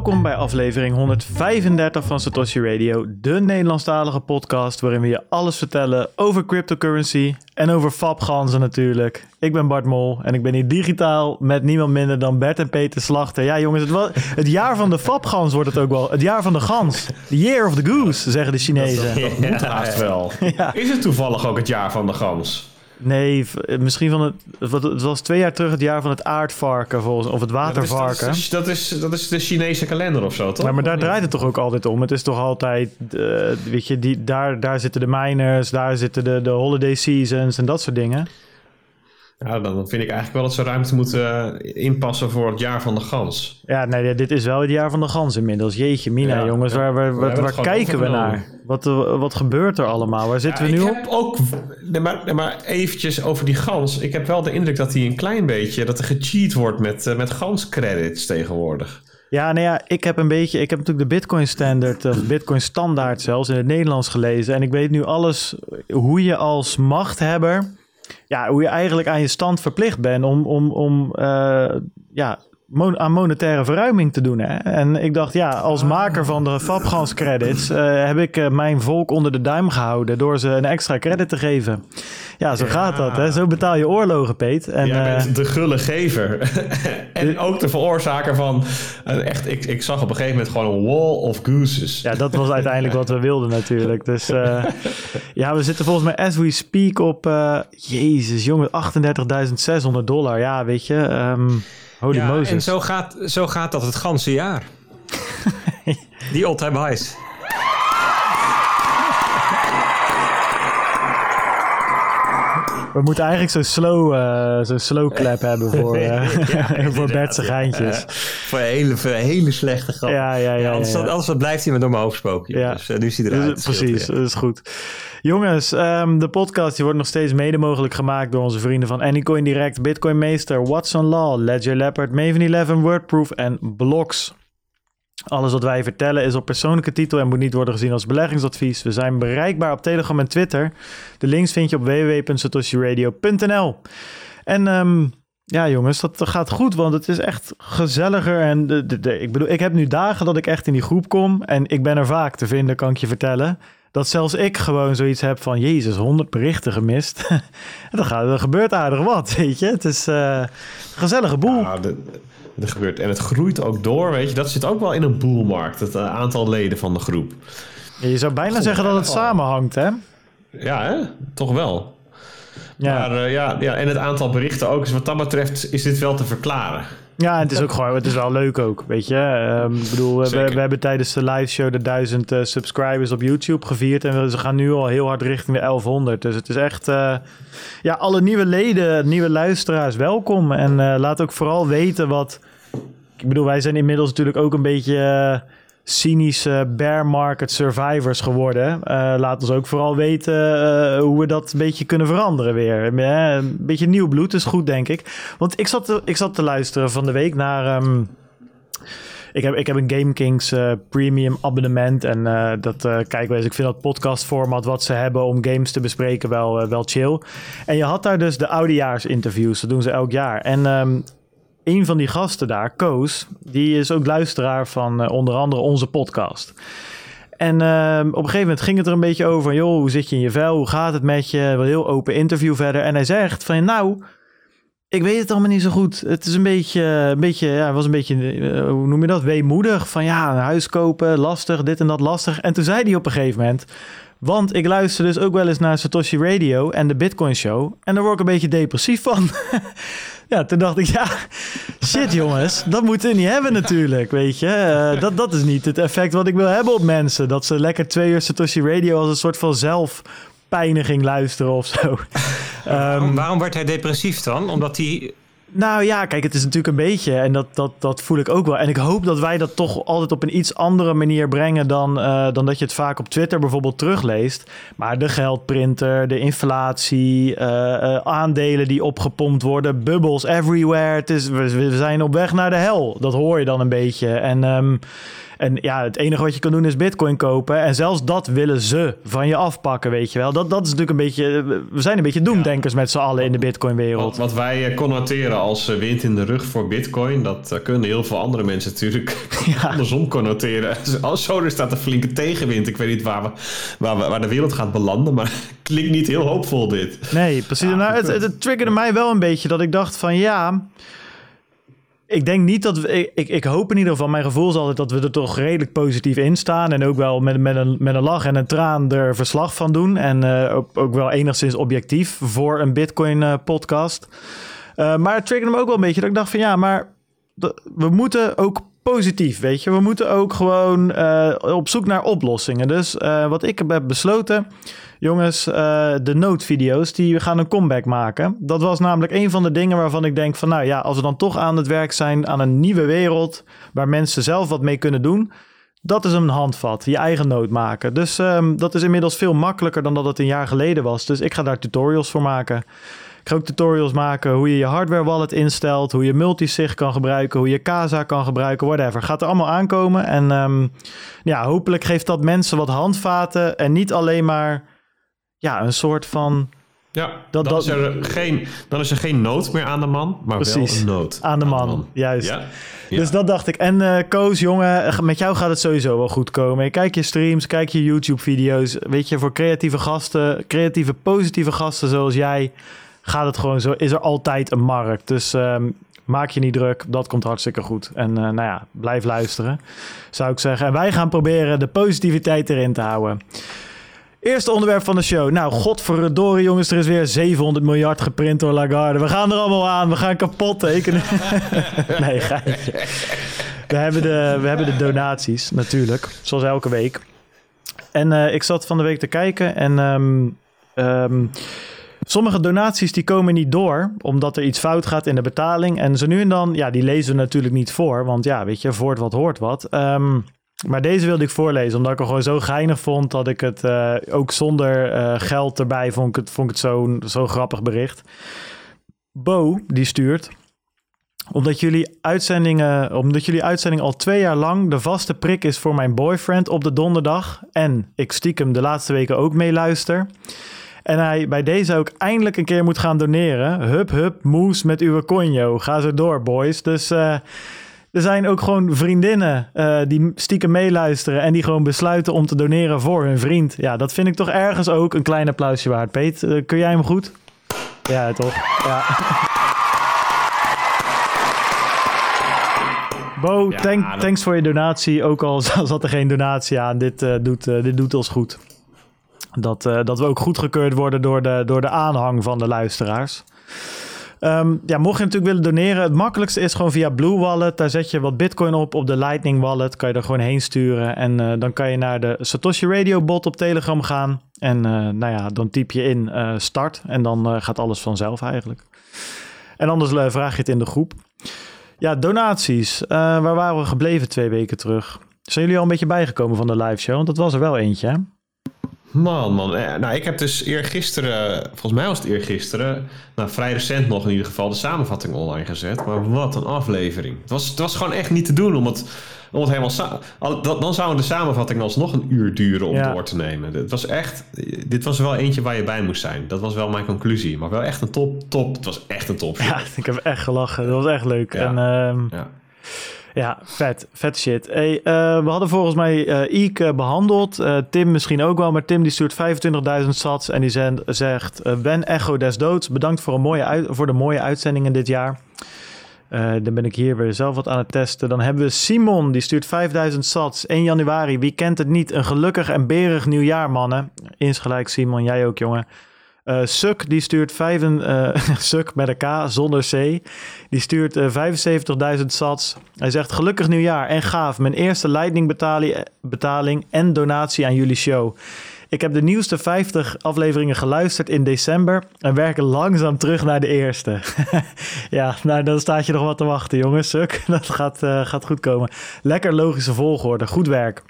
Welkom bij aflevering 135 van Satoshi Radio, de Nederlandstalige podcast waarin we je alles vertellen over cryptocurrency en over fabganzen natuurlijk. Ik ben Bart Mol en ik ben hier digitaal met niemand minder dan Bert en Peter Slachter. Ja jongens, het, het jaar van de fabgans wordt het ook wel. Het jaar van de gans. The year of the goose, zeggen de Chinezen. Dat moet haast wel. Is het toevallig ook het jaar van de gans? Nee, misschien van het, wat- het was twee jaar terug het jaar van het aardvarken volgens, of het Dat is, watervarken. dat, is, dat, is, dat is de Chinese kalender of zo, toch? Maar, maar daar draait het toch ook altijd om. Het is toch altijd, eh, weet je, die, daar, daar zitten de miners, daar zitten de, de holiday seasons en dat soort dingen. Ja, dan vind ik eigenlijk wel dat ze ruimte moeten eh, inpassen voor het jaar van de gans. Ja, nee, dit is wel het jaar van de gans inmiddels. Jeetje, Mina, Ja, jongens, ja. waar, waar, waar, kijken we naar? Wat, wat gebeurt er allemaal? Waar zitten Ja, we nu ik op? heb ook, nee, maar, maar eventjes over die gans. Ik heb wel de indruk dat hij een klein beetje, dat er gecheat wordt met, eh, met ganscredits tegenwoordig. Ja, nou ja, ik heb een beetje, ik heb natuurlijk de Bitcoin Standard, of Bitcoin Standaard zelfs in het Nederlands gelezen. En ik weet nu alles hoe je als machthebber, ja, hoe je eigenlijk aan je stand verplicht bent om, om, om eh, ja, aan monetaire verruiming te doen. Hè? En ik dacht, ja, als maker van de Fabgans credits eh, heb ik eh, mijn volk onder de duim gehouden door ze een extra credit te geven. Ja, zo gaat dat. Hè? Zo betaal je oorlogen, Peet. En, Jij eh, bent de gulle gever. en ook de veroorzaker van... echt, ik, ik zag op een gegeven moment gewoon een wall of gooses. Ja, dat was uiteindelijk wat we wilden natuurlijk. Dus ja, we zitten volgens mij as we speak op... Jezus, jongen, 38.600 dollar. Ja, weet je. ehm, holy Ja, Moses. en zo gaat, zo gaat dat het ganse jaar. Die all-time highs. We moeten eigenlijk zo'n slow, eh zo'n slow clap hebben voor, eh voor Bertse geintjes. Voor hele, voor hele slechte grap. Ja, ja, ja. anders, anders blijft hij me door mijn hoofd spoken. Ja. Dus eh, nu is hij Dus, eruit. scheelt precies, dat is goed. Jongens, ehm, de podcast die wordt nog steeds mede mogelijk gemaakt door onze vrienden van Anycoin Direct, Bitcoin Meester, Watson Law, Ledger Leopard, Maven 11, Wordproof en Blocks. Alles wat wij vertellen is op persoonlijke titel en moet niet worden gezien als beleggingsadvies. We zijn bereikbaar op Telegram en Twitter. De links vind je op www.satoshiradio.nl. En ehm, ja, jongens, dat gaat goed, want het is echt gezelliger. En de, ik bedoel, ik heb nu dagen dat ik echt in die groep kom. En ik ben er vaak te vinden, kan ik je vertellen. Dat zelfs ik gewoon zoiets heb van, jezus, 100 berichten gemist. Dan gaat, er gebeurt aardig wat, weet je. Het is eh, een gezellige boel. Ja, er gebeurt. En het groeit ook door, weet je. Dat zit ook wel in een boelmarkt, het eh, aantal leden van de groep. Je zou bijna zeggen dat het oh. samenhangt, hè? Ja, hè? Toch wel. Ja. Maar eh, ja, ja, en het aantal berichten ook. Dus wat dat betreft is dit wel te verklaren. Ja, het is ook gewoon, het is wel leuk ook, weet je. Ehm, ik bedoel, we, we hebben tijdens de live show de 1000 eh, subscribers op YouTube gevierd. En we- ze gaan nu al heel hard richting de 1100. Dus het is echt, eh, ja, alle nieuwe leden, nieuwe luisteraars, welkom. En eh, laat ook vooral weten wat, ik bedoel, wij zijn inmiddels natuurlijk ook een beetje eh, cynische bear market survivors geworden. Eh, laat ons ook vooral weten eh, hoe we dat een beetje kunnen veranderen weer. Een beetje nieuw bloed is goed, denk ik. Want ik zat te, ik zat te luisteren van de week naar... ehm, ik heb, ik heb een GameKings eh, premium abonnement en dat kijk. Ik vind dat podcastformat wat ze hebben om games te bespreken wel, wel chill. En je had daar dus de oudejaarsinterviews, dat doen ze elk jaar. En ehm, een van die gasten daar, Koos, die is ook luisteraar van eh, onder andere onze podcast. En ehm, op een gegeven moment ging het er een beetje over. Joh, hoe zit je in je vel? Hoe gaat het met je? Een heel open interview verder. En hij zegt van, nou, ik weet het allemaal niet zo goed. Het is een beetje, een beetje ja, was een beetje, eh, hoe noem je dat? Weemoedig. Van ja, een huis kopen, lastig, dit en dat lastig. En toen zei hij op een gegeven moment, want ik luister dus ook wel eens naar Satoshi Radio en de Bitcoin Show. En daar word ik een beetje depressief van. ja, toen dacht ik, ja, shit jongens, dat moeten we niet hebben natuurlijk, weet je. Eh, dat, dat is niet het effect wat ik wil hebben op mensen. Dat ze lekker twee uur Satoshi Radio als een soort van zelfpijniging luisteren of zo. Ehm, waarom, waarom werd hij depressief dan? Omdat hij... nou ja, kijk, het is natuurlijk een beetje en dat, dat, dat voel ik ook wel. En ik hoop dat wij dat toch altijd op een iets andere manier brengen dan, eh, dan dat je het vaak op Twitter bijvoorbeeld terugleest. Maar de geldprinter, de inflatie, eh, eh, aandelen die opgepompt worden, bubbels everywhere. Het is, we, we zijn op weg naar de hel. Dat hoor je dan een beetje. En, ehm, En ja, het enige wat je kan doen is bitcoin kopen. En zelfs dat willen ze van je afpakken, weet je wel. Dat, dat is natuurlijk een beetje... We zijn een beetje doemdenkers met z'n allen in de bitcoin-wereld. Wat, wat wij eh, connoteren als eh, wind in de rug voor bitcoin... dat eh, kunnen heel veel andere mensen natuurlijk andersom connoteren. Als zo, er staat een flinke tegenwind. Ik weet niet waar, we, waar, we, waar de wereld gaat belanden, maar klinkt niet heel hoopvol dit. Nee, precies. nou, het, het triggerde mij wel een beetje dat ik dacht van ja ik denk niet dat we. Ik, ik, hoop in ieder geval, mijn gevoel is altijd dat we er toch redelijk positief in staan. En ook wel met, met, een, met een lach en een traan er verslag van doen. En uh, ook, wel enigszins objectief voor een Bitcoin-podcast. Eh, uh, maar het triggerde me ook wel een beetje dat ik dacht van ja, maar we moeten ook positief, weet je. We moeten ook gewoon op zoek naar oplossingen. Dus wat ik heb besloten jongens, uh, de noodvideo's, die gaan een comeback maken. Dat was namelijk een van de dingen waarvan ik denk van, nou ja, als we dan toch aan het werk zijn aan een nieuwe wereld, waar mensen zelf wat mee kunnen doen, dat is een handvat, je eigen nood maken. Dus um, dat is inmiddels veel makkelijker dan dat het een jaar geleden was. Dus ik ga daar tutorials voor maken. Ik ga ook tutorials maken hoe je je hardware wallet instelt, hoe je multisig kan gebruiken, hoe je Casa kan gebruiken, whatever. Gaat er allemaal aankomen. En um, ja, hopelijk geeft dat mensen wat handvaten en niet alleen maar ja, een soort van. Ja, dat, dan, Is er geen, dan is er geen nood meer aan de man, maar precies, wel een nood aan de man. Juist. Ja. Dus dat dacht ik. En uh, Koos, jongen, met jou gaat het sowieso wel goed komen. Kijk je streams, kijk je YouTube-video's. Weet je, voor creatieve gasten, creatieve, positieve gasten zoals jij, gaat het gewoon zo. Is er altijd een markt. Dus um, maak je niet druk. Dat komt hartstikke goed. En uh, nou ja, blijf luisteren, zou ik zeggen. En wij gaan proberen de positiviteit erin te houden. Eerste onderwerp van de show. Nou, godverdorie jongens, er is weer 700 miljard geprint door Lagarde. We gaan er allemaal aan, we gaan kapot tekenen. nee, geitje. We hebben, de, we hebben de donaties, natuurlijk. Zoals elke week. En uh, ik zat van de week te kijken en... Um, um, Sommige donaties die komen niet door, omdat er iets fout gaat in de betaling. En zo nu en dan, ja, die lezen we natuurlijk niet voor. Want ja, weet je, voort wat hoort wat. Um, maar deze wilde ik voorlezen, omdat ik het gewoon zo geinig vond dat ik het uh, ook zonder uh, geld erbij vond ik het, vond ik het zo'n zo grappig bericht. Bo, die stuurt. Omdat jullie, uitzendingen, omdat jullie uitzending al twee jaar lang de vaste prik is voor mijn boyfriend op de donderdag. En ik stiekem de laatste weken ook meeluister. En hij bij deze ook eindelijk een keer moet gaan doneren. Hup, hup, moes met uw conjo. Ga zo door, boys. Dus... Uh, er zijn ook gewoon vriendinnen uh, die stiekem meeluisteren en die gewoon besluiten om te doneren voor hun vriend. Ja, dat vind ik toch ergens ook een klein applausje waard. Peet, uh, kun jij hem goed? Ja, toch? Ja. Bo, ja, thank, dat... thanks voor je donatie. Ook al zat er geen donatie aan. Dit, uh, doet, dit doet ons goed. Dat, dat we ook goedgekeurd worden door de, door de aanhang van de luisteraars. Um, ja, mocht je natuurlijk willen doneren, het makkelijkste is gewoon via Blue Wallet. Daar zet je wat bitcoin op, op de Lightning Wallet. Kan je er gewoon heen sturen. En uh, dan kan je naar de Satoshi Radio bot op Telegram gaan. En uh, nou ja, dan typ je in uh, start. En dan gaat alles vanzelf eigenlijk. En anders vraag je het in de groep. Ja, donaties. waar waren we gebleven twee weken terug? Zijn jullie al een beetje bijgekomen van de live show? Want dat was er wel eentje, hè? Man, man. Nou, ik heb dus eergisteren, volgens mij was het eergisteren, nou vrij recent nog in ieder geval, de samenvatting online gezet. Maar wat een aflevering. Het was, het was gewoon echt niet te doen om het, om het helemaal... Dan zou de samenvatting alsnog een uur duren om door te nemen. Het was echt... Dit was wel eentje waar je bij moest zijn. Dat was wel mijn conclusie. Maar wel echt een top, top. Het was echt een top. Ja, ik heb echt gelachen. Dat was echt leuk. Ja. En, um... ja. Ja, vet. Vet shit. Hey, uh, we hadden volgens mij uh, Iek uh, behandeld. Tim misschien ook wel. Maar Tim die stuurt 25.000 sats. En die zegt... ben Echo des Doods. Bedankt voor, een mooie voor de mooie uitzendingen dit jaar. dan ben ik hier weer zelf wat aan het testen. Dan hebben we Simon. Die stuurt 5000 sats. 1 januari. Wie kent het niet? Een gelukkig en berig nieuwjaar, mannen. Insgelijk Simon. Jij ook, jongen. Uh, Suk die stuurt vijf, uh, Suk met een K zonder C. Die stuurt uh, 75.000 sats. Hij zegt gelukkig nieuwjaar en gaaf. Mijn eerste Lightning betaling, en donatie aan jullie show. Ik heb de nieuwste 50 afleveringen geluisterd in december en werk langzaam terug naar de eerste. ja, nou dan staat je nog wat te wachten jongens. Suk, dat gaat, gaat goed komen. Lekker logische volgorde. Goed werk.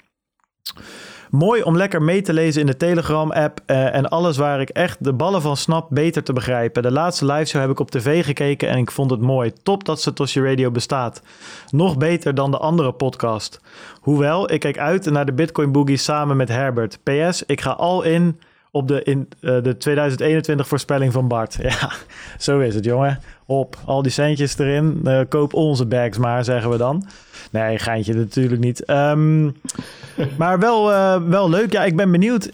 Mooi om lekker mee te lezen in de Telegram-app eh, en alles waar ik echt de ballen van snap beter te begrijpen. De laatste liveshow heb ik op tv gekeken en ik vond het mooi. Top dat Satoshi Radio bestaat. Nog beter dan de andere podcast. Hoewel, ik kijk uit naar de Bitcoin Boogie samen met Herbert. PS, ik ga al in op de, in, eh, de 2021 voorspelling van Bart. Ja, zo is het, jongen. Op, al die centjes erin. Eh, koop onze bags maar, zeggen we dan. Nee, geintje natuurlijk niet. Ehm, maar wel, eh, wel leuk. Ja, ik ben benieuwd.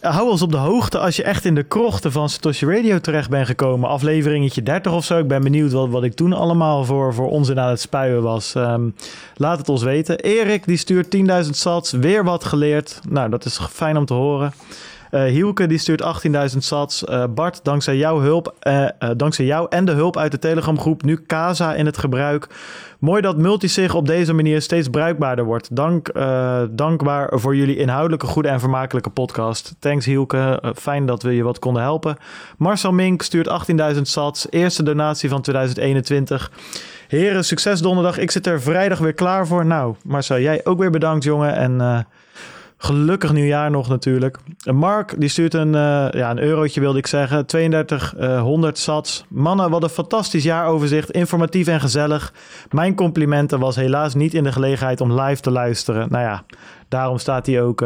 hou ons op de hoogte als je echt in de krochten van Satoshi Radio terecht bent gekomen. Afleveringetje 30 of zo. Ik ben benieuwd wat, wat ik toen allemaal voor, voor onzin aan het spuien was. Ehm, laat het ons weten. Erik, die stuurt 10.000 sats. Weer wat geleerd. Nou, dat is fijn om te horen. Uh, Hielke die stuurt 18.000 sats. Uh, Bart, dankzij jouw hulp, uh, dankzij jou en de hulp uit de Telegram groep, nu Casa in het gebruik. Mooi dat multisig op deze manier steeds bruikbaarder wordt. Dank, dankbaar voor jullie inhoudelijke, goede en vermakelijke podcast. Thanks Hielke, fijn dat we je wat konden helpen. Marcel Mink stuurt 18.000 sats. Eerste donatie van 2021. Heren, succes donderdag. Ik zit er vrijdag weer klaar voor. Nou, Marcel, jij ook weer bedankt, jongen. En Gelukkig nieuwjaar nog natuurlijk. Mark die stuurt een, uh, ja, een eurotje wilde ik zeggen. 3200 uh, sats. Mannen, wat een fantastisch jaaroverzicht. Informatief en gezellig. Mijn complimenten was helaas niet in de gelegenheid om live te luisteren. Nou ja, daarom staat hij ook...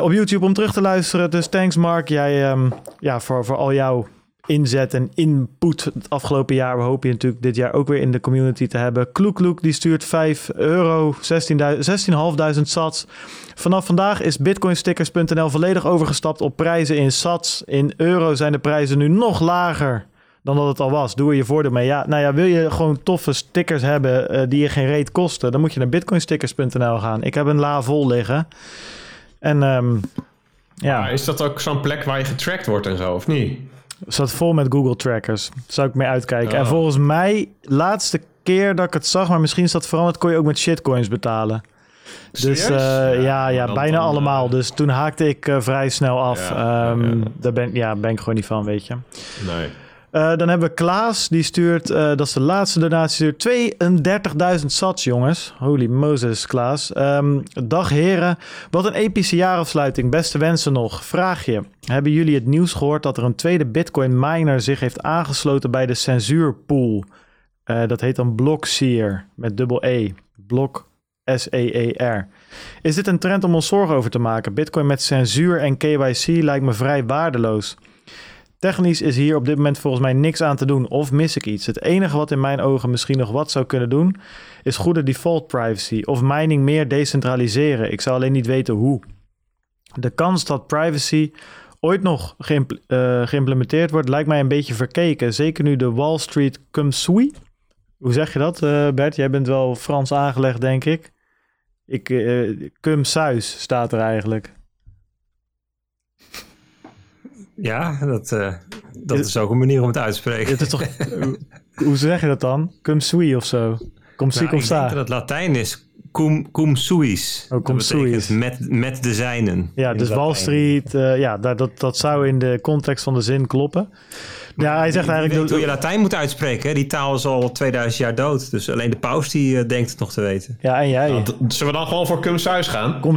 Op YouTube om terug te luisteren. Dus thanks Mark. Jij, um, ja, voor, voor al jouw inzet en input het afgelopen jaar. We hopen je natuurlijk dit jaar ook weer in de community te hebben. Kloekloek die stuurt 5 euro, 16.500 sats. Vanaf vandaag is bitcoinstickers.nl volledig overgestapt op prijzen in sats. In euro zijn de prijzen nu nog lager dan dat het al was. Doe er je voordeel mee. Ja, nou ja, wil je gewoon toffe stickers hebben uh, die je geen reet kosten, dan moet je naar bitcoinstickers.nl gaan. Ik heb een la vol liggen. En um, ja. Is dat ook zo'n plek waar je getracked wordt en zo, of niet? Zat vol met Google trackers. Zou ik mee uitkijken. En volgens mij, laatste keer dat ik het zag, maar misschien is dat veranderd, kon je ook met shitcoins betalen. Dus uh, ja, ja, bijna allemaal. Uh, dus toen haakte ik uh, vrij snel af. Ja, um, ja. Daar ben, ja, ben ik gewoon niet van, weet je. Nee. Uh, dan hebben we Klaas, die stuurt, uh, dat is de laatste donatie, 32.000 sats, jongens. Holy Moses, Klaas. Um, dag heren, wat een epische jaarafsluiting. Beste wensen nog. Vraagje, hebben jullie het nieuws gehoord dat er een tweede bitcoin miner zich heeft aangesloten bij de censuurpool? Uh, dat heet dan Blockseer, met dubbel E. Blok S-E-E-R. Is dit een trend om ons zorgen over te maken? Bitcoin met censuur en KYC lijkt me vrij waardeloos. Technisch is hier op dit moment volgens mij niks aan te doen of mis ik iets. Het enige wat in mijn ogen misschien nog wat zou kunnen doen, is goede default privacy of mining meer decentraliseren. Ik zou alleen niet weten hoe. De kans dat privacy ooit nog uh, geïmplementeerd wordt, lijkt mij een beetje verkeken. Zeker nu de Wall Street Sui. Hoe zeg je dat, uh, Bert? Jij bent wel Frans aangelegd, denk ik. Ik, uh, cum suis staat er eigenlijk. Ja, dat, uh, dat is ook een manier om het uit te spreken. Het is toch, hoe zeg je dat dan? Cum sui of zo? Cum si, nou, cum ik denk dat het Latijn is cum, cum suis. Oh, cum dat betekent suis. Met, met de zijnen. Ja, dus Wall. Street, uh, ja, dat, dat, dat zou in de context van de zin kloppen. Ja, hij zegt eigenlijk... weet hoe je Latijn moet uitspreken. Hè? Die taal is al 2000 jaar dood. Dus alleen de paus die uh, denkt het nog te weten. Ja, en jij. Nou, zullen we dan gewoon voor cum suis gaan? Kom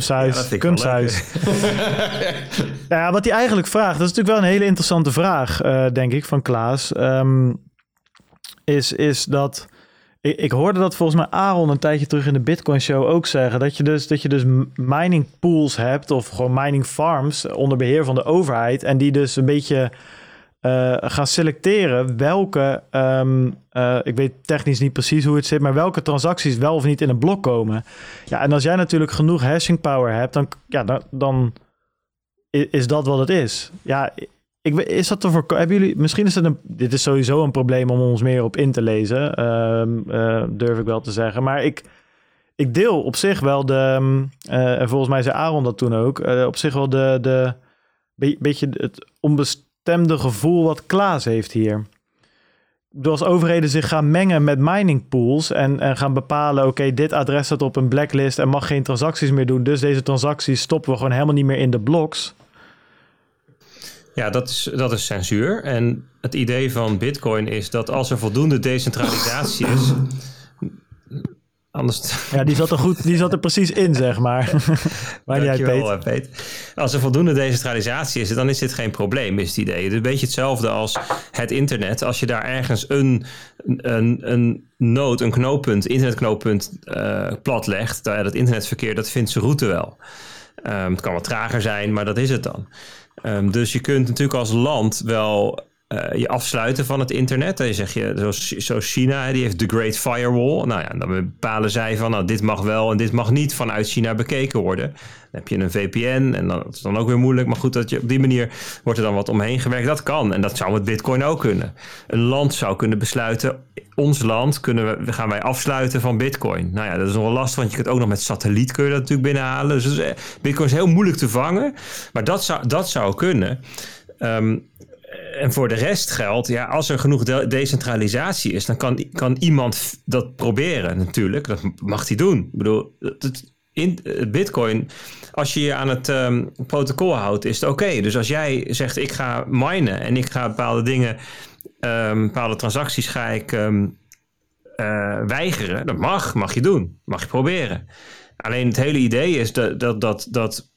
Ja, ja, wat hij eigenlijk vraagt, dat is natuurlijk wel een hele interessante vraag, uh, denk ik, van Klaas. Um, is, is dat... Ik, ik, hoorde dat volgens mij Aaron een tijdje terug in de Bitcoin Show ook zeggen. Dat je dus, dat je dus mining pools hebt of gewoon mining farms onder beheer van de overheid. En die dus een beetje uh, gaan selecteren welke, um, uh, ik weet technisch niet precies hoe het zit, maar welke transacties wel of niet in een blok komen. Ja, en als jij natuurlijk genoeg hashing power hebt, dan, ja, dan, dan is dat wat het is. Ja, ik, is dat te? Hebben jullie, misschien is het een, dit is sowieso een probleem om ons meer op in te lezen, um, uh, durf ik wel te zeggen. Maar ik, ik deel op zich wel de, uh, en volgens mij zei Aaron dat toen ook, op zich wel de, de be, beetje het onbestemde gevoel wat Klaas heeft hier. Als overheden zich gaan mengen met mining pools en, en gaan bepalen, oké, okay, dit adres staat op een blacklist en mag geen transacties meer doen, dus deze transacties stoppen we gewoon helemaal niet meer in de bloks. Ja, dat is, dat is censuur. En het idee van Bitcoin is dat als er voldoende decentralisatie is. Anders... Ja, die zat er goed, die zat er precies in, zeg maar. Peet. eh, Peet. Als er voldoende decentralisatie is, dan is dit geen probleem, is het idee. Het is een beetje hetzelfde als het internet. Als je daar ergens een, een, een node, een knooppunt, internetknooppunt eh platlegt, dat internetverkeer, dat vindt zijn route wel. Ehm, het kan wat trager zijn, maar dat is het dan. Ehm, dus je kunt natuurlijk als land wel eh, je afsluiten van het internet. Dan zeg je, zoals, China, die heeft de Great Firewall. Nou ja, dan bepalen zij van, nou, dit mag wel en dit mag niet vanuit China bekeken worden. Dan heb je een VPN en dan, dat is dan ook weer moeilijk. Maar goed, dat je, op die manier wordt er dan wat omheen gewerkt. Dat kan en dat zou met Bitcoin ook kunnen. Een land zou kunnen besluiten, ons land kunnen we, gaan wij afsluiten van Bitcoin. Nou ja, dat is nog wel lastig, want je kunt ook nog met satelliet kun je dat natuurlijk binnenhalen. Dus eh, Bitcoin is heel moeilijk te vangen, maar dat zou, dat zou kunnen. Ehm, en voor de rest geldt, ja, als er genoeg de- decentralisatie is, dan kan, kan iemand dat proberen natuurlijk. Dat mag hij doen. Ik bedoel, het- in, het Bitcoin, als je je aan het ehm, protocol houdt, is het oké. Dus als jij zegt, ik ga minen en ik ga bepaalde dingen, ehm, bepaalde transacties ga ik ehm, eh, weigeren, dat mag, mag je doen. Mag je proberen. Alleen het hele idee is dat, dat, dat, dat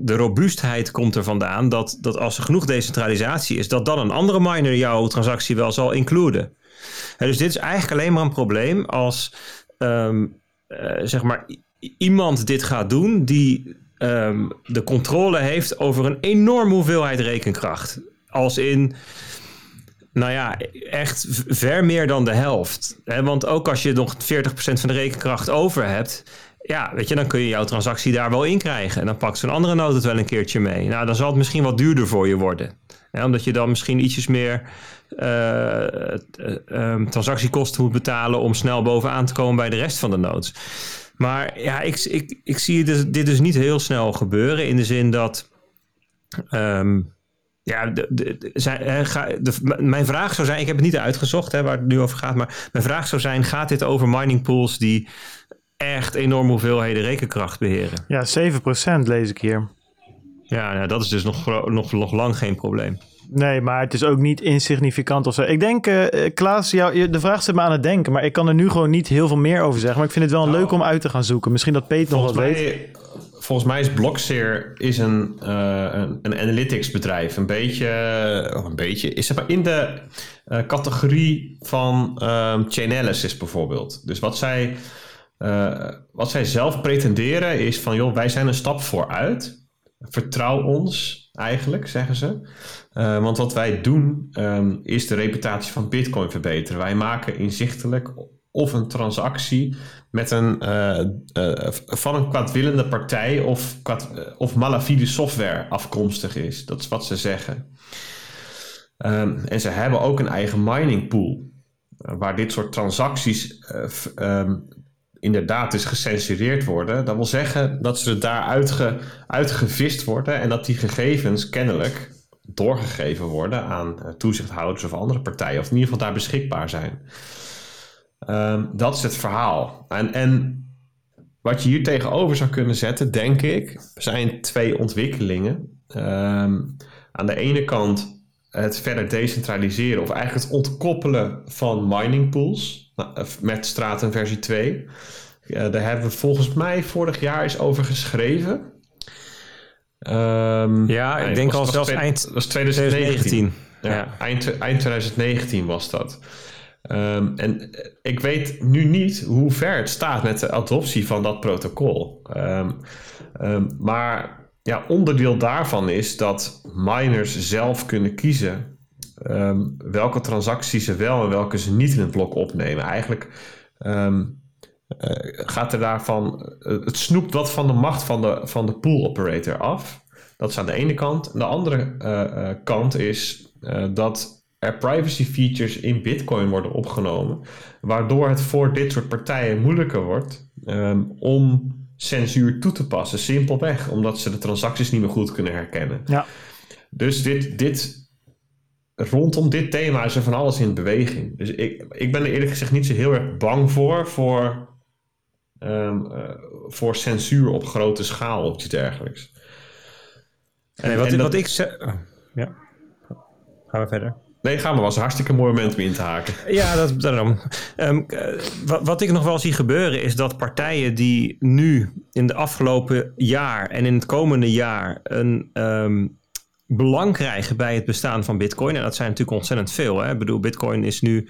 de robuustheid komt er vandaan dat, dat als er genoeg decentralisatie is, dat dan een andere miner jouw transactie wel zal includen. Dus dit is eigenlijk alleen maar een probleem als ehm, eh, zeg maar iemand dit gaat doen die ehm, de controle heeft over een enorme hoeveelheid rekenkracht. Als in, nou ja, echt ver meer dan de helft. Want ook als je nog 40% van de rekenkracht over hebt, ja, weet je, dan kun je jouw transactie daar wel in krijgen. En dan pakt zo'n andere node het wel een keertje mee. Nou, dan zal het misschien wat duurder voor je worden. Omdat je dan misschien ietsjes meer eh, eh, ehm, transactiekosten moet betalen om snel bovenaan te komen bij de rest van de nodes. Maar ja, ik, ik, ik zie dus, dit dus niet heel snel gebeuren in de zin dat. ehm, ja, de, ga, de, mijn vraag zou zijn, ik heb het niet uitgezocht waar het nu over gaat, maar mijn vraag zou zijn, gaat dit over mining pools die echt enorme hoeveelheden rekenkracht beheren? Ja, 7% lees ik hier. Ja, nou, dat is dus nog, nog, nog lang geen probleem. Nee, maar het is ook niet insignificant of zo. Ik denk, eh, Klaas, jou, de vraag zit me aan het denken, maar ik kan er nu gewoon niet heel veel meer over zeggen. Maar ik vind het wel Nou, leuk om uit te gaan zoeken. Misschien dat Peet nog wat weet. volgens mij is Blockseer is een, eh, een, een analytics bedrijf. Een beetje, oh, een beetje is zeg maar in de categorie van ehm Chainalysis bijvoorbeeld. Dus wat zij, eh, wat zij zelf pretenderen is van, joh, wij zijn een stap vooruit. Vertrouw ons eigenlijk, zeggen ze. Eh, want wat wij doen ehm, is de reputatie van Bitcoin verbeteren. Wij maken inzichtelijk of een transactie met een, eh, van een kwaadwillende partij of, of malafide software afkomstig is. Dat is wat ze zeggen. Ehm, en ze hebben ook een eigen mining pool. waar dit soort transacties eh, ehm, inderdaad dus gecensureerd worden. Dat wil zeggen dat ze er daar uitge, uitgevist worden en dat die gegevens kennelijk doorgegeven worden aan eh, toezichthouders of andere partijen, of in ieder geval daar beschikbaar zijn. Ehm, dat is het verhaal. En, en wat je hier tegenover zou kunnen zetten, denk ik, zijn twee ontwikkelingen. Ehm, aan de ene kant het verder decentraliseren of eigenlijk het ontkoppelen van mining pools met Stratum versie 2. Eh, daar hebben we volgens mij vorig jaar eens over geschreven. Ehm, Ja, ik denk was- al was zelfs eind was 2019. 2019. Ja, Ja. Eind, eind 2019 was dat. Ehm, en eh, ik weet nu niet hoe ver het staat met de adoptie van dat protocol. Ehm, maar ja, onderdeel daarvan is dat miners zelf kunnen kiezen ehm, welke transacties ze wel en welke ze niet in het blok opnemen. Eigenlijk ehm, eh, gaat er daarvan, eh, het snoept wat van de macht van de, van de pool operator af. Dat is aan de ene kant. En de andere eh, kant is dat er privacy features in Bitcoin worden opgenomen, waardoor het voor dit soort partijen moeilijker wordt ehm, om censuur toe te passen. Simpelweg omdat ze de transacties niet meer goed kunnen herkennen. Ja. Dus dit, dit, rondom dit thema is er van alles in beweging. Dus ik, ik ben er eerlijk gezegd niet zo heel erg bang voor, voor, ehm, eh, voor censuur op grote schaal of iets dergelijks. Nee, wat, en wat ik zeg... oh, ja. Gaan we verder. Nee, ga maar. was een hartstikke mooi moment om in te haken. Ja, dat, daarom. Um, wat, wat, ik nog wel zie gebeuren is dat partijen die nu in de afgelopen jaar en in het komende jaar een um, belang krijgen bij het bestaan van Bitcoin. En dat zijn natuurlijk ontzettend veel. Hè? Ik bedoel, Bitcoin is nu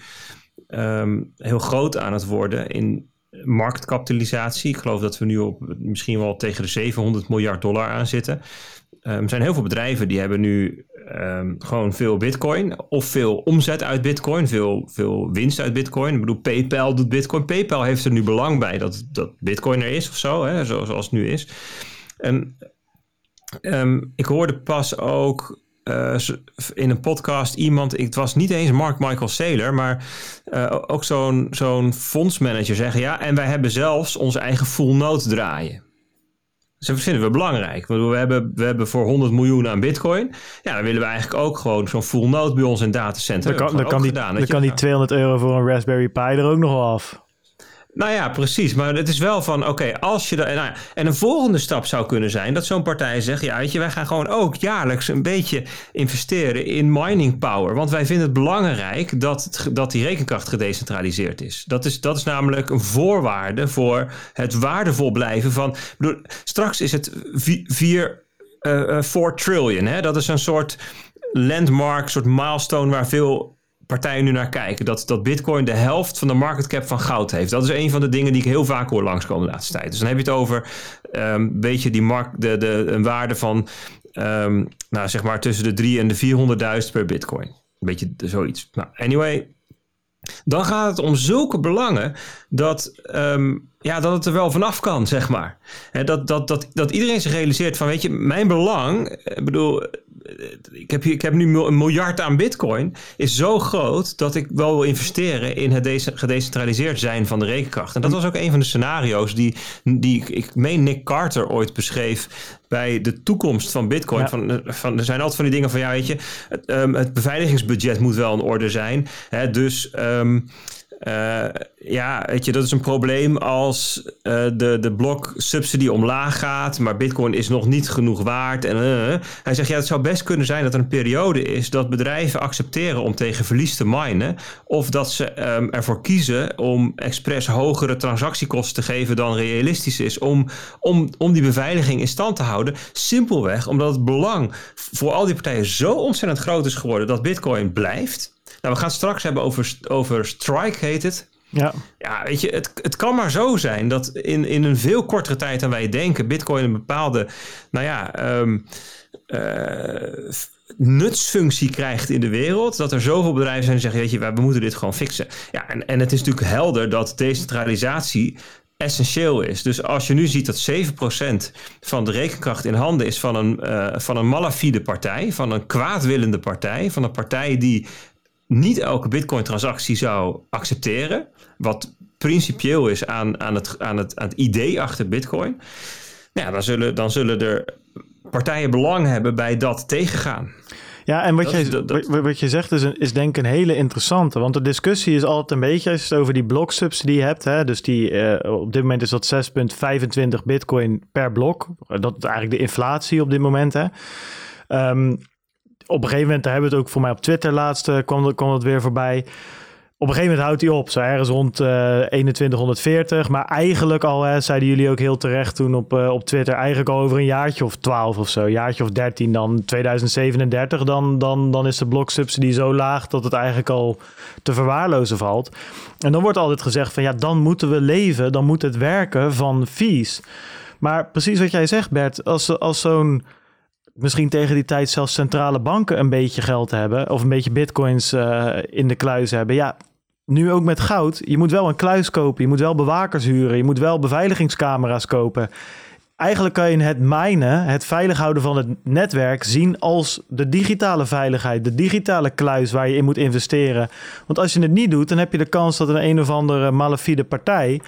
um, heel groot aan het worden in marktkapitalisatie. Ik geloof dat we nu op misschien wel tegen de 700 miljard dollar aan zitten. Um, er zijn heel veel bedrijven die hebben nu um, gewoon veel bitcoin of veel omzet uit bitcoin, veel, veel winst uit bitcoin. Ik bedoel, PayPal doet bitcoin. PayPal heeft er nu belang bij dat, dat bitcoin er is of zo, hè, zoals, zoals het nu is. En um, ik hoorde pas ook uh, in een podcast iemand, het was niet eens Mark Michael Saylor, maar uh, ook zo'n zo'n fondsmanager zeggen, ja, en wij hebben zelfs onze eigen full note draaien. Ze vinden we belangrijk. We hebben, we hebben voor 100 miljoen aan bitcoin. Ja, dan willen we eigenlijk ook gewoon zo'n full node bij ons in datacenter. Dan kan, dan kan, die, gedaan, dan kan die 200 euro voor een Raspberry Pi er ook nog wel af. Nou ja, precies. Maar het is wel van, oké, als je... De, nou ja, en een volgende stap zou kunnen zijn dat zo'n partij zegt... ja, weet je, wij gaan gewoon ook jaarlijks een beetje investeren in mining power. Want wij vinden het belangrijk dat, dat die rekenkracht gedecentraliseerd is. Dat is, dat is namelijk een voorwaarde voor het waardevol blijven van... Bedoel, straks is het 4 uh, uh, trillion, hè? Dat is een soort landmark, soort milestone waar veel partijen nu naar kijken. Dat, dat Bitcoin de helft van de market cap van goud heeft. Dat is een van de dingen die ik heel vaak hoor langskomen de laatste tijd. Dus dan heb je het over um, weet je, die markt, de, de, een waarde van um, nou, zeg maar tussen de 3 en de 400.000 per Bitcoin. Een beetje zoiets. Nou, anyway. Dan gaat het om zulke belangen dat, um, ja, dat het er wel vanaf kan, zeg maar. He, dat, dat, dat, dat iedereen zich realiseert van, weet je, mijn belang, ik bedoel, ik heb, hier, ik heb nu een miljard aan bitcoin, is zo groot dat ik wel wil investeren in het gedecentraliseerd zijn van de rekenkracht. En dat was ook een van de scenario's die, die ik meen Nick Carter ooit beschreef bij de toekomst van bitcoin. Van, van, er zijn altijd van die dingen van, ja weet je, het, um, het beveiligingsbudget moet wel in orde zijn. Hè, dus... Um, uh, ja, weet je, dat is een probleem als uh, de, de bloksubsidie omlaag gaat, maar Bitcoin is nog niet genoeg waard. En, uh, hij zegt, ja, het zou best kunnen zijn dat er een periode is dat bedrijven accepteren om tegen verlies te minen, of dat ze um, ervoor kiezen om expres hogere transactiekosten te geven dan realistisch is, om, om, om die beveiliging in stand te houden. Simpelweg omdat het belang voor al die partijen zo ontzettend groot is geworden dat Bitcoin blijft. Nou, we gaan straks hebben over, over Strike, heet het. Ja. ja, weet je, het, het kan maar zo zijn dat in, in een veel kortere tijd dan wij denken, Bitcoin een bepaalde, nou ja, um, uh, nutsfunctie krijgt in de wereld. Dat er zoveel bedrijven zijn die zeggen, weet je, we moeten dit gewoon fixen. Ja, en, en het is natuurlijk helder dat decentralisatie essentieel is. Dus als je nu ziet dat 7% van de rekenkracht in handen is van een, uh, van een malafide partij, van een kwaadwillende partij, van een partij die niet elke Bitcoin-transactie zou accepteren. Wat principieel is aan, aan, het, aan, het, aan het idee achter Bitcoin. Nou ja, dan, zullen, dan zullen er partijen belang hebben bij dat tegengaan. Ja, en wat, je, dat, wat je zegt is, is denk ik een hele interessante. Want de discussie is altijd een beetje als je het over die bloksubsidie hebt. Hè, dus die, uh, op dit moment is dat 6,25 bitcoin per blok. Dat is eigenlijk de inflatie op dit moment. Hè. Um, op een gegeven moment, daar hebben we het ook voor mij op Twitter laatst, uh, kwam, kwam het weer voorbij. Op een gegeven moment houdt hij op, zo ergens rond uh, 2140. Maar eigenlijk al, hè, zeiden jullie ook heel terecht toen op, uh, op Twitter, eigenlijk al over een jaartje of 12 of zo, jaartje of 13, dan 2037, dan, dan, dan is de bloksubsidie zo laag dat het eigenlijk al te verwaarlozen valt. En dan wordt altijd gezegd van ja, dan moeten we leven, dan moet het werken van fees. Maar precies wat jij zegt, Bert, als, als zo'n misschien tegen die tijd zelfs centrale banken een beetje geld hebben. Of een beetje bitcoins uh, in de kluis hebben. Ja, nu ook met goud. Je moet wel een kluis kopen. Je moet wel bewakers huren. Je moet wel beveiligingscamera's kopen. Eigenlijk kan je het minen, het veilig houden van het netwerk, zien als de digitale veiligheid, de digitale kluis waar je in moet investeren. Want als je het niet doet, dan heb je de kans dat een een of andere malafide partij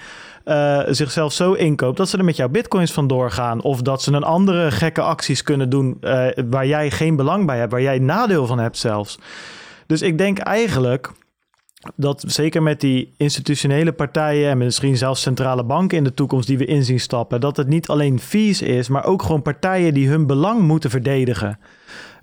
uh, zichzelf zo inkoopt dat ze er met jouw bitcoins vandoor gaan. Of dat ze een andere gekke acties kunnen doen uh, waar jij geen belang bij hebt, waar jij nadeel van hebt zelfs. Dus ik denk eigenlijk dat zeker met die institutionele partijen en misschien zelfs centrale banken in de toekomst die we inzien stappen, dat het niet alleen fees is, maar ook gewoon partijen die hun belang moeten verdedigen.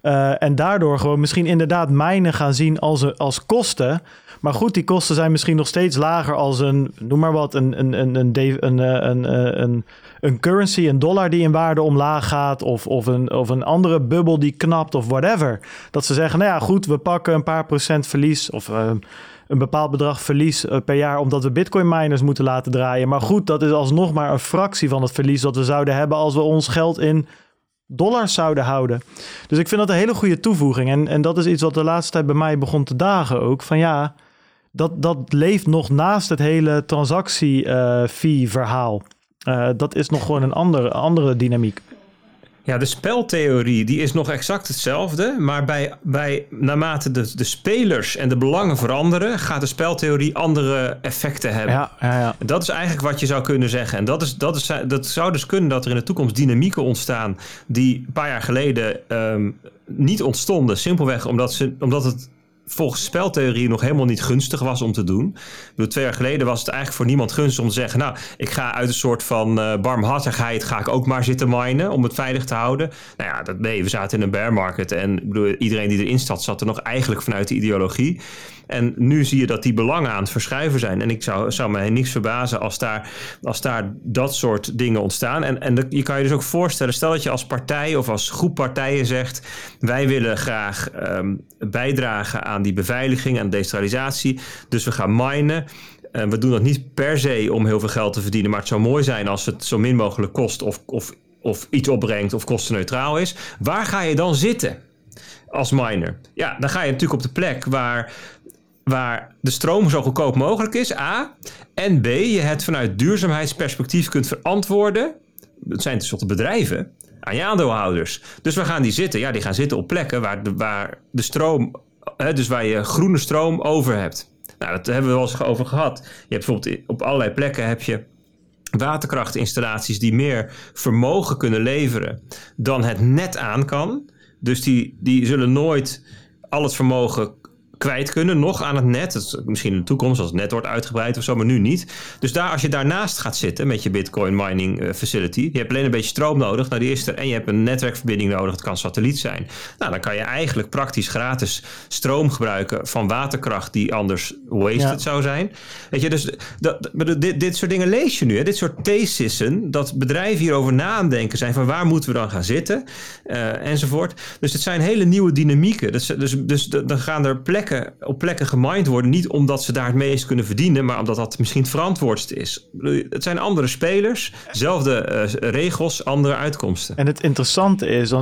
Uh, en daardoor gewoon misschien inderdaad mijnen gaan zien als, als kosten. Maar goed, die kosten zijn misschien nog steeds lager als een, noem maar wat, een, een, een, een, een, een, een, een currency, een dollar die in waarde omlaag gaat. Of, of, een, of een andere bubbel die knapt of whatever. Dat ze zeggen, nou ja, goed, we pakken een paar procent verlies. Of uh, een bepaald bedrag verlies per jaar omdat we bitcoin miners moeten laten draaien. Maar goed, dat is alsnog maar een fractie van het verlies dat we zouden hebben als we ons geld in dollars zouden houden. Dus ik vind dat een hele goede toevoeging. En, en dat is iets wat de laatste tijd bij mij begon te dagen ook. Van ja, dat, dat leeft nog naast het hele transactie-fee-verhaal. Uh, dat is nog gewoon een andere, andere dynamiek. Ja, de speltheorie die is nog exact hetzelfde. Maar bij, bij, naarmate de, de spelers en de belangen veranderen, gaat de speltheorie andere effecten hebben. Ja, ja, ja. Dat is eigenlijk wat je zou kunnen zeggen. En dat, is, dat, is, dat zou dus kunnen dat er in de toekomst dynamieken ontstaan die een paar jaar geleden um, niet ontstonden. Simpelweg omdat, ze, omdat het volgens speltheorie nog helemaal niet gunstig was om te doen. Bedoel, twee jaar geleden was het eigenlijk voor niemand gunstig om te zeggen... nou, ik ga uit een soort van uh, barmhartigheid... ga ik ook maar zitten minen om het veilig te houden. Nou ja, dat, nee, we zaten in een bear market... en bedoel, iedereen die erin zat, zat er nog eigenlijk vanuit de ideologie... En nu zie je dat die belangen aan het verschuiven zijn. En ik zou, zou mij niks verbazen als daar, als daar dat soort dingen ontstaan. En, en je kan je dus ook voorstellen, stel dat je als partij of als groep partijen zegt: wij willen graag um, bijdragen aan die beveiliging, aan decentralisatie. Dus we gaan minen. En we doen dat niet per se om heel veel geld te verdienen, maar het zou mooi zijn als het zo min mogelijk kost of, of, of iets opbrengt of kostenneutraal is. Waar ga je dan zitten? als miner. Ja, dan ga je natuurlijk op de plek waar waar de stroom zo goedkoop mogelijk is, A. En B, je het vanuit duurzaamheidsperspectief kunt verantwoorden. Dat zijn tenslotte bedrijven aan je aandeelhouders. Dus we gaan die zitten? Ja, die gaan zitten op plekken waar de, waar de stroom, hè, dus waar je groene stroom over hebt. Nou, dat hebben we wel eens over gehad. Je hebt bijvoorbeeld op allerlei plekken heb je waterkrachtinstallaties die meer vermogen kunnen leveren dan het net aan kan. Dus die, die zullen nooit al het vermogen kwijt kunnen, nog aan het net. misschien in de toekomst als het net wordt uitgebreid of zo, maar nu niet. Dus daar, als je daarnaast gaat zitten met je Bitcoin mining eh, facility, je hebt alleen een beetje stroom nodig, nou die is er, en je hebt een netwerkverbinding nodig, het kan satelliet zijn. Nou, dan kan je eigenlijk praktisch gratis stroom gebruiken van waterkracht die anders wasted zou zijn. Weet je, dus dat, dit, dit soort dingen lees je nu, hè? dit soort thesissen, dat bedrijven hierover nadenken zijn van waar moeten we dan gaan zitten, uh, enzovoort. Dus het zijn hele nieuwe dynamieken. Dus, dus, dus dan gaan er plekken op plekken gemined worden. Niet omdat ze daar het meest kunnen verdienen, maar omdat dat misschien het verantwoordste is. Het zijn andere spelers, zelfde uh, regels, andere uitkomsten. En het interessante is,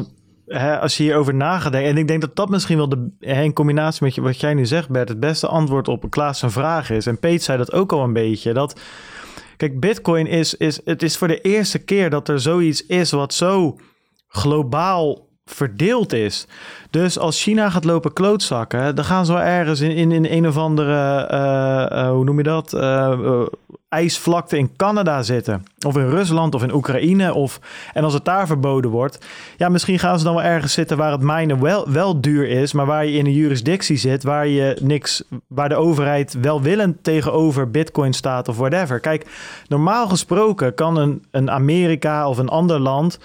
hè, als je hierover nagedacht, en ik denk dat dat misschien wel de, hè, in combinatie met wat jij nu zegt, Bert, het beste antwoord op een Klaas vraag is. En Peet zei dat ook al een beetje. Dat, kijk, Bitcoin is, is, het is voor de eerste keer dat er zoiets is wat zo globaal verdeeld is. Dus als China gaat lopen klootzakken, dan gaan ze wel ergens in, in, in een of andere, uh, uh, hoe noem je dat, uh, ijsvlakte in Canada zitten. Of in Rusland of in Oekraïne. Of, en als het daar verboden wordt, ja, misschien gaan ze dan wel ergens zitten waar het mijnen wel, wel duur is, maar waar je in een jurisdictie zit, waar je niks, waar de overheid welwillend tegenover bitcoin staat of whatever. Kijk, normaal gesproken kan een, een Amerika of een ander land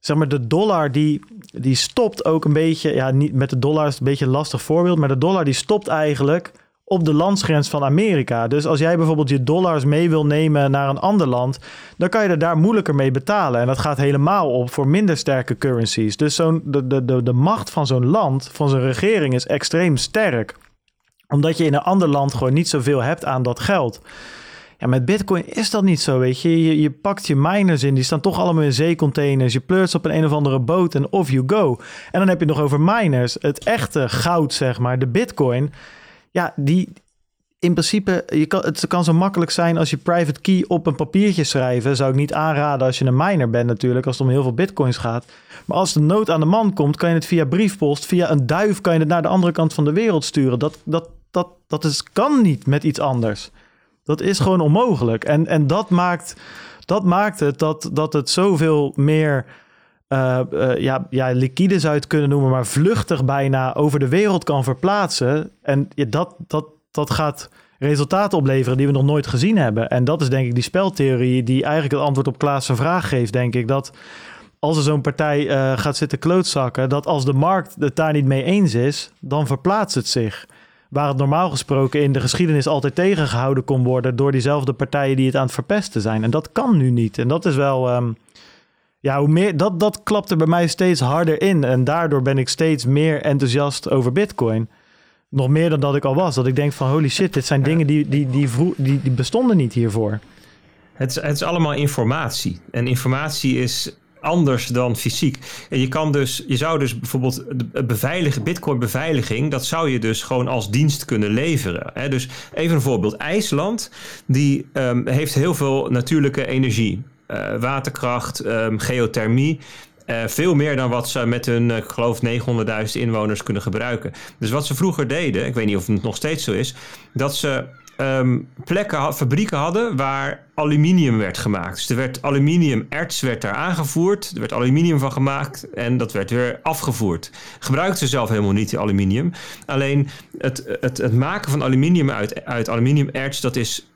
zeg maar, de dollar die, die stopt ook een beetje, ja, niet met de dollar is een beetje een lastig voorbeeld, maar de dollar die stopt eigenlijk op de landsgrens van Amerika. Dus als jij bijvoorbeeld je dollars mee wil nemen naar een ander land, dan kan je er daar moeilijker mee betalen. En dat gaat helemaal op voor minder sterke currencies. Dus zo'n, de, de, de, de macht van zo'n land, van zijn regering, is extreem sterk. Omdat je in een ander land gewoon niet zoveel hebt aan dat geld. Ja, met Bitcoin is dat niet zo, weet je. je. Je pakt je miners in, die staan toch allemaal in zeecontainers. Je pleurt op een, een of andere boot en off you go. En dan heb je het nog over miners. Het echte goud, zeg maar, de Bitcoin. Ja, die in principe, je kan, het kan zo makkelijk zijn als je private key op een papiertje schrijven. Zou ik niet aanraden als je een miner bent natuurlijk, als het om heel veel bitcoins gaat. Maar als de nood aan de man komt, kan je het via briefpost, via een duif, kan je het naar de andere kant van de wereld sturen. Dat, dat, dat, dat is, kan niet met iets anders. Dat is gewoon onmogelijk. En, en dat, maakt, dat maakt het dat, dat het zoveel meer uh, uh, ja, ja, liquide zou kunnen noemen, maar vluchtig bijna over de wereld kan verplaatsen. En dat, dat, dat gaat resultaten opleveren die we nog nooit gezien hebben. En dat is denk ik die speltheorie die eigenlijk het antwoord op Klaas' vraag geeft, denk ik. Dat als er zo'n partij uh, gaat zitten klootzakken, dat als de markt het daar niet mee eens is, dan verplaatst het zich. Waar het normaal gesproken in de geschiedenis altijd tegengehouden kon worden door diezelfde partijen die het aan het verpesten zijn. En dat kan nu niet. En dat is wel. Um, ja, hoe meer, dat, dat klapt er bij mij steeds harder in. En daardoor ben ik steeds meer enthousiast over Bitcoin. Nog meer dan dat ik al was. Dat ik denk van holy shit, dit zijn dingen die, die, die, die, die bestonden niet hiervoor. Het is, het is allemaal informatie. En informatie is anders dan fysiek. En je kan dus, je zou dus bijvoorbeeld de Bitcoin beveiliging, dat zou je dus gewoon als dienst kunnen leveren. Hè? Dus even een voorbeeld. IJsland, die um, heeft heel veel natuurlijke energie. Uh, waterkracht, um, geothermie. Uh, veel meer dan wat ze met hun, ik geloof, 900.000 inwoners kunnen gebruiken. Dus wat ze vroeger deden, ik weet niet of het nog steeds zo is, dat ze um, plekken, fabrieken hadden waar aluminium werd gemaakt. Dus er werd aluminiumerts werd daar aangevoerd, er werd aluminium van gemaakt en dat werd weer afgevoerd. Gebruikten ze zelf helemaal niet, die aluminium. Alleen het, het, het maken van aluminium uit, uit aluminiumerts, dat is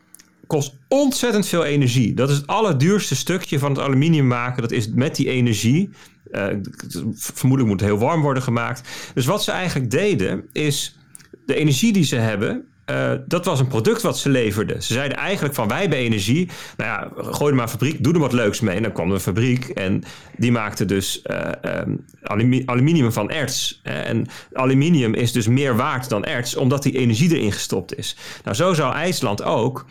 kost ontzettend veel energie. Dat is het allerduurste stukje van het aluminium maken. Dat is met die energie. Uh, vermoedelijk moet het heel warm worden gemaakt. Dus wat ze eigenlijk deden, is de energie die ze hebben, uh, dat was een product wat ze leverden. Ze zeiden eigenlijk van wij hebben energie. Nou ja, gooi er maar een fabriek, doe er wat leuks mee. En dan kwam er een fabriek en die maakte dus uh, um, aluminium van erts. En aluminium is dus meer waard dan erts, omdat die energie erin gestopt is. Nou, zo zou IJsland ook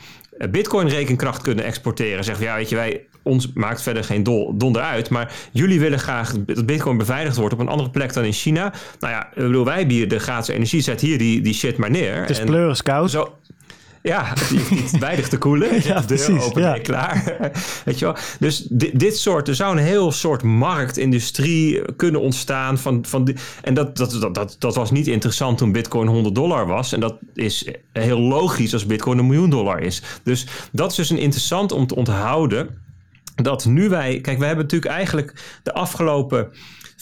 Bitcoin rekenkracht kunnen exporteren. Zeggen ja, weet je, wij ons maakt verder geen dol, donder uit. Maar jullie willen graag dat Bitcoin beveiligd wordt op een andere plek dan in China. Nou ja, ik bedoel, wij bieden de gratis energie. Zet hier die, die shit maar neer. Het is pleuris Zo, ja, weinig te koelen. ja, precies. Open, ja. klaar. Weet je wel? Dus dit, dit soort, er zou een heel soort marktindustrie kunnen ontstaan. Van, van die, en dat, dat, dat, dat, dat was niet interessant toen Bitcoin 100 dollar was. En dat is heel logisch als Bitcoin een miljoen dollar is. Dus dat is dus een interessant om te onthouden dat nu wij, kijk, we hebben natuurlijk eigenlijk de afgelopen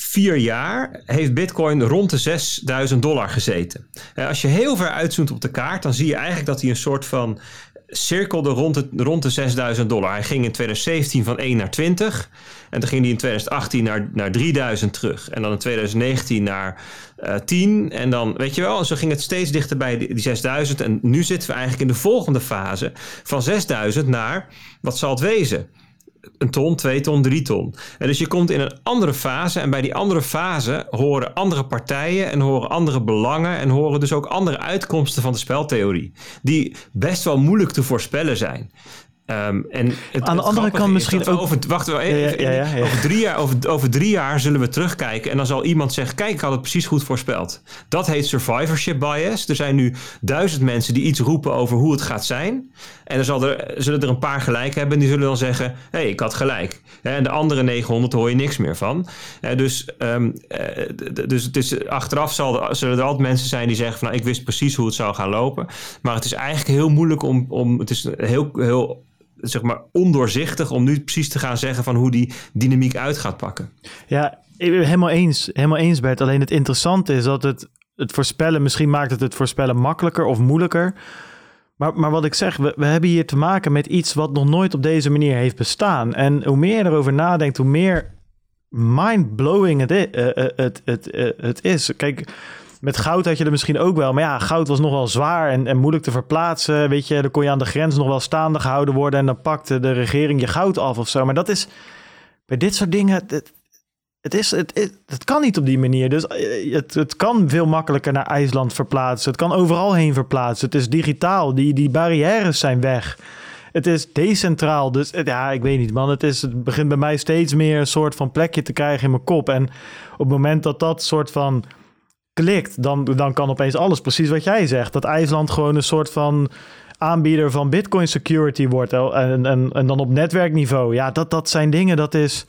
vier jaar heeft Bitcoin rond de 6000 dollar gezeten. Als je heel ver uitzoomt op de kaart, dan zie je eigenlijk dat hij een soort van cirkelde rond, het, rond de 6000 dollar. Hij ging in 2017 van 1 naar 20. En toen ging hij in 2018 naar, naar 3000 terug. En dan in 2019 naar uh, eh, 10. En dan, weet je wel, en zo ging het steeds dichter bij die 6000. En nu zitten we eigenlijk in de volgende fase van 6000 naar, wat zal het wezen? Een ton, twee ton, drie ton. En dus je komt in een andere fase en bij die andere fase horen andere partijen en horen andere belangen en horen dus ook andere uitkomsten van de speltheorie, die best wel moeilijk te voorspellen zijn. Um, en het, Aan de andere kant misschien ook... Over, wacht wel, even, ja, ja, over, drie jaar, over, over drie jaar zullen we terugkijken... en dan zal iemand zeggen, kijk, ik had het precies goed voorspeld. Dat heet survivorship bias. Er zijn nu duizend mensen die iets roepen over hoe het gaat zijn... en dan zal er, zullen er een paar gelijk hebben... en die zullen dan zeggen, hé, hey, ik had gelijk. En de andere 900 hoor je niks meer van. Dus, um, dus, dus achteraf zal, zullen er altijd mensen zijn die zeggen... van, nou, ik wist precies hoe het zou gaan lopen. Maar het is eigenlijk heel moeilijk om... om het is heel, heel zeg maar ondoorzichtig om nu precies te gaan zeggen van hoe die dynamiek uit gaat pakken. Ja, helemaal eens, helemaal eens Bert. Alleen het interessante is dat het, het voorspellen, misschien maakt het het voorspellen makkelijker of moeilijker. Maar, maar wat ik zeg, we, we hebben hier te maken met iets wat nog nooit op deze manier heeft bestaan. En hoe meer je erover nadenkt, hoe meer mind-blowing het, uh, het, het, uh, het is. Kijk, met goud had je er misschien ook wel. Maar ja, goud was nog wel zwaar en, en moeilijk te verplaatsen. Weet je, dan kon je aan de grens nog wel staande gehouden worden. En dan pakte de regering je goud af of zo. Maar dat is bij dit soort dingen. Het, het, is, het, het, kan niet op die manier. Dus eh, het, het kan veel makkelijker naar IJsland verplaatsen. Het kan overal heen verplaatsen. Het is digitaal. Die, die barrières zijn weg. Het is decentraal. Dus ja, ik weet niet, man. Het, is, het begint bij mij steeds meer een soort van plekje te krijgen in mijn kop. En op het moment dat dat soort van klikt, dan, dan kan opeens alles precies wat jij zegt. Dat IJsland gewoon een soort van aanbieder van Bitcoin security wordt. En, en, en dan op netwerkniveau. Ja, dat, dat zijn dingen, dat is.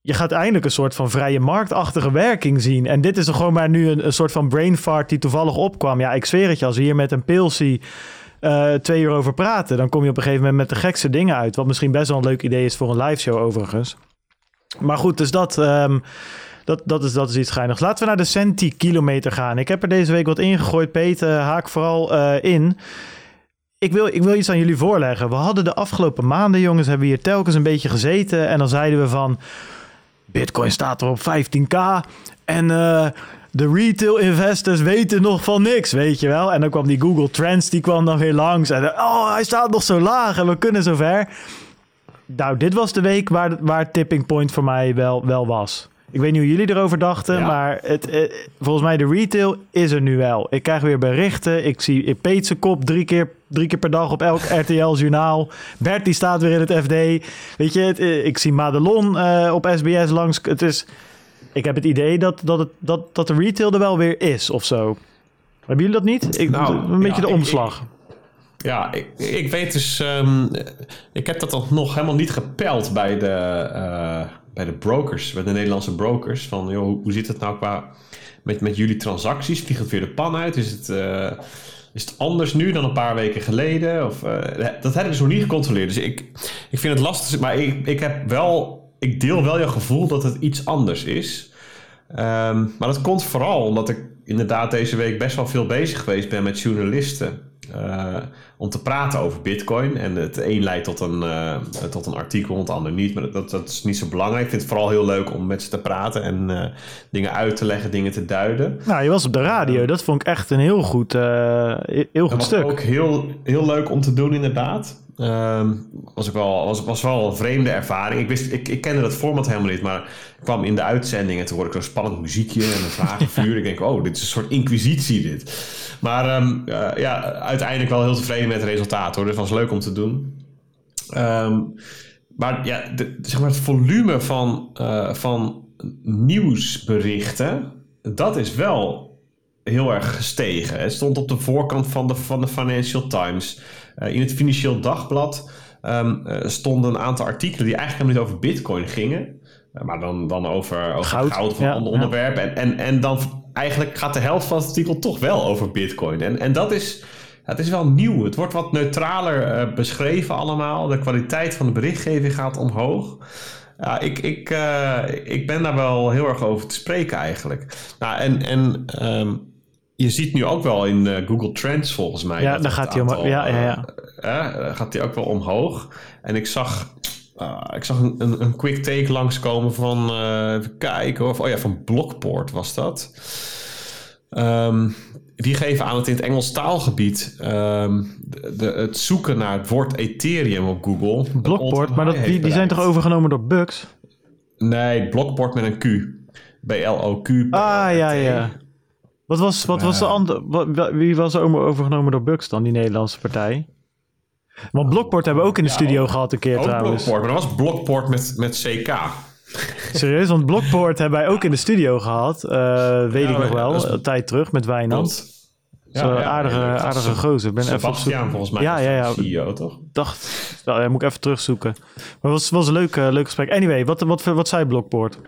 Je gaat eindelijk een soort van vrije marktachtige werking zien. En dit is er gewoon maar nu een, een soort van brain fart die toevallig opkwam. Ja, ik zweer het je, als we hier met een pilsie uh, twee uur over praten, dan kom je op een gegeven moment met de gekste dingen uit. Wat misschien best wel een leuk idee is voor een live show overigens. Maar goed, dus dat, ehm, dat, dat, is, dat is iets geinigs. Laten we naar de centikilometer gaan. Ik heb er deze week wat ingegooid. Peter, haak vooral uh, in. Ik wil, ik wil iets aan jullie voorleggen. We hadden de afgelopen maanden, jongens, hebben we hier telkens een beetje gezeten. En dan zeiden we van, Bitcoin staat er op 15k. En uh, de retail investors weten nog van niks, weet je wel. En dan kwam die Google Trends, die kwam dan weer langs. En oh, hij staat nog zo laag en we kunnen zo ver. Nou, dit was de week waar, waar tipping point voor mij wel, wel was. Ik weet niet hoe jullie erover dachten, maar het, eh, volgens mij de retail is er nu wel. Ik krijg weer berichten. Ik zie Peetse kop drie keer, drie keer per dag op elk RTL-journaal. Bert die staat weer in het FD. Weet je, het, eh, ik zie Madelon uh, op SBS langs. Het is, ik heb het idee dat, dat, het, dat, dat de retail er wel weer is of zo. Hebben jullie dat niet? Ik, nou, een beetje de omslag. ja, ik, ik weet dus... Um, ik heb dat nog helemaal niet gepeld bij de... Uh, bij de brokers, bij de Nederlandse brokers. Van, joh, hoe zit het nou qua met, met jullie transacties? Vliegt het weer de pan uit? Is het, uh, is het anders nu dan een paar weken geleden? Of, uh, dat heb ik dus nog niet gecontroleerd. Dus ik, ik vind het lastig. Maar ik, ik, heb wel, ik deel wel jouw gevoel dat het iets anders is. Um, maar dat komt vooral omdat ik inderdaad deze week best wel veel bezig geweest ben met journalisten. Uh, om te praten over Bitcoin. En het een leidt tot een, uh, tot een artikel, het ander niet. Maar dat, dat is niet zo belangrijk. Ik vind het vooral heel leuk om met ze te praten en uh, dingen uit te leggen, dingen te duiden. Nou, je was op de radio. Dat vond ik echt een heel goed, heel goed stuk. ook heel, heel leuk om te doen, inderdaad. Um, was, ook wel, was, was wel een vreemde ervaring. Ik, wist, ik, ik kende dat format helemaal niet, maar ik kwam in de uitzending en toen hoorde ik zo'n spannend muziekje en een vragenvuur. ik denk, oh, dit is een soort inquisitie dit. Maar um, uh, ja, uiteindelijk wel heel tevreden met het resultaat hoor. Dus was leuk om te doen. Um, maar ja, zeg maar het volume van, uh, van nieuwsberichten, dat is wel heel erg gestegen. Het stond op de voorkant van de, van de Financial Times. Uh, in het Financieel Dagblad um, uh, stonden een aantal artikelen die eigenlijk helemaal niet over Bitcoin gingen. Uh, maar dan, dan over, over goud, goud of ja, onderwerp. Ja. En, en, en dan eigenlijk gaat de helft van het artikel toch wel over Bitcoin. En, en dat is. Het is wel nieuw. Het wordt wat neutraler uh, beschreven allemaal. De kwaliteit van de berichtgeving gaat omhoog. Ja, ik, ik, uh, ik ben daar wel heel erg over te spreken eigenlijk. Nou, en, en um, je ziet nu ook wel in uh, Google Trends volgens mij. Ja, dan gaat hij omhoog. Ja, ja, ja. Uh, gaat hij ook wel omhoog. En ik zag, uh, ik zag een, een, een, quick take langskomen van, even kijken of, oh ja, van Blockport was dat. Um, die geven aan het in het Engels taalgebied um, de, de, het zoeken naar het woord Ethereum op Google. Blockport, maar dat, die, die zijn toch overgenomen door Bugs? Nee, Blockport met een Q. B-L-O-Q. Ah, ja, ja. Wat was, wat was de andere... Wie was er overgenomen door Bugs dan, die Nederlandse partij? Want Blockport hebben we ook in de studio gehad een keer ook trouwens. Blockport, maar dat was Blockport met, met CK. Serieus, want Blockport hebben wij ook in de studio gehad. Uh, weet ja, ik nog wel, een tijd terug met Wijnand. Ja, aardige, aardige gozer. Ben Sebastian even volgens mij ja, ja, ja. CEO, toch? Dacht, nou, moet ik even terugzoeken. Maar het was, was een leuk, uh, leuk gesprek. Anyway, wat, wat, wat, wat zei Blockport?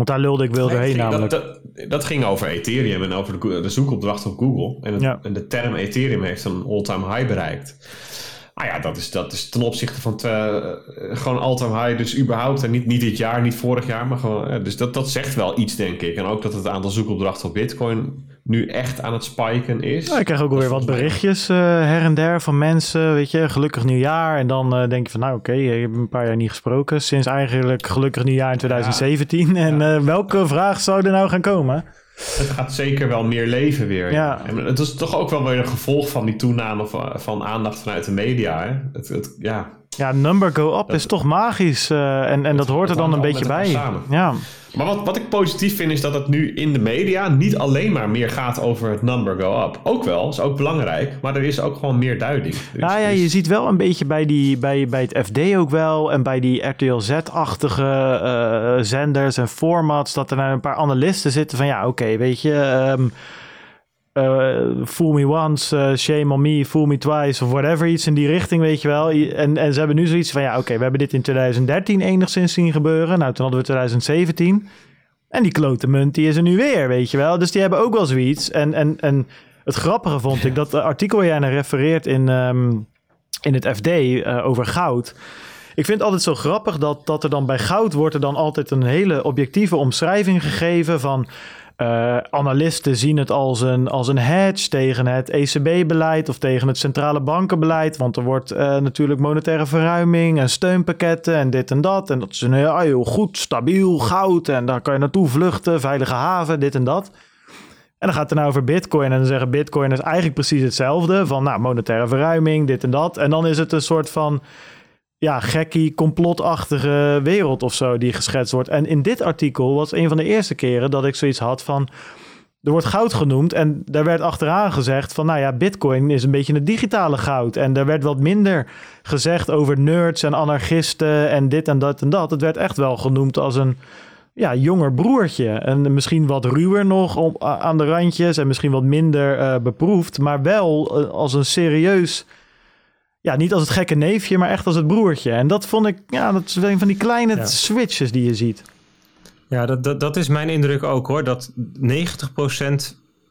Want daar lulde ik wel doorheen namelijk. Dat, dat, dat, ging over Ethereum en over de, de zoekopdracht op Google. En, het, ja. en, de term Ethereum heeft een all-time high bereikt. Ah ja, dat is, dat is ten opzichte van te, uh, gewoon all-time high. Dus überhaupt, en niet, niet dit jaar, niet vorig jaar, maar gewoon... Uh, dus dat, dat zegt wel iets, denk ik. En ook dat het aantal zoekopdrachten op Bitcoin nu echt aan het spiken is. Ja, ik krijg ook weer wat berichtjes uh, her en der van mensen, weet je, gelukkig nieuwjaar. En dan uh, denk je van, nou oké, okay, je hebt een paar jaar niet gesproken. Sinds eigenlijk gelukkig nieuwjaar in 2017. Ja. En ja. Uh, welke vraag zou er nou gaan komen? Het gaat zeker wel meer leven weer. Ja. En het is toch ook wel weer een gevolg van die toename van, van aandacht vanuit de media. Hè? Het, het, ja. Ja, number go up dat, is toch magisch. Uh, en en dat hoort er dan een beetje bij. Ja. Maar wat, wat ik positief vind is dat het nu in de media niet alleen maar meer gaat over het number go up. Ook wel, is ook belangrijk, maar er is ook gewoon meer duiding. Dus, nou ja, je ziet wel een beetje bij, die, bij, bij het FD ook wel en bij die RTL Z-achtige uh, zenders en formats dat er nou een paar analisten zitten van ja, oké, okay, weet je... Um, uh, fool me once, uh, shame on me, fool me twice of whatever, iets in die richting, weet je wel. En, en ze hebben nu zoiets van, ja, oké, okay, we hebben dit in 2013 enigszins zien gebeuren. Nou, toen hadden we 2017. En die klote munt, die is er nu weer, weet je wel. Dus die hebben ook wel zoiets. En, en, en het grappige vond ik, dat artikel waar jij naar refereert in, um, in het FD uh, over goud... ik vind het altijd zo grappig dat, dat er dan bij goud wordt er dan altijd een hele objectieve omschrijving gegeven van uh, analisten zien het als een, als een hedge tegen het ECB-beleid of tegen het centrale bankenbeleid. Want er wordt uh, natuurlijk monetaire verruiming en steunpakketten en dit en dat. En dat is een heel, heel goed, stabiel goud. En daar kan je naartoe vluchten, veilige haven, dit en dat. En dan gaat het nou over Bitcoin. En dan zeggen Bitcoin is eigenlijk precies hetzelfde. Van nou, monetaire verruiming, dit en dat. En dan is het een soort van ja, gekkie, complotachtige wereld of zo die geschetst wordt. En in dit artikel was een van de eerste keren dat ik zoiets had van. Er wordt goud genoemd en daar werd achteraan gezegd van, nou ja, Bitcoin is een beetje het digitale goud. En er werd wat minder gezegd over nerds en anarchisten en dit en dat en dat. Het werd echt wel genoemd als een ja, jonger broertje. En misschien wat ruwer nog op, aan de randjes en misschien wat minder uh, beproefd, maar wel uh, als een serieus ja, niet als het gekke neefje, maar echt als het broertje. En dat vond ik, ja, dat is een van die kleine switches die je ziet. Ja, dat, dat, dat is mijn indruk ook hoor. Dat 90%,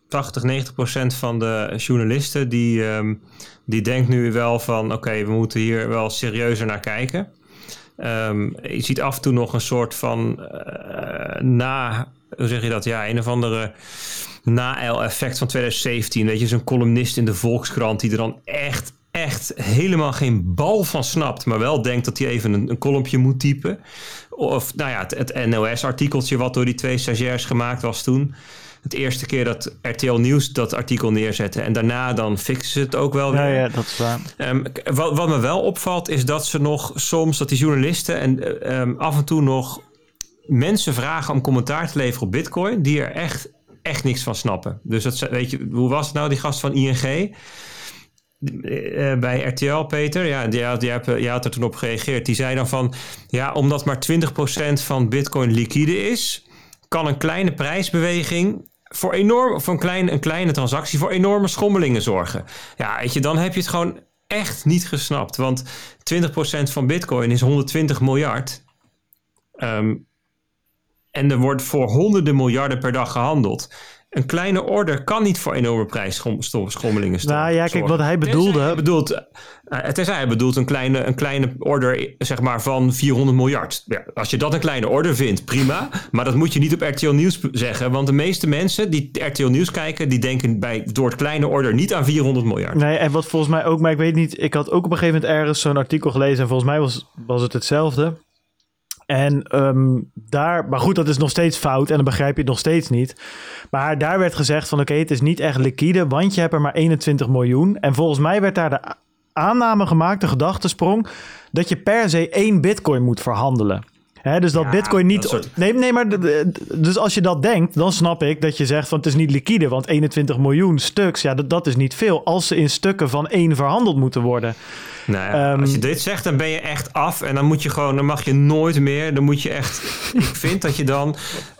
80, 90% van de journalisten die, um, die denkt nu wel van oké, we moeten hier wel serieuzer naar kijken. Um, je ziet af en toe nog een soort van uh, na, hoe zeg je dat? Ja, een of andere na-effect van 2017. Weet je, zo'n columnist in de Volkskrant die er dan echt echt helemaal geen bal van snapt, maar wel denkt dat hij even een, een kolompje moet typen. Of nou ja, het, het NOS-artikeltje wat door die twee stagiairs gemaakt was toen. Het eerste keer dat RTL Nieuws dat artikel neerzette. En daarna dan fixen ze het ook wel weer. Ja, ja dat is waar. Um, wat, wat, me wel opvalt is dat ze nog soms, dat die journalisten en um, af en toe nog mensen vragen om commentaar te leveren op bitcoin. Die er echt, echt niks van snappen. Dus dat, weet je, hoe was het nou, die gast van ING? Uh, bij RTL, Peter, ja, die, die, die, die had er toen op gereageerd. Die zei dan van, ja, omdat maar 20% van bitcoin liquide is, kan een kleine prijsbeweging voor enorm, voor een, klein, een kleine transactie voor enorme schommelingen zorgen. Ja, weet je, dan heb je het gewoon echt niet gesnapt. Want 20% van bitcoin is 120 miljard. Um, en er wordt voor honderden miljarden per dag gehandeld een kleine order kan niet voor enorme prijsschommelingen staan. Nou ja, kijk, wat hij bedoelde... Hij bedoelt, uh, tenzij hij bedoelt een kleine, een kleine order zeg maar, van 400 miljard. Ja, als je dat een kleine order vindt, prima. Maar dat moet je niet op RTL Nieuws zeggen. Want de meeste mensen die RTL Nieuws kijken... die denken bij, door het kleine order niet aan 400 miljard. Nee, en wat volgens mij ook... Maar ik weet niet, ik had ook op een gegeven moment ergens zo'n artikel gelezen... en volgens mij was, was het hetzelfde... En um, daar, maar goed, dat is nog steeds fout en dan begrijp je het nog steeds niet. Maar daar werd gezegd van oké, het is niet echt liquide, want je hebt er maar 21 miljoen. En volgens mij werd daar de aanname gemaakt, de gedachtesprong, dat je per se één bitcoin moet verhandelen. He, dus dat ja, Bitcoin niet. Dat soort... nee, nee, maar. Dus als je dat denkt, dan snap ik dat je zegt van het is niet liquide. Want 21 miljoen stuks, ja, dat, dat is niet veel. Als ze in stukken van één verhandeld moeten worden. Nou ja, um, als je dit zegt, dan ben je echt af. En dan moet je gewoon, dan mag je nooit meer. Dan moet je echt. ik vind dat je dan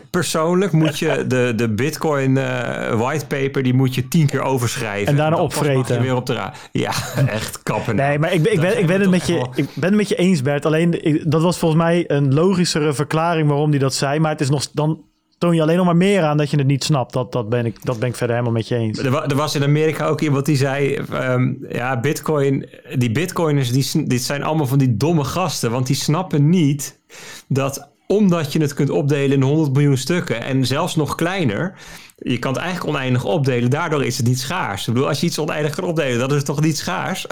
persoonlijk moet je de, de Bitcoin uh, whitepaper, die moet je tien keer overschrijven. En daarna en opvreten. Je weer op de ra ja, echt kappen. Nee, maar ik, ik, ben, ik, ben het met je, ik ben het met je eens, Bert. Alleen, ik, dat was volgens mij een logischere verklaring waarom hij dat zei. Maar het is nog, dan toon je alleen nog maar meer aan dat je het niet snapt. Dat, dat, ben, ik, dat ben ik verder helemaal met je eens. Er, er was in Amerika ook iemand die zei... Um, ja, bitcoin, die bitcoiners die, die zijn allemaal van die domme gasten. Want die snappen niet dat omdat je het kunt opdelen in 100 miljoen stukken en zelfs nog kleiner. Je kan het eigenlijk oneindig opdelen, daardoor is het niet schaars. Ik bedoel, als je iets oneindig kan opdelen, dan is toch niet schaars?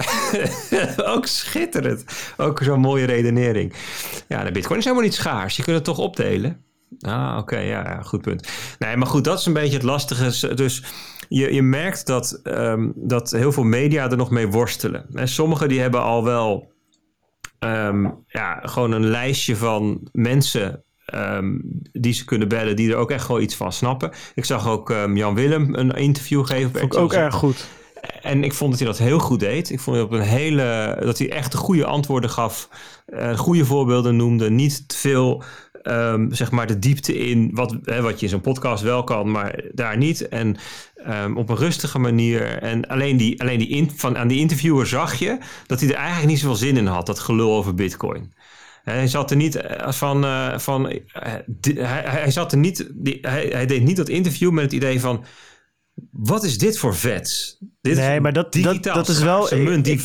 ook schitterend. Ook zo'n mooie redenering. Ja, de bitcoin is helemaal niet schaars. Je kunt het toch opdelen? Ah, oké, ja, goed punt. Nee, maar goed, dat is een beetje het lastige. Dus je, je merkt dat, um, dat heel veel media er nog mee worstelen. En sommigen die hebben al wel um, ja, gewoon een lijstje van mensen um, die ze kunnen bellen, die er ook echt gewoon iets van snappen. Ik zag ook um, Jan Willem een interview geven. Vond ik ook erg goed. En ik vond dat hij dat heel goed deed. Ik vond dat, op een hele, dat hij echt de goede antwoorden gaf, uh, goede voorbeelden noemde, niet te veel um, zeg maar de diepte in, wat, hè, wat je in zo'n podcast wel kan, maar daar niet. En um, op een rustige manier. En alleen, die, alleen die in, van, aan die interviewer zag je dat hij er eigenlijk niet zoveel zin in had, dat gelul over Bitcoin. Hij zat er niet eh, van. Uh, van uh, hij, hij, zat er niet. Hij, hij deed niet dat interview met het idee van. Wat is dit voor vets? Dit nee, maar dat, dat, dat is wel... Munt, die,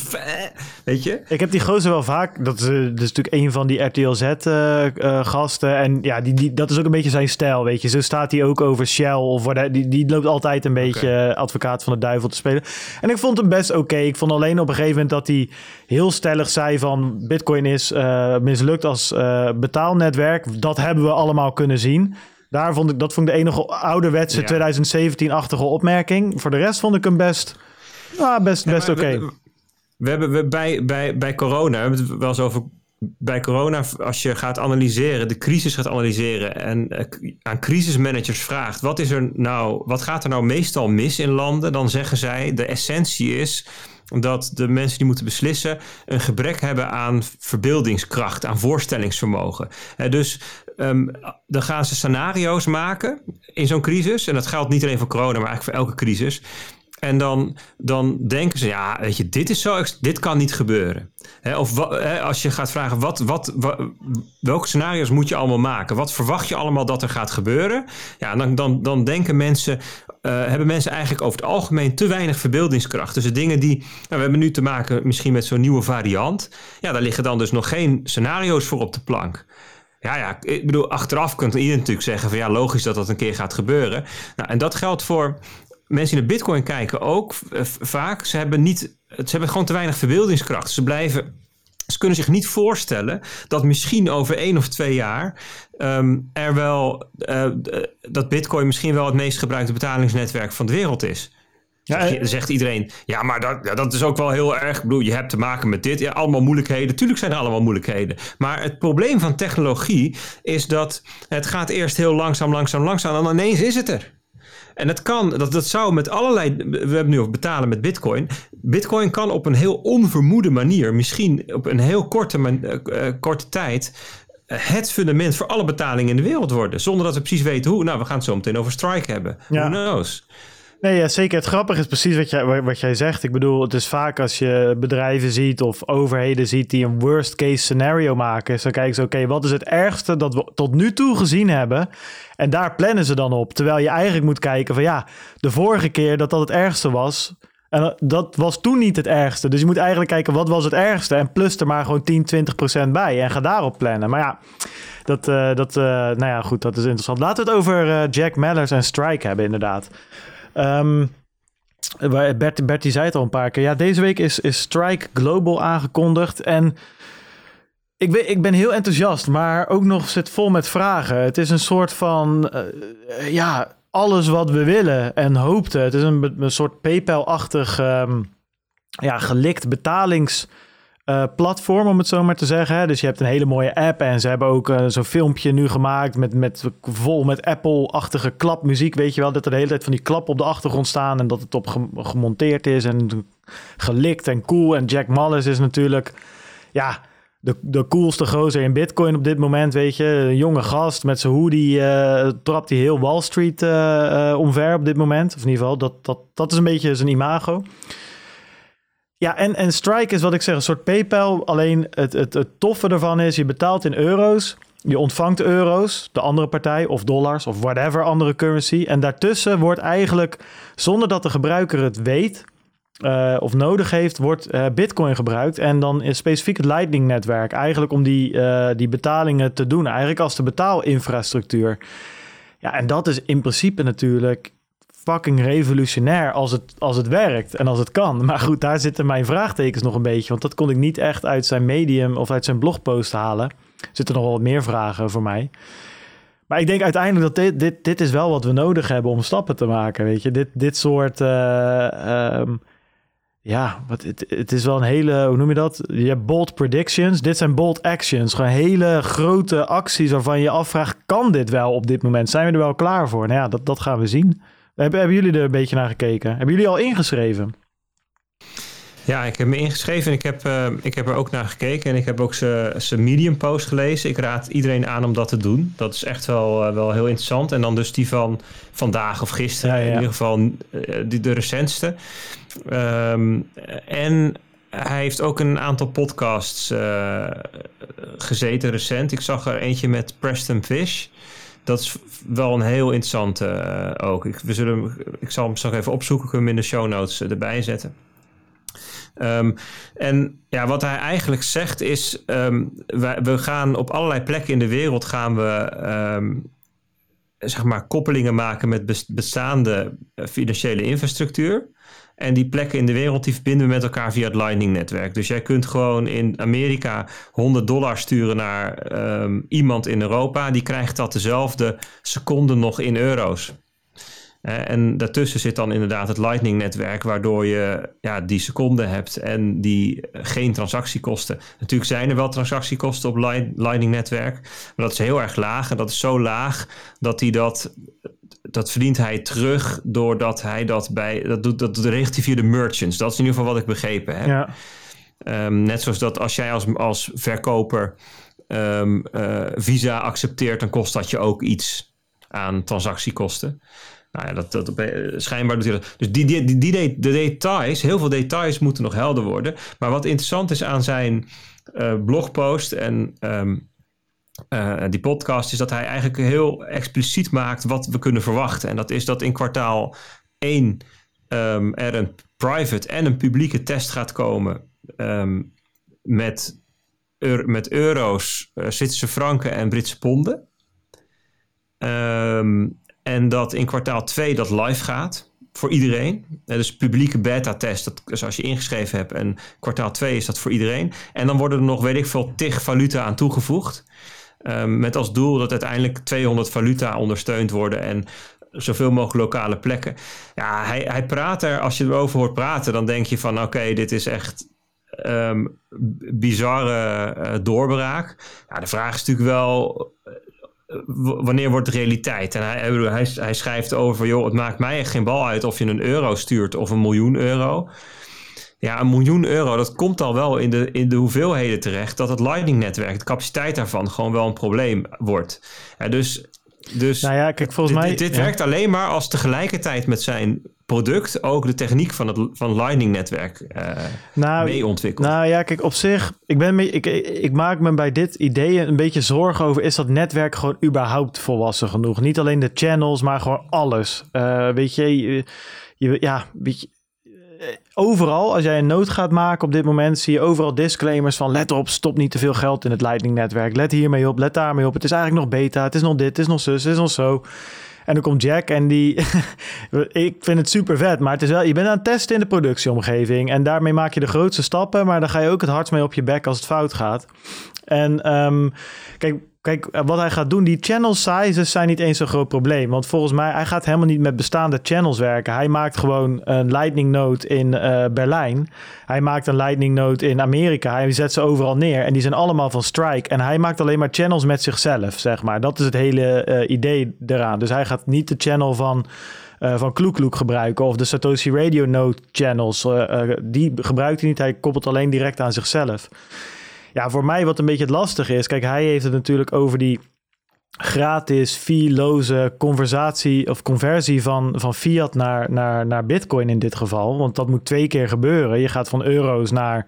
weet je? Ik heb die gozer wel vaak... Dat is, dat is natuurlijk een van die RTL Z-gasten. Uh, uh, en ja, die, die, dat is ook een beetje zijn stijl, weet je. Zo staat hij ook over Shell. Of waar die, die loopt altijd een beetje okay. advocaat van de duivel te spelen. En ik vond hem best oké. Okay. Ik vond alleen op een gegeven moment dat hij heel stellig zei van... Bitcoin is uh, mislukt als betaalnetwerk. Dat hebben we allemaal kunnen zien. Daar vond ik, dat vond ik de enige ouderwetse ja. 2017-achtige opmerking. Voor de rest vond ik hem best, ah, best, best ja, oké. Okay. We, we, hebben we bij, bij, bij corona, we hebben het wel eens over bij corona, als je gaat analyseren, de crisis gaat analyseren en uh, aan crisismanagers vraagt: wat, is er nou, wat gaat er nou meestal mis in landen? Dan zeggen zij: de essentie is dat de mensen die moeten beslissen een gebrek hebben aan verbeeldingskracht, aan voorstellingsvermogen. Uh, dus um, dan gaan ze scenario's maken in zo'n crisis. En dat geldt niet alleen voor corona, maar eigenlijk voor elke crisis. En dan, dan denken ze, ja, weet je, dit is zo, dit kan niet gebeuren. Of als je gaat vragen, wat, wat, welke scenario's moet je allemaal maken? Wat verwacht je allemaal dat er gaat gebeuren? Ja, dan, dan, dan denken mensen, uh, hebben mensen eigenlijk over het algemeen te weinig verbeeldingskracht. Dus de dingen die, nou, we hebben nu te maken misschien met zo'n nieuwe variant. Ja, daar liggen dan dus nog geen scenario's voor op de plank. Ja, ja, ik bedoel, achteraf kunt iedereen natuurlijk zeggen van ja, logisch dat dat een keer gaat gebeuren. Nou, en dat geldt voor mensen die naar Bitcoin kijken ook vaak. Ze hebben, niet, ze hebben gewoon te weinig verbeeldingskracht. Ze blijven. Ze kunnen zich niet voorstellen dat misschien over één of twee jaar um, er wel uh, dat Bitcoin misschien wel het meest gebruikte betalingsnetwerk van de wereld is. Ja, dan zegt iedereen, ja, maar dat, ja, dat is ook wel heel erg. Ik bedoel, je hebt te maken met dit. Ja, allemaal moeilijkheden. Tuurlijk zijn er allemaal moeilijkheden. Maar het probleem van technologie is dat het gaat eerst heel langzaam, langzaam, langzaam. En dan ineens is het er. En dat kan, dat, dat zou met allerlei. We hebben nu over betalen met Bitcoin. Bitcoin kan op een heel onvermoede manier, misschien op een heel korte, uh, korte tijd. Het fundament voor alle betalingen in de wereld worden. Zonder dat we precies weten hoe. Nou, we gaan het zo meteen over Strike hebben. Ja. Who knows? Nee, ja, zeker. Het grappige is precies wat jij, wat jij zegt. Ik bedoel, het is vaak als je bedrijven ziet of overheden ziet die een worst case scenario maken. Dan kijken ze, oké, wat is het ergste dat we tot nu toe gezien hebben? En daar plannen ze dan op. Terwijl je eigenlijk moet kijken van ja, de vorige keer dat dat het ergste was, en dat was toen niet het ergste. Dus je moet eigenlijk kijken, wat was het ergste? En plus er maar gewoon 10, 20 procent bij. En ga daarop plannen. Maar ja, dat, uh, dat uh, nou ja, goed, dat is interessant. Laten we het over uh, Jack Mellers en Strike hebben, inderdaad. Bert, Bertie zei het al een paar keer. Ja, deze week is, is Strike Global aangekondigd. En ik ben, ik ben heel enthousiast, maar ook nog zit vol met vragen. Het is een soort van, uh, ja, alles wat we willen en hoopten. Het is een, soort PayPal-achtig, um, ja, gelikt betalings uh, platform, om het zo maar te zeggen. Dus je hebt een hele mooie app en ze hebben ook uh, zo'n filmpje nu gemaakt met, met vol met Apple-achtige klapmuziek. Weet je wel, dat er de hele tijd van die klap op de achtergrond staan en dat het op gemonteerd is en gelikt en cool. En Jack Mullis is natuurlijk, ja, de, de coolste gozer in Bitcoin op dit moment, weet je. Een jonge gast met zijn hoodie uh, trapt hij heel Wall Street omver op dit moment. Of in ieder geval, dat, dat, dat is een beetje zijn imago. Ja, en, en Strike is wat ik zeg, een soort PayPal. Alleen het, het, het toffe ervan is, je betaalt in euro's. Je ontvangt euro's, de andere partij, of dollars, of whatever andere currency. En daartussen wordt eigenlijk, zonder dat de gebruiker het weet uh, of nodig heeft, wordt uh, Bitcoin gebruikt. En dan is specifiek het Lightning-netwerk eigenlijk om die, uh, die betalingen te doen. Eigenlijk als de betaalinfrastructuur. Ja, en dat is in principe natuurlijk fucking revolutionair als het, als het werkt en als het kan. Maar goed, daar zitten mijn vraagtekens nog een beetje. Want dat kon ik niet echt uit zijn medium of uit zijn blogpost halen. Er zitten nog wel wat meer vragen voor mij. Maar ik denk uiteindelijk dat dit, dit, dit is wel wat we nodig hebben om stappen te maken. Weet je, dit, dit soort. Uh, um, ja, wat, het, het is wel een hele, hoe noem je dat? Je hebt bold predictions. Dit zijn bold actions. Gewoon hele grote acties waarvan je afvraagt: kan dit wel op dit moment? Zijn we er wel klaar voor? Nou ja, dat, dat gaan we zien. Hebben, hebben jullie er een beetje naar gekeken? Hebben jullie al ingeschreven? Ja, ik heb me ingeschreven en ik heb, uh, ik heb er ook naar gekeken. En ik heb ook zijn Medium post gelezen. Ik raad iedereen aan om dat te doen. Dat is echt wel, uh, wel heel interessant. En dan dus die van vandaag of gisteren. Ja, ja. In ieder geval uh, die, de recentste. Um, en hij heeft ook een aantal podcasts gezeten recent. Ik zag er eentje met Preston Fish. Dat is wel een heel interessante uh, ook. Ik, we zullen, ik zal hem straks even opzoeken, kunnen hem in de show notes erbij zetten. Um, en ja, wat hij eigenlijk zegt is, um, wij, we gaan op allerlei plekken in de wereld gaan we um, zeg maar koppelingen maken met bestaande eh, financiële infrastructuur. En die plekken in de wereld die verbinden we met elkaar via het Lightning-netwerk. Dus jij kunt gewoon in Amerika 100 dollar sturen naar um, iemand in Europa. Die krijgt dat dezelfde seconde nog in euro's. en daartussen zit dan inderdaad het Lightning-netwerk, waardoor je ja, die seconde hebt en die geen transactiekosten. Natuurlijk zijn er wel transactiekosten op Lightning-netwerk, maar dat is heel erg laag. En dat is zo laag dat hij dat dat verdient hij terug doordat hij dat bij. Dat doet dat regelt hij via de merchants. Dat is in ieder geval wat ik begrepen heb. Ja. Um, net zoals dat als jij als, als verkoper um, uh, Visa accepteert, dan kost dat je ook iets aan transactiekosten. Nou ja, dat, dat, schijnbaar doet hij dat. Dus die, die, die, die, de details, heel veel details moeten nog helder worden. Maar wat interessant is aan zijn uh, blogpost en um, uh, die podcast is dat hij eigenlijk heel expliciet maakt wat we kunnen verwachten. En dat is dat in kwartaal 1 um, ehm, er een private en een publieke test gaat komen um, met, met euro's, uh, Zwitserse franken en Britse ponden. Um, en dat in kwartaal 2 dat live gaat voor iedereen. Dus publieke beta-test, dat is als je ingeschreven hebt. En kwartaal 2 is dat voor iedereen. En dan worden er nog, weet ik veel, tig valuta aan toegevoegd. Um, met als doel dat uiteindelijk 200 valuta ondersteund worden en zoveel mogelijk lokale plekken. Ja, hij, hij praat er, als je erover hoort praten, dan denk je van oké, dit is echt um, bizarre uh, doorbraak. Ja, de vraag is natuurlijk wel, uh, wanneer wordt de realiteit? En hij, hij, hij schrijft over, joh, het maakt mij echt geen bal uit of je een euro stuurt of een miljoen euro. Ja, een miljoen euro, dat komt al wel in de, in de hoeveelheden terecht. Dat het Lightning-netwerk, de capaciteit daarvan, gewoon wel een probleem wordt. Ja, dus dus nou ja, kijk, volgens dit, mij, dit, werkt alleen maar als tegelijkertijd met zijn product ook de techniek van het van Lightning-netwerk uh, nou, mee ontwikkelt. Nou ja, kijk, op zich, ik, ben, ik, ik maak me bij dit idee een beetje zorgen over: is dat netwerk gewoon überhaupt volwassen genoeg? Niet alleen de channels, maar gewoon alles. Uh, weet je, je, ja, weet je, eh, overal, als jij een nood gaat maken op dit moment, zie je overal disclaimers van let op, stop niet te veel geld in het Lightning-netwerk. Let hiermee op, let daarmee op. Het is eigenlijk nog beta, het is nog dit, het is nog zus, het is nog zo. En dan komt Jack en die, ik vind het super vet, maar het is wel, je bent aan het testen in de productieomgeving en daarmee maak je de grootste stappen, maar dan ga je ook het hardst mee op je bek als het fout gaat. En um, kijk, Kijk, eh, wat hij gaat doen, die channel sizes zijn niet eens zo'n groot probleem. Want volgens mij, hij gaat helemaal niet met bestaande channels werken. Hij maakt gewoon een lightning node in uh, Berlijn. Hij maakt een lightning node in Amerika. Hij zet ze overal neer. En die zijn allemaal van Strike. En hij maakt alleen maar channels met zichzelf, zeg maar. Dat is het hele uh, idee eraan. Dus hij gaat niet de channel van... Uh, van Kloek gebruiken of de Satoshi Radio Node channels. die gebruikt hij niet. Hij koppelt alleen direct aan zichzelf. Ja, voor mij wat een beetje het lastige is. Kijk, hij heeft het natuurlijk over die gratis, fee-loze conversatie of conversie van, van fiat naar, naar, naar bitcoin in dit geval. Want dat moet twee keer gebeuren. Je gaat van euro's naar,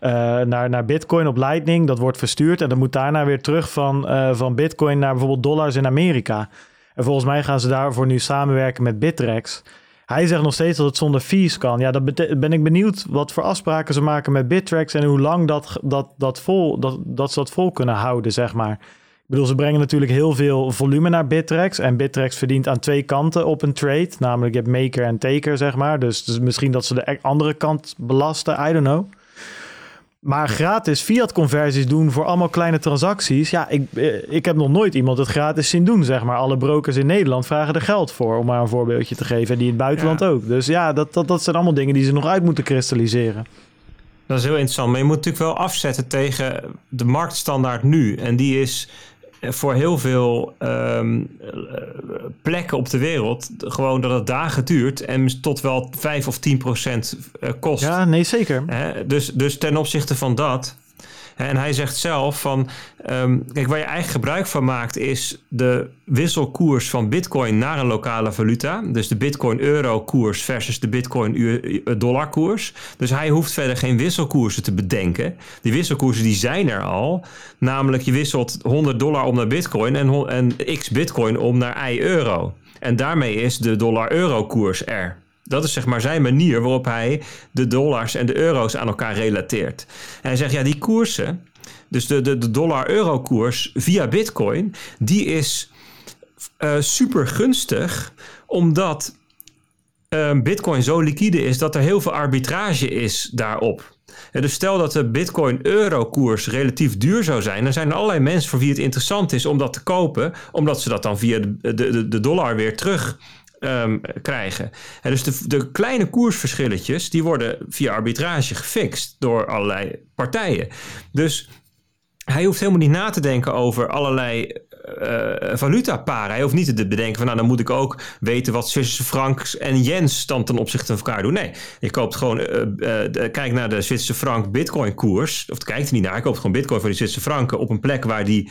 uh, naar, naar bitcoin op Lightning. Dat wordt verstuurd en dan moet daarna weer terug van, uh, van bitcoin naar bijvoorbeeld dollars in Amerika. En volgens mij gaan ze daarvoor nu samenwerken met Bittrex. Hij zegt nog steeds dat het zonder fees kan. Ja, dan ben ik benieuwd wat voor afspraken ze maken met Bittrex en hoe lang dat, dat, dat, vol, dat, dat ze dat vol kunnen houden, zeg maar. Ik bedoel, ze brengen natuurlijk heel veel volume naar Bittrex. En Bittrex verdient aan twee kanten op een trade. Namelijk, je hebt maker en taker, zeg maar. Dus, dus misschien dat ze de e-, andere kant belasten. I don't know. Maar gratis fiat-conversies doen voor allemaal kleine transacties. Ja, ik, eh, ik heb nog nooit iemand het gratis zien doen, zeg maar. Alle brokers in Nederland vragen er geld voor, om maar een voorbeeldje te geven. En die in het buitenland ook. Dus ja, dat, dat, dat zijn allemaal dingen die ze nog uit moeten kristalliseren. Dat is heel interessant. Maar je moet natuurlijk wel afzetten tegen de marktstandaard nu. En die is voor heel veel ehm, plekken op de wereld gewoon dat het dagen duurt en tot wel 5 of 10 procent eh, kost. Ja, nee, zeker. dus, dus ten opzichte van dat En hij zegt zelf van, ehm, kijk, waar je eigenlijk gebruik van maakt is de wisselkoers van bitcoin naar een lokale valuta. Dus de bitcoin-euro koers versus de bitcoin-dollar koers. Dus hij hoeft verder geen wisselkoersen te bedenken. Die wisselkoersen die zijn er al. Namelijk je wisselt 100 dollar om naar bitcoin en, en x bitcoin om naar i euro. En daarmee is de dollar-euro koers er. Dat is zeg maar zijn manier waarop hij de dollars en de euro's aan elkaar relateert. En hij zegt, ja, die koersen, dus de, de, de dollar-euro koers via bitcoin, die is uh, super gunstig, omdat uh, bitcoin zo liquide is dat er heel veel arbitrage is daarop. En dus stel dat de bitcoin-euro-koers relatief duur zou zijn, dan zijn er allerlei mensen voor wie het interessant is om dat te kopen, omdat ze dat dan via de, de, de dollar weer terug um, krijgen. En dus de, de, kleine koersverschilletjes, die worden via arbitrage gefixt door allerlei partijen. Dus hij hoeft helemaal niet na te denken over allerlei uh, valutaparen. Hij hoeft niet te bedenken van nou dan moet ik ook weten wat Zwitserse francs en yens dan ten opzichte van elkaar doen. Nee, je koopt gewoon, uh, uh, kijk naar de Zwitserse frank bitcoin koers. Of kijkt er niet naar, je koopt gewoon bitcoin voor die Zwitserse franken op een plek waar, die,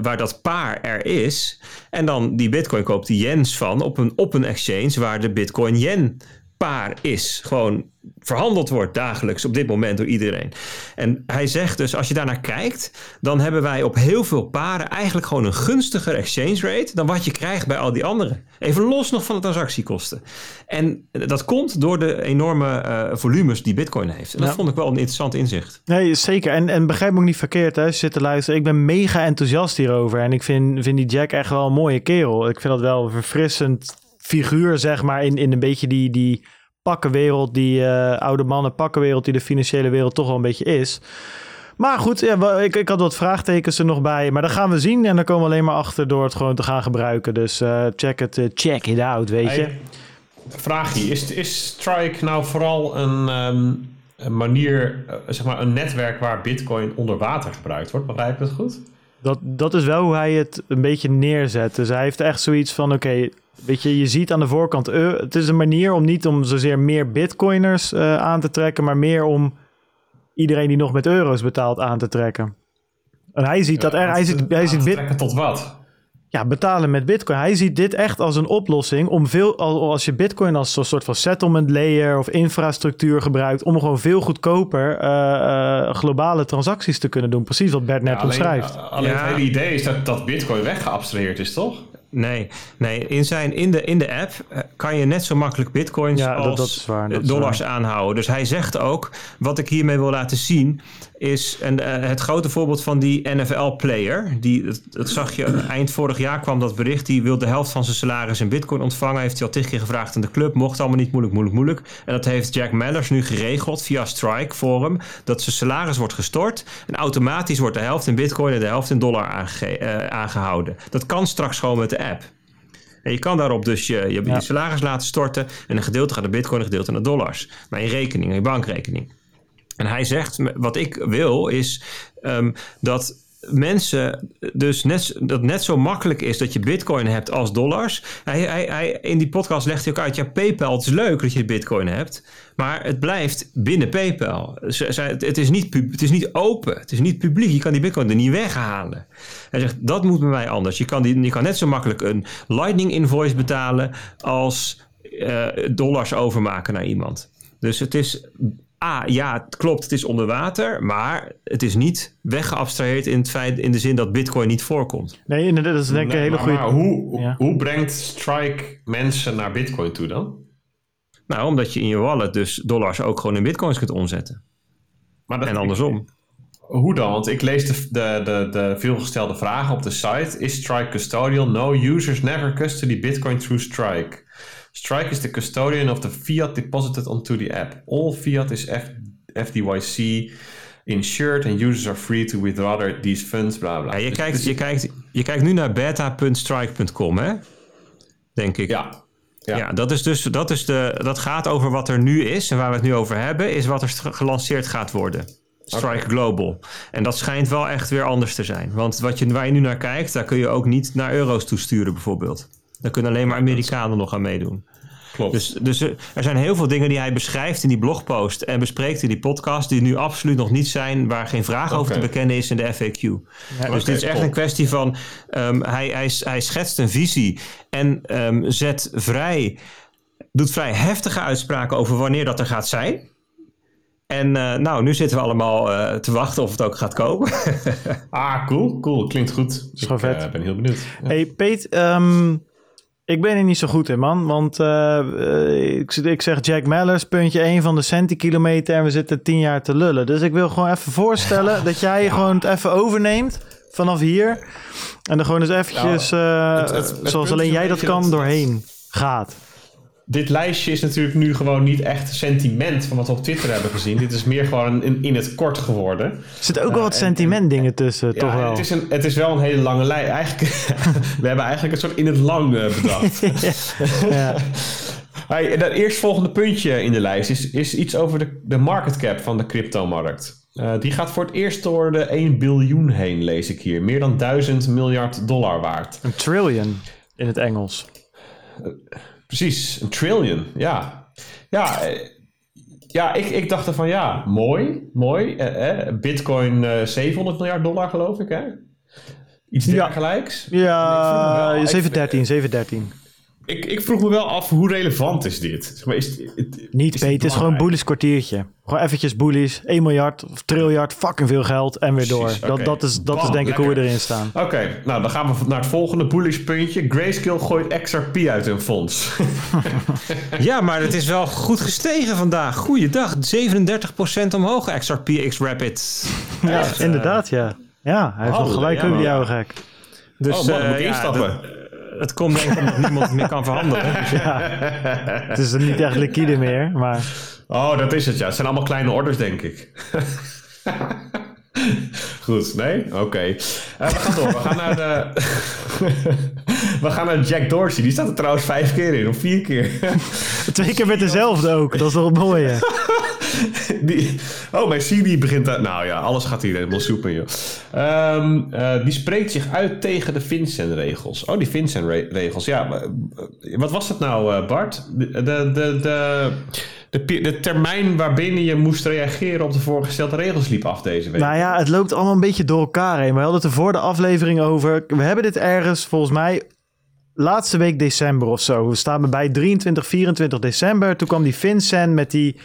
waar dat paar er is. En dan die bitcoin koopt die yens van op een, op een exchange waar de bitcoin yen paar is. Gewoon verhandeld wordt dagelijks op dit moment door iedereen. En hij zegt dus, als je daarnaar kijkt, dan hebben wij op heel veel paren eigenlijk gewoon een gunstiger exchange rate dan wat je krijgt bij al die anderen. Even los nog van de transactiekosten. En dat komt door de enorme uh, volumes die Bitcoin heeft. En dat vond ik wel een interessant inzicht. Nee, zeker. En, en begrijp me ook niet verkeerd, hè, als je zit te luisteren. Ik ben mega enthousiast hierover. En ik vind, vind die Jack echt wel een mooie kerel. Ik vind dat wel verfrissend figuur, zeg maar, in, in een beetje die, die pakkenwereld, die uh, oude mannen pakkenwereld, die de financiële wereld toch wel een beetje is. Maar goed, ja, ik, ik had wat vraagtekens er nog bij. Maar dat gaan we zien. En dan komen we alleen maar achter door het gewoon te gaan gebruiken. Dus uh, check het, uh, check it out, weet je. Hey, vraagje. Is, is Strike nou vooral een, een manier, zeg maar een netwerk waar bitcoin onder water gebruikt wordt? Begrijp ik dat goed? Dat, dat is wel hoe hij het een beetje neerzet. Dus hij heeft echt zoiets van: oké, weet je, je ziet aan de voorkant, uh, het is een manier om niet om zozeer meer bitcoiners uh, aan te trekken, maar meer om iedereen die nog met euro's betaalt aan te trekken. En hij ziet ja, dat er, hij ziet, hij ziet bit... tot wat? Ja, betalen met bitcoin. Hij ziet dit echt als een oplossing om veel, als je bitcoin als een soort van settlement layer of infrastructuur gebruikt, om gewoon veel goedkoper uh, globale transacties te kunnen doen. Precies wat Bert net ja, omschrijft. Alleen, het hele idee is dat, dat bitcoin weggeabstraheerd is, toch? Nee, nee. In, zijn, in, de, in de app eh, kan je net zo makkelijk bitcoins als dollars aanhouden. Dus hij zegt ook, wat ik hiermee wil laten zien, is en, uh, het grote voorbeeld van die NFL-player. Die, dat, zag je eind vorig jaar kwam dat bericht. Die wil de helft van zijn salaris in bitcoin ontvangen. Heeft hij al tig keer gevraagd aan de club. Mocht allemaal niet moeilijk, moeilijk, moeilijk. En dat heeft Jack Mallers nu geregeld via Strike Forum. Dat zijn salaris wordt gestort. En automatisch wordt de helft in bitcoin en de helft in dollar aange uh, aangehouden. Dat kan straks gewoon met de app. En je kan daarop dus je, je, je salaris laten storten. En een gedeelte gaat naar bitcoin, een gedeelte naar dollars. Naar je rekening, je bankrekening. En hij zegt, wat ik wil is um, dat mensen dus net, dat net zo makkelijk is dat je bitcoin hebt als dollars. Hij, hij, hij, in die podcast legt hij ook uit, ja PayPal, het is leuk dat je bitcoin hebt, maar het blijft binnen PayPal. Het is niet, het is niet open, het is niet publiek, je kan die bitcoin er niet weghalen. Hij zegt, dat moet bij mij anders. Je kan, die, je kan net zo makkelijk een lightning invoice betalen als uh, dollars overmaken naar iemand. Dus het is Ah, ja, het klopt, het is onder water, maar het is niet weggeabstraheerd in, het feit, in de zin dat Bitcoin niet voorkomt. Nee, dat is denk ik een hele goede. Maar hoe, hoe brengt Strike mensen naar Bitcoin toe dan? Nou, omdat je in je wallet dus dollars ook gewoon in Bitcoins kunt omzetten. Maar dat, en andersom. hoe dan? Want ik lees de, de, de, de veelgestelde vragen op de site. Is Strike custodial? No, users never custody Bitcoin through Strike. Strike is the custodian of the fiat deposited onto the app. All fiat is F FDYC insured and users are free to withdraw these funds, bla bla. Ja, je, dus, kijkt, dus je, kijkt, je kijkt nu naar beta.strike.com, hè? Denk ik. Ja. Ja. ja, dat, is dus, dat, is de, dat gaat over wat er nu is en waar we het nu over hebben, is wat er gelanceerd gaat worden. Strike Global. En dat schijnt wel echt weer anders te zijn. Want wat je, waar je nu naar kijkt, daar kun je ook niet naar euro's toesturen bijvoorbeeld. Daar kunnen alleen maar Amerikanen nog aan meedoen. Klopt. Dus, dus er zijn heel veel dingen die hij beschrijft in die blogpost en bespreekt in die podcast, die nu absoluut nog niet zijn, waar geen vraag over te bekennen is in de FAQ. dus dit is echt top. een kwestie van, ehm, hij, hij, hij schetst een visie en ehm, zet vrij, doet vrij heftige uitspraken over wanneer dat er gaat zijn. En eh, nou, nu zitten we allemaal eh, te wachten of het ook gaat komen. Ah, cool. Cool. Klinkt goed. is ik vet. eh, ben heel benieuwd. Ja. Hey Peet, ehm, ik ben er niet zo goed in, man. Want eh, eh, ik, ik zeg Jack Mellers, puntje 1 van de centikilometer en we zitten 10 jaar te lullen. Dus ik wil gewoon even voorstellen dat jij gewoon het even overneemt vanaf hier. En er gewoon eens eventjes, eh, het- het- het punt zoals alleen een jij dat kan, doorheen gaat. Dit lijstje is natuurlijk nu gewoon niet echt sentiment van wat we op Twitter hebben gezien. Dit is meer gewoon in, in het kort geworden. Er zitten ook wel wat sentiment dingen tussen, toch wel. Het is, een, het is wel een hele lange lijst. Eigenlijk, we hebben eigenlijk een soort in het lang eh, bedacht. ja. Hey, dat eerstvolgende puntje in de lijst is, is iets over de, de market cap van de cryptomarkt. Eh, die gaat voor het eerst door de 1 biljoen heen, lees ik hier. Meer dan 1000 miljard dollar waard. Een trillion in het Engels. Precies, een trillion, ja. Ja, eh, ja ik, ik dacht ervan, ja, mooi, mooi. Eh, eh, Bitcoin eh 700 miljard dollar, geloof ik, hè? Iets Ja. dergelijks. Ja, wel- 713, 713. Ik, ik vroeg me wel af, hoe relevant is dit? Zeg maar, is, het- het- Niet, is het is gewoon bullish kwartiertje. Gewoon eventjes bullish, 1 miljard of triljard, fucking veel geld en weer door. Precies, Dat, dat, is, dat is denk ik hoe we erin staan. Oké, nou dan gaan we naar het volgende bullish puntje. Grayscale gooit XRP uit hun fonds. ja, maar het is wel goed gestegen vandaag. Goeiedag, 37% omhoog XRP X Rapid. Ja, inderdaad, ja. Ja, hij heeft nog gelijk ja, ook, die oude gek. Dus oh man, dan eh, moet ik ja, instappen. dat- het komt denk ik omdat niemand het meer kan verhandelen. Dus Het is niet echt liquide meer, maar... Oh, dat is het ja. Het zijn allemaal kleine orders, denk ik. Goed, nee? Oké. Eh, we gaan door. We gaan naar de... we gaan naar Jack Dorsey. Die staat er trouwens vijf keer in, of vier keer. Twee keer met dezelfde ook, dat is toch het mooie. Die, oh, mijn CD begint... te- nou ja, alles gaat hier helemaal soep in, joh. Ehm, eh, die spreekt zich uit tegen de FinCEN-regels. Oh, die FinCEN-regels. Ja, eh, wat was dat nou, eh, Bart? De, de, de, de, termijn waarbinnen je moest reageren op de voorgestelde regels liep af deze week. Nou ja, het loopt allemaal een beetje door elkaar heen. We hadden het er voor de aflevering over. We hebben dit ergens, volgens mij, laatste week december of zo. We staan bij 23, 24 december. Toen kwam die FinCEN met die,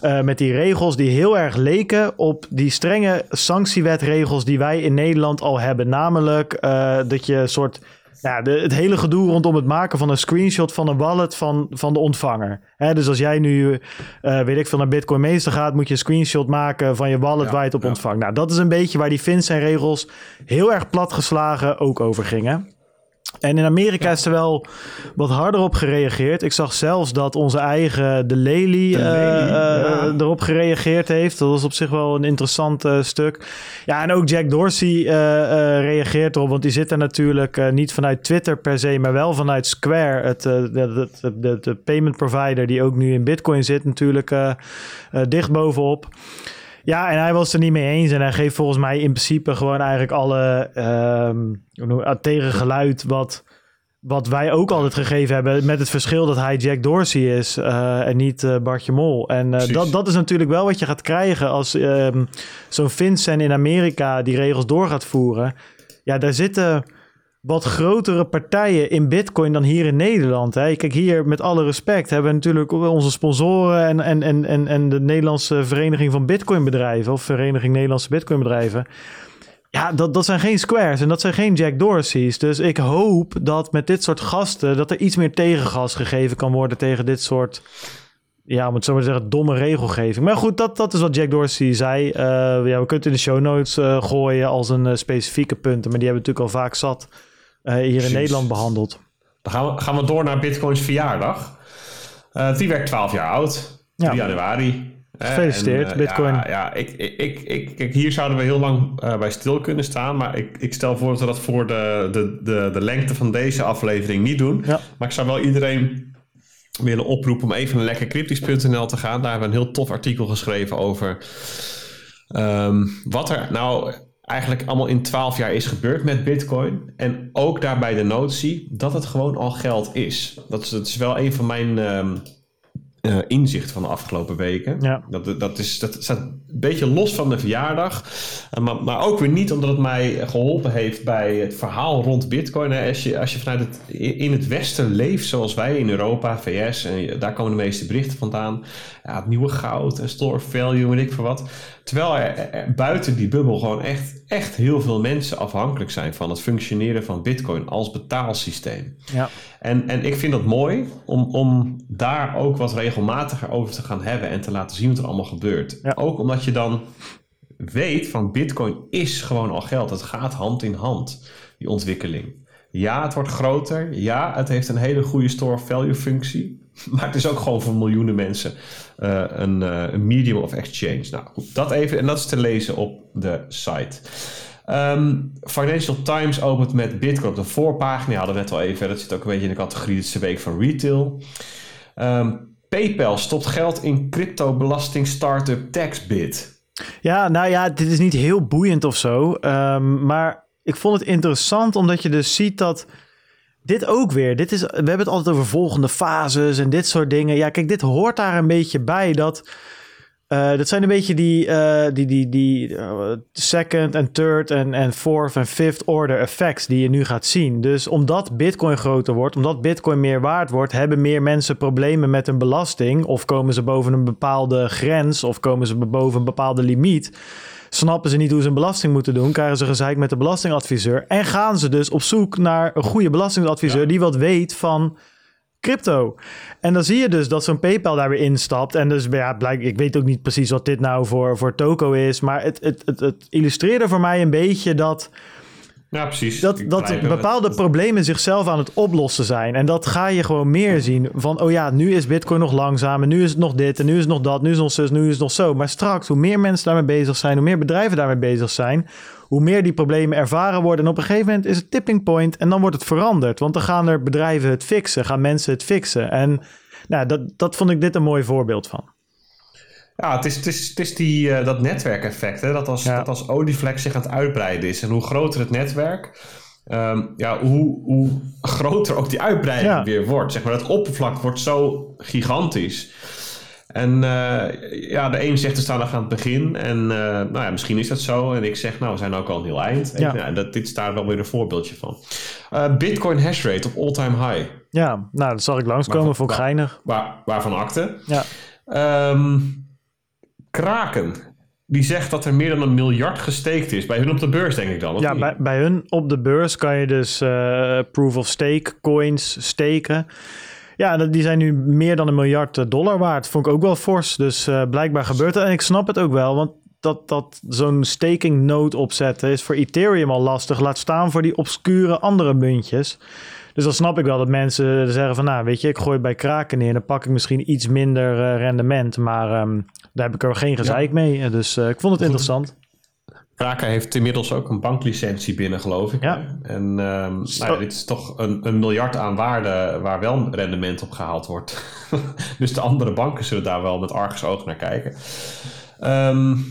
eh, met die regels die heel erg leken op die strenge sanctiewetregels die wij in Nederland al hebben. Namelijk eh, dat je een soort... Ja, de, het hele gedoe rondom het maken van een screenshot van een wallet van, van de ontvanger. Hè, dus als jij nu, eh, weet ik veel, naar Bitcoin Meester gaat, moet je een screenshot maken van je wallet Ja, waar je het op ja. ontvangt. Nou, dat is een beetje waar die FinCEN-regels heel erg platgeslagen ook over gingen. En in Amerika is er wel wat harder op gereageerd. Ik zag zelfs dat onze eigen De Lely, De Lely, eh, ja. eh, erop gereageerd heeft. Dat was op zich wel een interessant eh, stuk. Ja, en ook Jack Dorsey reageert erop. Want die zit er natuurlijk niet vanuit Twitter per se, maar wel vanuit Square. Het, de, de, de, de payment provider die ook nu in Bitcoin zit, natuurlijk dicht bovenop. Ja, en hij was er niet mee eens. En hij geeft volgens mij in principe gewoon eigenlijk alle ehm, tegengeluid wat, wat wij ook altijd gegeven hebben. Met het verschil dat hij Jack Dorsey is eh, en niet eh Bartje Mol. En eh, dat, dat is natuurlijk wel wat je gaat krijgen als ehm, zo'n FinCEN in Amerika die regels door gaat voeren. Ja, daar zitten wat grotere partijen in Bitcoin dan hier in Nederland. Hè. Kijk, hier met alle respect hebben we natuurlijk onze sponsoren en, en, en, en, en de Nederlandse Vereniging van Bitcoinbedrijven of Vereniging Nederlandse Bitcoinbedrijven. Ja, dat, dat zijn geen squares en dat zijn geen Jack Dorsey's. Dus ik hoop dat met dit soort gasten dat er iets meer tegengas gegeven kan worden tegen dit soort, ja, om het zo maar te zeggen, domme regelgeving. Maar goed, dat, dat is wat Jack Dorsey zei. Eh, ja, we kunnen het in de show notes eh, gooien als een eh, specifieke punten, maar die hebben natuurlijk al vaak zat hier Precies. in Nederland behandeld. Dan gaan we, gaan we door naar Bitcoins verjaardag. Eh, die werd 12 jaar oud. 3 Ja. januari. Eh, Gefeliciteerd, en, eh, Bitcoin. Ja, ja ik, ik, ik, hier zouden we heel lang eh, bij stil kunnen staan. Maar ik, ik stel voor dat we dat voor de, de, de, de lengte van deze aflevering niet doen. Ja. Maar ik zou wel iedereen willen oproepen om even naar lekkercryptisch.nl te gaan. Daar hebben we een heel tof artikel geschreven over... ehm, wat er nou eigenlijk allemaal in 12 jaar is gebeurd met Bitcoin. En ook daarbij de notie dat het gewoon al geld is. Dat is, dat is wel een van mijn um, uh, inzichten van de afgelopen weken. Ja. Dat, dat, is, dat staat een beetje los van de verjaardag. Uh, maar, maar ook weer niet omdat het mij geholpen heeft bij het verhaal rond Bitcoin. Als, je, als je vanuit het, in het Westen leeft zoals wij in Europa, VS, en daar komen de meeste berichten vandaan. Ja, het nieuwe goud en store value en ik voor wat. Terwijl er, er, buiten die bubbel gewoon echt, echt heel veel mensen afhankelijk zijn van het functioneren van Bitcoin als betaalsysteem. Ja. En, en ik vind dat mooi om, om daar ook wat regelmatiger over te gaan hebben en te laten zien wat er allemaal gebeurt. Ja. Ook omdat je dan weet van Bitcoin is gewoon al geld. Het gaat hand in hand, die ontwikkeling. Ja, het wordt groter. Ja, het heeft een hele goede store value functie. Het is ook gewoon voor miljoenen mensen uh, een, uh, een, medium of exchange. Nou goed, dat even. En dat is te lezen op de site. Um, Financial Times opent met Bitcoin op de voorpagina. Hadden we net al even. Dat zit ook een beetje in de categorie deze week van retail. Um, PayPal stopt geld in crypto-belasting startup TaxBit. Ja, nou ja, dit is niet heel boeiend of zo. Um, maar ik vond het interessant omdat je dus ziet dat dit ook weer. Dit is, we hebben het altijd over volgende fases en dit soort dingen. Ja, kijk, dit hoort daar een beetje bij. Dat, uh, dat zijn een beetje die, uh, die, die, die uh, second en third en, en fourth en fifth order effects die je nu gaat zien. Dus omdat Bitcoin groter wordt, omdat Bitcoin meer waard wordt, hebben meer mensen problemen met een belasting. Of komen ze boven een bepaalde grens of komen ze boven een bepaalde limiet snappen ze niet hoe ze een belasting moeten doen, krijgen ze gezeik met de belastingadviseur en gaan ze dus op zoek naar een goede belastingadviseur ja. die wat weet van crypto. En dan zie je dus dat zo'n PayPal daar weer instapt. En dus ja, blijk, ik weet ook niet precies wat dit nou voor, voor toko is, maar het, het, het, het illustreerde voor mij een beetje dat. Ja, precies. Dat, dat bepaalde het. problemen zichzelf aan het oplossen zijn. En dat ga je gewoon meer zien. Van, oh ja, nu is Bitcoin nog langzaam. En nu is het nog dit. En nu is het nog dat. Nu is het nog zus. Nu is het nog zo. Maar straks, hoe meer mensen daarmee bezig zijn. Hoe meer bedrijven daarmee bezig zijn. Hoe meer die problemen ervaren worden. En op een gegeven moment is het tipping point. En dan wordt het veranderd. Want dan gaan er bedrijven het fixen. Gaan mensen het fixen. En nou, dat, dat vond ik dit een mooi voorbeeld van. Ja, het is, het is, het is die, uh, dat netwerkeffect. Hè? Dat, als, ja. dat als olievlek zich aan het uitbreiden is. En hoe groter het netwerk, um, ja, hoe, hoe groter ook die uitbreiding ja. weer wordt. Zeg maar, dat oppervlak wordt zo gigantisch. En uh, ja, de een zegt we staan nog aan het begin. En uh, nou ja, misschien is dat zo. En ik zeg, nou, we zijn ook al een heel eind. Ja. En, nou, dat, dit is daar wel weer een voorbeeldje van. Uh, Bitcoin hash rate op all-time high. Ja, nou, dat zag ik langskomen. Ik geinig. Waar, waarvan akte. Ja. Um, Kraken. Die zegt dat er meer dan een miljard gesteekt is. Bij hun op de beurs, denk ik dan. Ja, bij, bij, hun op de beurs kan je dus uh, proof of stake coins steken. Ja, die zijn nu meer dan een miljard dollar waard. Vond ik ook wel fors. Dus uh, blijkbaar gebeurt het. En ik snap het ook wel, want dat, dat zo'n staking node opzetten is voor Ethereum al lastig. Laat staan voor die obscure andere muntjes. Dus dan snap ik wel dat mensen zeggen van, nou weet je, ik gooi bij Kraken neer. Dan pak ik misschien iets minder uh, rendement. Maar um, daar heb ik er geen gezeik ja. mee. Dus uh, ik vond het Goed. interessant. Kraken heeft inmiddels ook een banklicentie binnen, geloof ik. Ja. En um, nou ja, dit is toch een, een, miljard aan waarde waar wel rendement op gehaald wordt. dus de andere banken zullen daar wel met argusoog naar kijken. Um,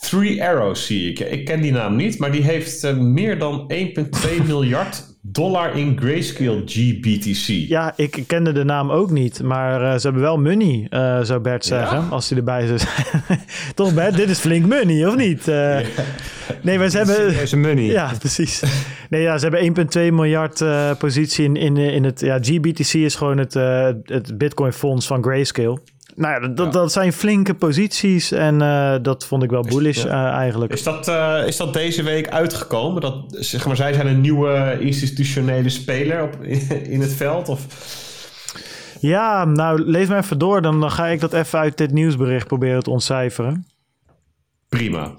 Three Arrows zie ik. Ik ken die naam niet, maar die heeft uh, meer dan 1,2 miljard dollar in Grayscale GBTC. Ja, ik kende de naam ook niet, maar uh, ze hebben wel money, uh, zou Bert zeggen, ja? als hij erbij zijn. Toch Bert, dit is flink money, of niet? Uh, ja. Nee, maar ze hebben... Serieuze money. Ja, precies. Nee, ja, ze hebben 1,2 miljard positie in, in, in het... Ja, GBTC is gewoon het, het Bitcoin fonds van Grayscale. Nou ja, dat, ja. dat zijn flinke posities en uh, dat vond ik wel bullish ja. uh, eigenlijk. Is dat, uh, is dat deze week uitgekomen? Dat, zeg maar, zij zijn een nieuwe institutionele speler op, in het veld? Of? Ja, nou lees maar even door. Dan, dan ga ik dat even uit dit nieuwsbericht proberen te ontcijferen. Prima.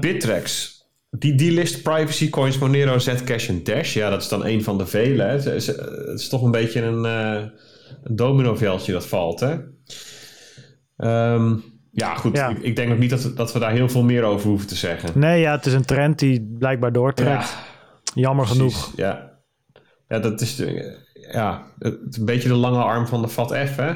Bittrex. Die delist privacy coins Monero, Zcash en Dash. Ja, dat is dan een van de vele. Hè. Het, is, het is toch een beetje een, een domino-veldje dat valt, hè? Um, ja, goed. Ja. Ik, ik, denk ook niet dat, dat we daar heel veel meer over hoeven te zeggen. Nee, ja, het is een trend die blijkbaar doortrekt. Ja, Jammer precies, genoeg. Ja. ja, dat is de, ja, het, een beetje de lange arm van de FAT F. Hè?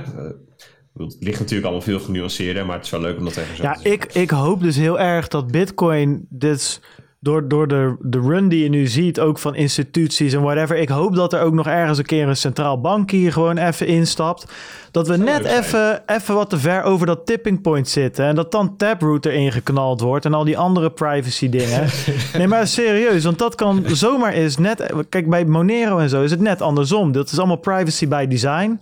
Het ligt natuurlijk allemaal veel genuanceerder, maar het is wel leuk om dat even zo Ja, te zeggen. ik, ik hoop dus heel erg dat Bitcoin dus door, door de, de run die je nu ziet, ook van instituties en whatever. Ik hoop dat er ook nog ergens een keer een centraal bankier gewoon even instapt. Dat we net even, even wat te ver over dat tipping point zitten. En dat dan Taproot erin geknald wordt en al die andere privacy dingen. nee, maar serieus, want dat kan zomaar is net... Kijk, bij Monero en zo is het net andersom. Dat is allemaal privacy by design.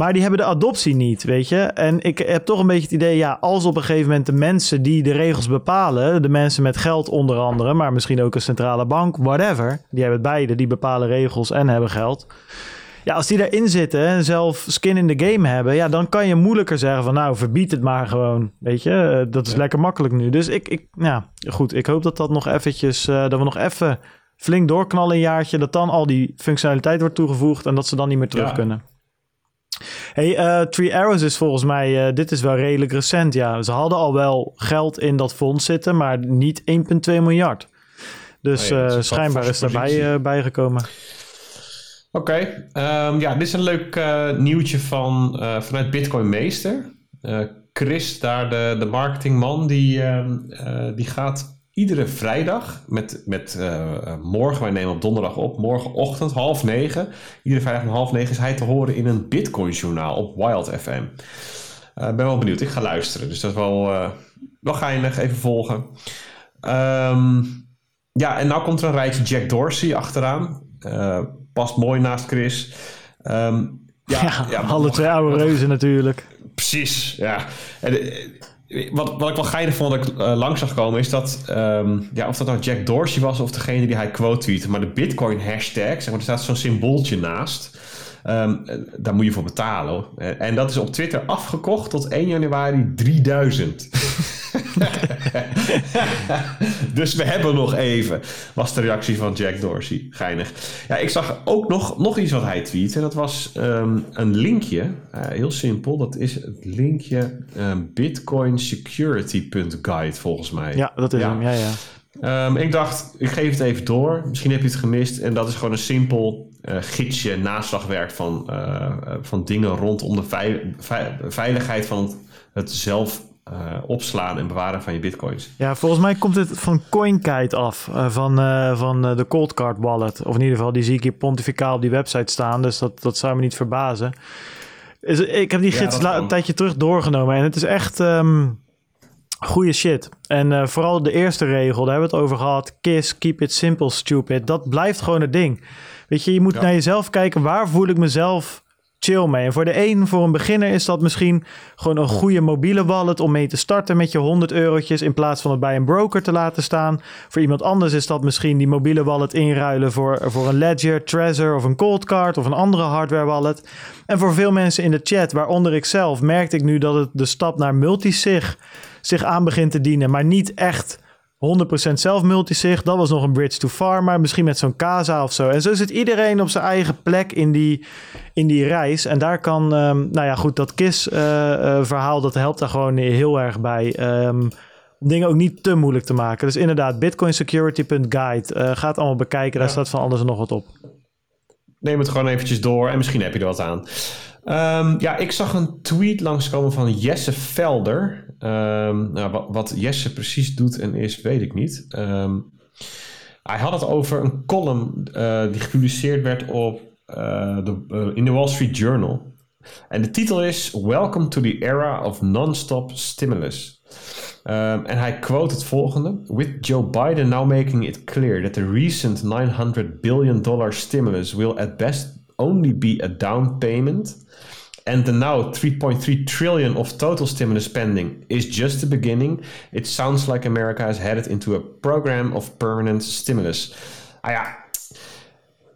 Maar die hebben de adoptie niet, weet je. En ik heb toch een beetje het idee, ja, als op een gegeven moment de mensen die de regels bepalen, de mensen met geld onder andere, maar misschien ook een centrale bank, whatever, die hebben het beide, die bepalen regels en hebben geld. Ja, als die erin zitten en zelf skin in the game hebben, ja, dan kan je moeilijker zeggen van, nou, verbied het maar gewoon, weet je. Eh, Dat is lekker makkelijk nu. Dus ik, ik, ja, goed, ik hoop dat dat nog eventjes, eh, dat we nog even flink doorknallen een jaartje, dat dan al die functionaliteit wordt toegevoegd en dat ze dan niet meer terug Ja. kunnen. Hey, eh, Three Arrows is volgens mij, eh, dit is wel redelijk recent. Ja, ze hadden al wel geld in dat fonds zitten, maar niet 1,2 miljard. Dus Oh ja, is eh, een schijnbaar is daarbij bijgekomen. Oké, ehm, ja, dit is een leuk nieuwtje van, vanuit Bitcoin Meester. Chris, daar de, de marketingman, die, ehm, eh, die gaat iedere vrijdag met, met eh, morgen, wij nemen op donderdag op, morgenochtend half negen. Iedere vrijdag om half negen is hij te horen in een Bitcoin journaal op Wild FM. Eh, Ik ben wel benieuwd, ik ga luisteren, dus dat is wel, eh, wel geinig, even volgen. Ehm, ja, en nou komt er een rijtje Jack Dorsey achteraan. Past mooi naast Chris. Ehm, Ja, ja, alle twee oude reuzen natuurlijk. Precies, ja. En, wat, wat ik wel geinig vond dat ik eh, langs zag komen, is dat, ehm, ja, of dat nou Jack Dorsey was of degene die hij quote tweette, maar de Bitcoin hashtag, zeg maar, er staat zo'n symbooltje naast. Ehm, eh, daar moet je voor betalen. En dat is op Twitter afgekocht tot 1 januari 3000. dus we hebben nog even, was de reactie van Jack Dorsey. Geinig. Ja, ik zag ook nog, nog iets wat hij tweette. En dat was ehm, een linkje. Eh, heel simpel. Dat is het linkje ehm, bitcoinsecurity.guide volgens mij. Ja, dat is Ja. hem. Ja, ja. Ehm, ik dacht, ik geef het even door. Misschien heb je het gemist. En dat is gewoon een simpel eh, gidsje, naslagwerk van, eh, van dingen rondom de vei- vei- veiligheid van het, het zelf eh, opslaan en bewaren van je bitcoins. Ja, volgens mij komt het van CoinKite af, eh, van, eh, van de Cold Card Wallet. Of in ieder geval, die zie ik hier pontificaal op die website staan, dus dat, dat zou me niet verbazen. Is, ik heb die Ja, gids kan. een tijdje terug doorgenomen en het is echt ehm goede shit. En vooral de eerste regel, daar hebben we het over gehad. KISS, keep it simple, stupid. Dat blijft gewoon het ding. Weet je, je moet Ja. naar jezelf kijken, waar voel ik mezelf chill mee. En voor de een, voor een beginner, is dat misschien gewoon een goede mobiele wallet om mee te starten met je 100 eurotjes in plaats van het bij een broker te laten staan. Voor iemand anders is dat misschien die mobiele wallet inruilen voor, voor een Ledger, Trezor of een Cold Card of een andere hardware wallet. En voor veel mensen in de chat, waaronder ik zelf, merkte ik nu dat het de stap naar multisig zich aan begint te dienen, maar niet echt 100% zelf multisig. Dat was nog een bridge too far, maar misschien met zo'n Casa of zo. En zo zit iedereen op zijn eigen plek in die, in die reis. En daar kan, ehm, nou ja, goed, dat KISS-verhaal, dat helpt daar gewoon heel erg bij. ehm, om dingen ook niet te moeilijk te maken. Dus inderdaad, bitcoinsecurity.guide. eh gaat allemaal bekijken, daar Ja. staat van alles en nog wat op. Neem het gewoon eventjes door en misschien heb je er wat aan. Ehm, ja, ik zag een tweet langskomen van Jesse Velder. Ehm, nou, wat, Jesse precies doet en is, weet ik niet. Ehm, hij had het over een column eh, die gepubliceerd werd op, eh, de, eh, in de Wall Street Journal. En de titel is Welcome to the era of non-stop stimulus. Um, en hij quote het volgende: With Joe Biden now making it clear that the recent 900 billion dollar stimulus will at best only be a down payment, and the now 3.3 trillion of total stimulus spending is just the beginning, it sounds like America is headed into a program of permanent stimulus. Ah ja,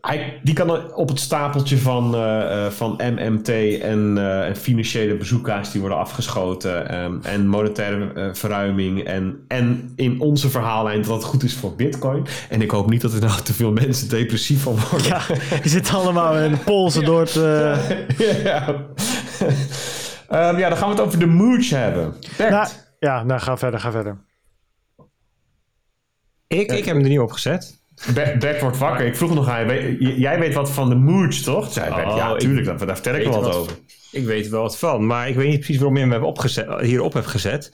hij, die kan op het stapeltje van, eh, eh, van MMT en, eh, en financiële bezoekers die worden afgeschoten. ehm, en monetaire verruiming. En, en in onze verhaallijn dat het goed is voor Bitcoin. En ik hoop niet dat er nou te veel mensen depressief van worden. Ja, die zitten allemaal in polsen door het... eh, ja. Ehm, ja, dan gaan we het over de mooch hebben. Bert, nou, ja, nou ga verder, ga verder. Ik, ik heb hem er niet op gezet. Bert, Bert wordt wakker. Ik vroeg nog aan je, jij weet wat van de mooch, toch? Zei Bert, Oh, ja, ik tuurlijk, daar, daar vertel ik wel wat over. Ik weet wel wat van, maar ik weet niet precies waarom je hem hebt opgezet, hierop hebt gezet.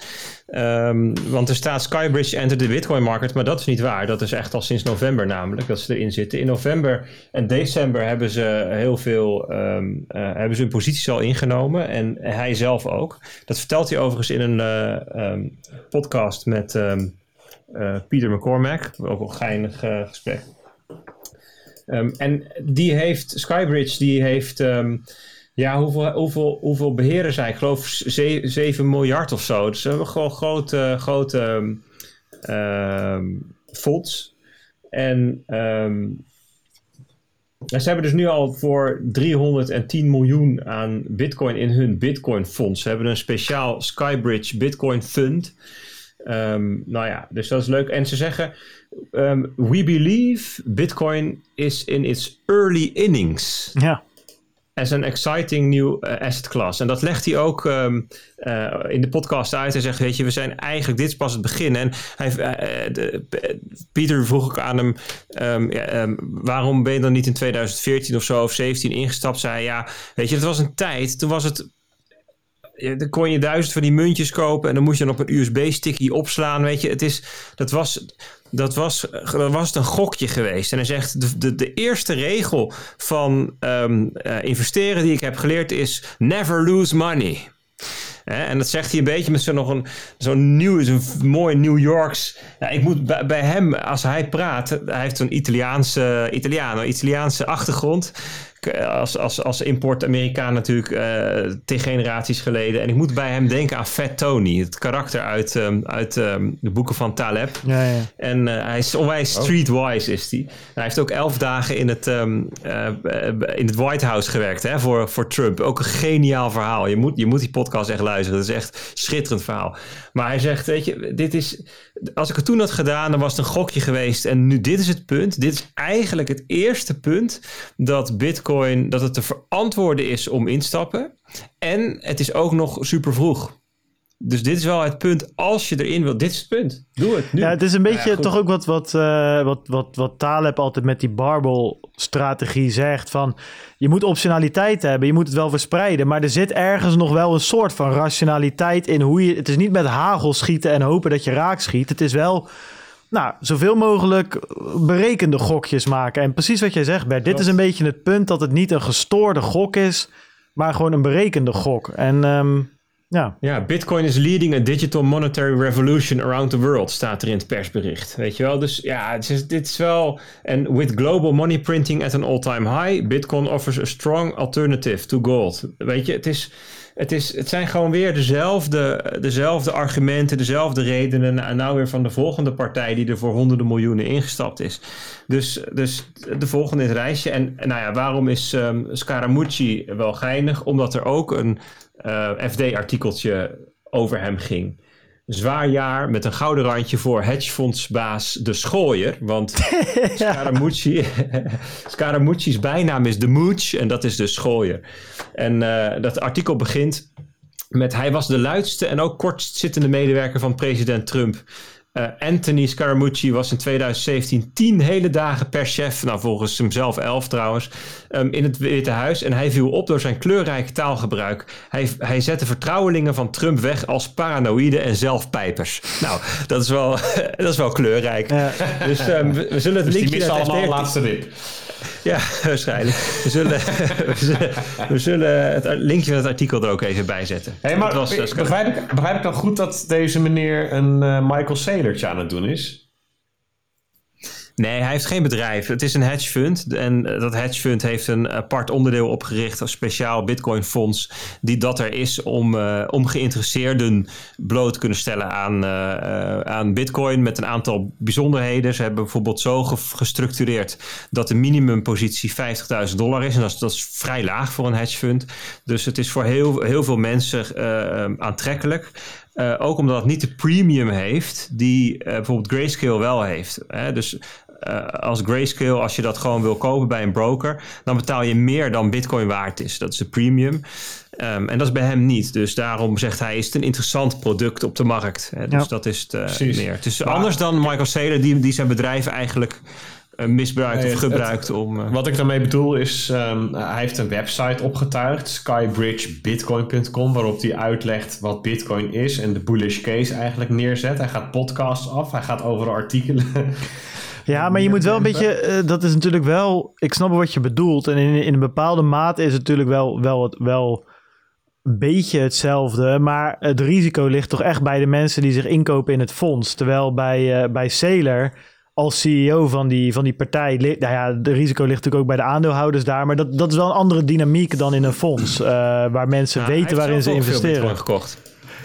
Ehm, want er staat Skybridge enter the Bitcoin market, maar dat is niet waar. Dat is echt al sinds november namelijk dat ze erin zitten. In november en december hebben ze heel veel, um, uh, hebben ze hun posities al ingenomen en hij zelf ook. Dat vertelt hij overigens in een uh, um, podcast met uh, Peter McCormack, ook een geinig uh, gesprek. en die heeft, Skybridge, die heeft ja, hoeveel, hoeveel, hoeveel beheren zij? Ik geloof 7, 7 miljard of zo. Dus hebben gewoon grote, grote uh, fonds. En um, ze hebben dus nu al voor 310 miljoen aan bitcoin in hun bitcoin fonds. Ze hebben een speciaal Skybridge Bitcoin Fund. Um, nou ja, dus dat is leuk. En ze zeggen, um, we believe bitcoin is in its early innings. Ja as an exciting new uh, asset class. En dat legt hij ook um, uh, in de podcast uit. Hij zegt, weet je, we zijn eigenlijk, dit is pas het begin. En hij, uh, de, Pieter vroeg ook aan hem, ja, waarom ben je dan niet in 2014 of zo, of 17 ingestapt? Zei ja, weet je, het was een tijd, toen was het dan kon je duizend van die muntjes kopen en dan moest je dan op een USB-sticky opslaan. Weet je, het is, dat was, dat was, dat was een gokje geweest. En hij zegt: de, de, de eerste regel van um, uh, investeren die ik heb geleerd is: never lose money. En dat zegt hij een beetje met zo'n een zo'n nieuw, zo'n mooi New Yorks. Ja, ik moet bij, hem, als hij praat, hij heeft zo'n Italiaanse, Italiano, Italiaanse achtergrond als, als, als import-Amerikaan natuurlijk uh, tegen generaties geleden. En ik moet bij hem denken aan Fat Tony, het karakter uit, um, uit um, de boeken van Taleb. Ja, ja. En uh, hij is onwijs oh. streetwise is hij. Hij heeft ook elf dagen in het, um, uh, in het White House gewerkt hè, voor, voor Trump. Ook een geniaal verhaal. Je moet, je moet die podcast echt luisteren. Het is echt een schitterend verhaal. Maar hij zegt, weet je, dit is... Als ik het toen had gedaan, dan was het een gokje geweest. En nu, dit is het punt. Dit is eigenlijk het eerste punt dat Bitcoin dat het te verantwoorden is om instappen. En het is ook nog super vroeg. Dus dit is wel het punt. Als je erin wilt, dit is het punt. Doe het nu. Ja, het is een beetje ja, toch ook wat, wat, uh, wat, wat, wat Taleb altijd met die barbel-strategie zegt. Van je moet optionaliteit hebben, je moet het wel verspreiden. Maar er zit ergens nog wel een soort van rationaliteit in hoe je. Het is niet met hagel schieten en hopen dat je raak schiet. Het is wel nou, zoveel mogelijk berekende gokjes maken. En precies wat jij zegt, Bert. Dit is een beetje het punt dat het niet een gestoorde gok is, maar gewoon een berekende gok. En um, ja. Ja, Bitcoin is leading a digital monetary revolution around the world, staat er in het persbericht. Weet je wel? Dus ja, is, dit is wel. En with global money printing at an all-time high, Bitcoin offers a strong alternative to gold. Weet je, het is het, is, het zijn gewoon weer dezelfde, dezelfde argumenten, dezelfde redenen. En nou weer van de volgende partij die er voor honderden miljoenen ingestapt is. Dus, dus de volgende in het reisje. En nou ja, waarom is um, Scaramucci wel geinig? Omdat er ook een uh, FD-artikeltje over hem ging zwaar jaar met een gouden randje voor hedgefondsbaas De Schooier. Want Scaramucci, Scaramucci's bijnaam is De Mooch en dat is De Schooier. En uh, dat artikel begint met hij was de luidste en ook kortzittende medewerker van president Trump. Uh, Anthony Scaramucci was in 2017 tien hele dagen per chef, nou volgens hemzelf elf trouwens, um, in het Witte Huis. En hij viel op door zijn kleurrijke taalgebruik. Hij, hij zette vertrouwelingen van Trump weg als paranoïde en zelfpijpers. Nou, dat is wel, dat is wel kleurrijk. Ja. Dus um, we, we, zullen het dus linkje... die allemaal laatste wip. Ja, waarschijnlijk. We zullen, we zullen, we zullen het linkje van het artikel er ook even bij zetten. Hey, maar was, begrijp, ik, begrijp ik dan goed dat deze meneer een uh, Michael Saylortje aan het doen is? Nee, hij heeft geen bedrijf. Het is een hedge fund. En eh, dat hedge fund heeft een apart onderdeel opgericht, een speciaal Bitcoin fonds, die dat er is om, uh, om geïnteresseerden bloot te kunnen stellen aan, uh, aan Bitcoin met een aantal bijzonderheden. Ze hebben bijvoorbeeld zo gestructureerd dat de minimumpositie 50.000 dollar is. En dat is, vrij laag voor een hedge fund. Dus het is voor heel, heel veel mensen aantrekkelijk. Uh, ook omdat het niet de premium heeft die bijvoorbeeld Grayscale wel heeft. Hè? Dus uh, als Grayscale, als je dat gewoon wil kopen bij een broker, dan betaal je meer dan Bitcoin waard is. Dat is de premium. Um, en dat is bij hem niet. Dus daarom zegt hij, is het een interessant product op de markt. Hè? Dus ja. dat is het uh, meer. Het is maar, anders dan Michael Saylor, die, die zijn bedrijf eigenlijk eh, misbruikt Nee, of het- gebruikt om... eh, Wat ik daarmee bedoel is, ehm, hij heeft een website opgetuigd, skybridgebitcoin.com, waarop hij uitlegt wat bitcoin is en de bullish case eigenlijk neerzet. Hij gaat podcasts af, hij gaat over artikelen. Ja, maar je moet wel een beetje, eh, dat is natuurlijk wel, ik snap wat je bedoelt. En in, in een bepaalde mate is het natuurlijk wel, wel, het- wel een beetje hetzelfde. Maar het risico ligt toch echt bij de mensen die zich inkopen in het fonds. Terwijl bij, eh bij Sailor, als CEO van die, van die partij, nou ja, de risico ligt natuurlijk ook bij de aandeelhouders daar. Maar dat, dat is wel een andere dynamiek dan in een fonds. eh, waar mensen nou, weten waarin ze investeren.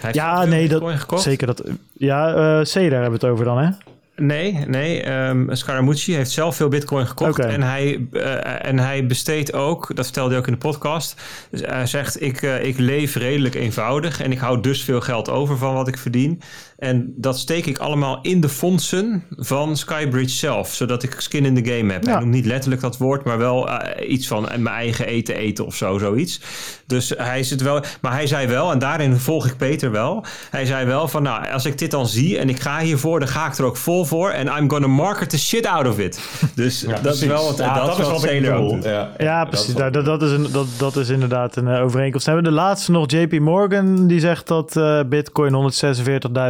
Hij heeft Ja, nee, dat, gekocht. zeker dat. Ja, eh Sailor hebben we het over dan, hè? Nee, nee. ehm Scaramucci heeft zelf veel bitcoin gekocht. En, hij, eh, en hij besteedt ook, dat vertelde hij ook in de podcast. Dus hij zegt, ik, eh, ik leef redelijk eenvoudig. En ik hou dus veel geld over van wat ik verdien. En dat steek ik allemaal in de fondsen van Skybridge zelf. Zodat ik skin in the game heb. Ja. Hij noemt niet letterlijk dat woord, maar wel eh, iets van mijn eigen eten eten of zo, zoiets. Dus hij zit wel, maar hij zei wel, en daarin volg ik Peter wel. Hij zei wel van, nou, als ik dit dan zie en ik ga hiervoor, dan ga ik er ook vol voor. En I'm gonna market the shit out of it. Dus dat is wel wat, Ja, dat is wel wat ik Sailor ook bedoel. doet. Ja, Ja, precies. Dat, dat, dat, is een, dat, dat is inderdaad een eh, overeenkomst. Dan hebben we de laatste nog JP Morgan. Die zegt dat eh, Bitcoin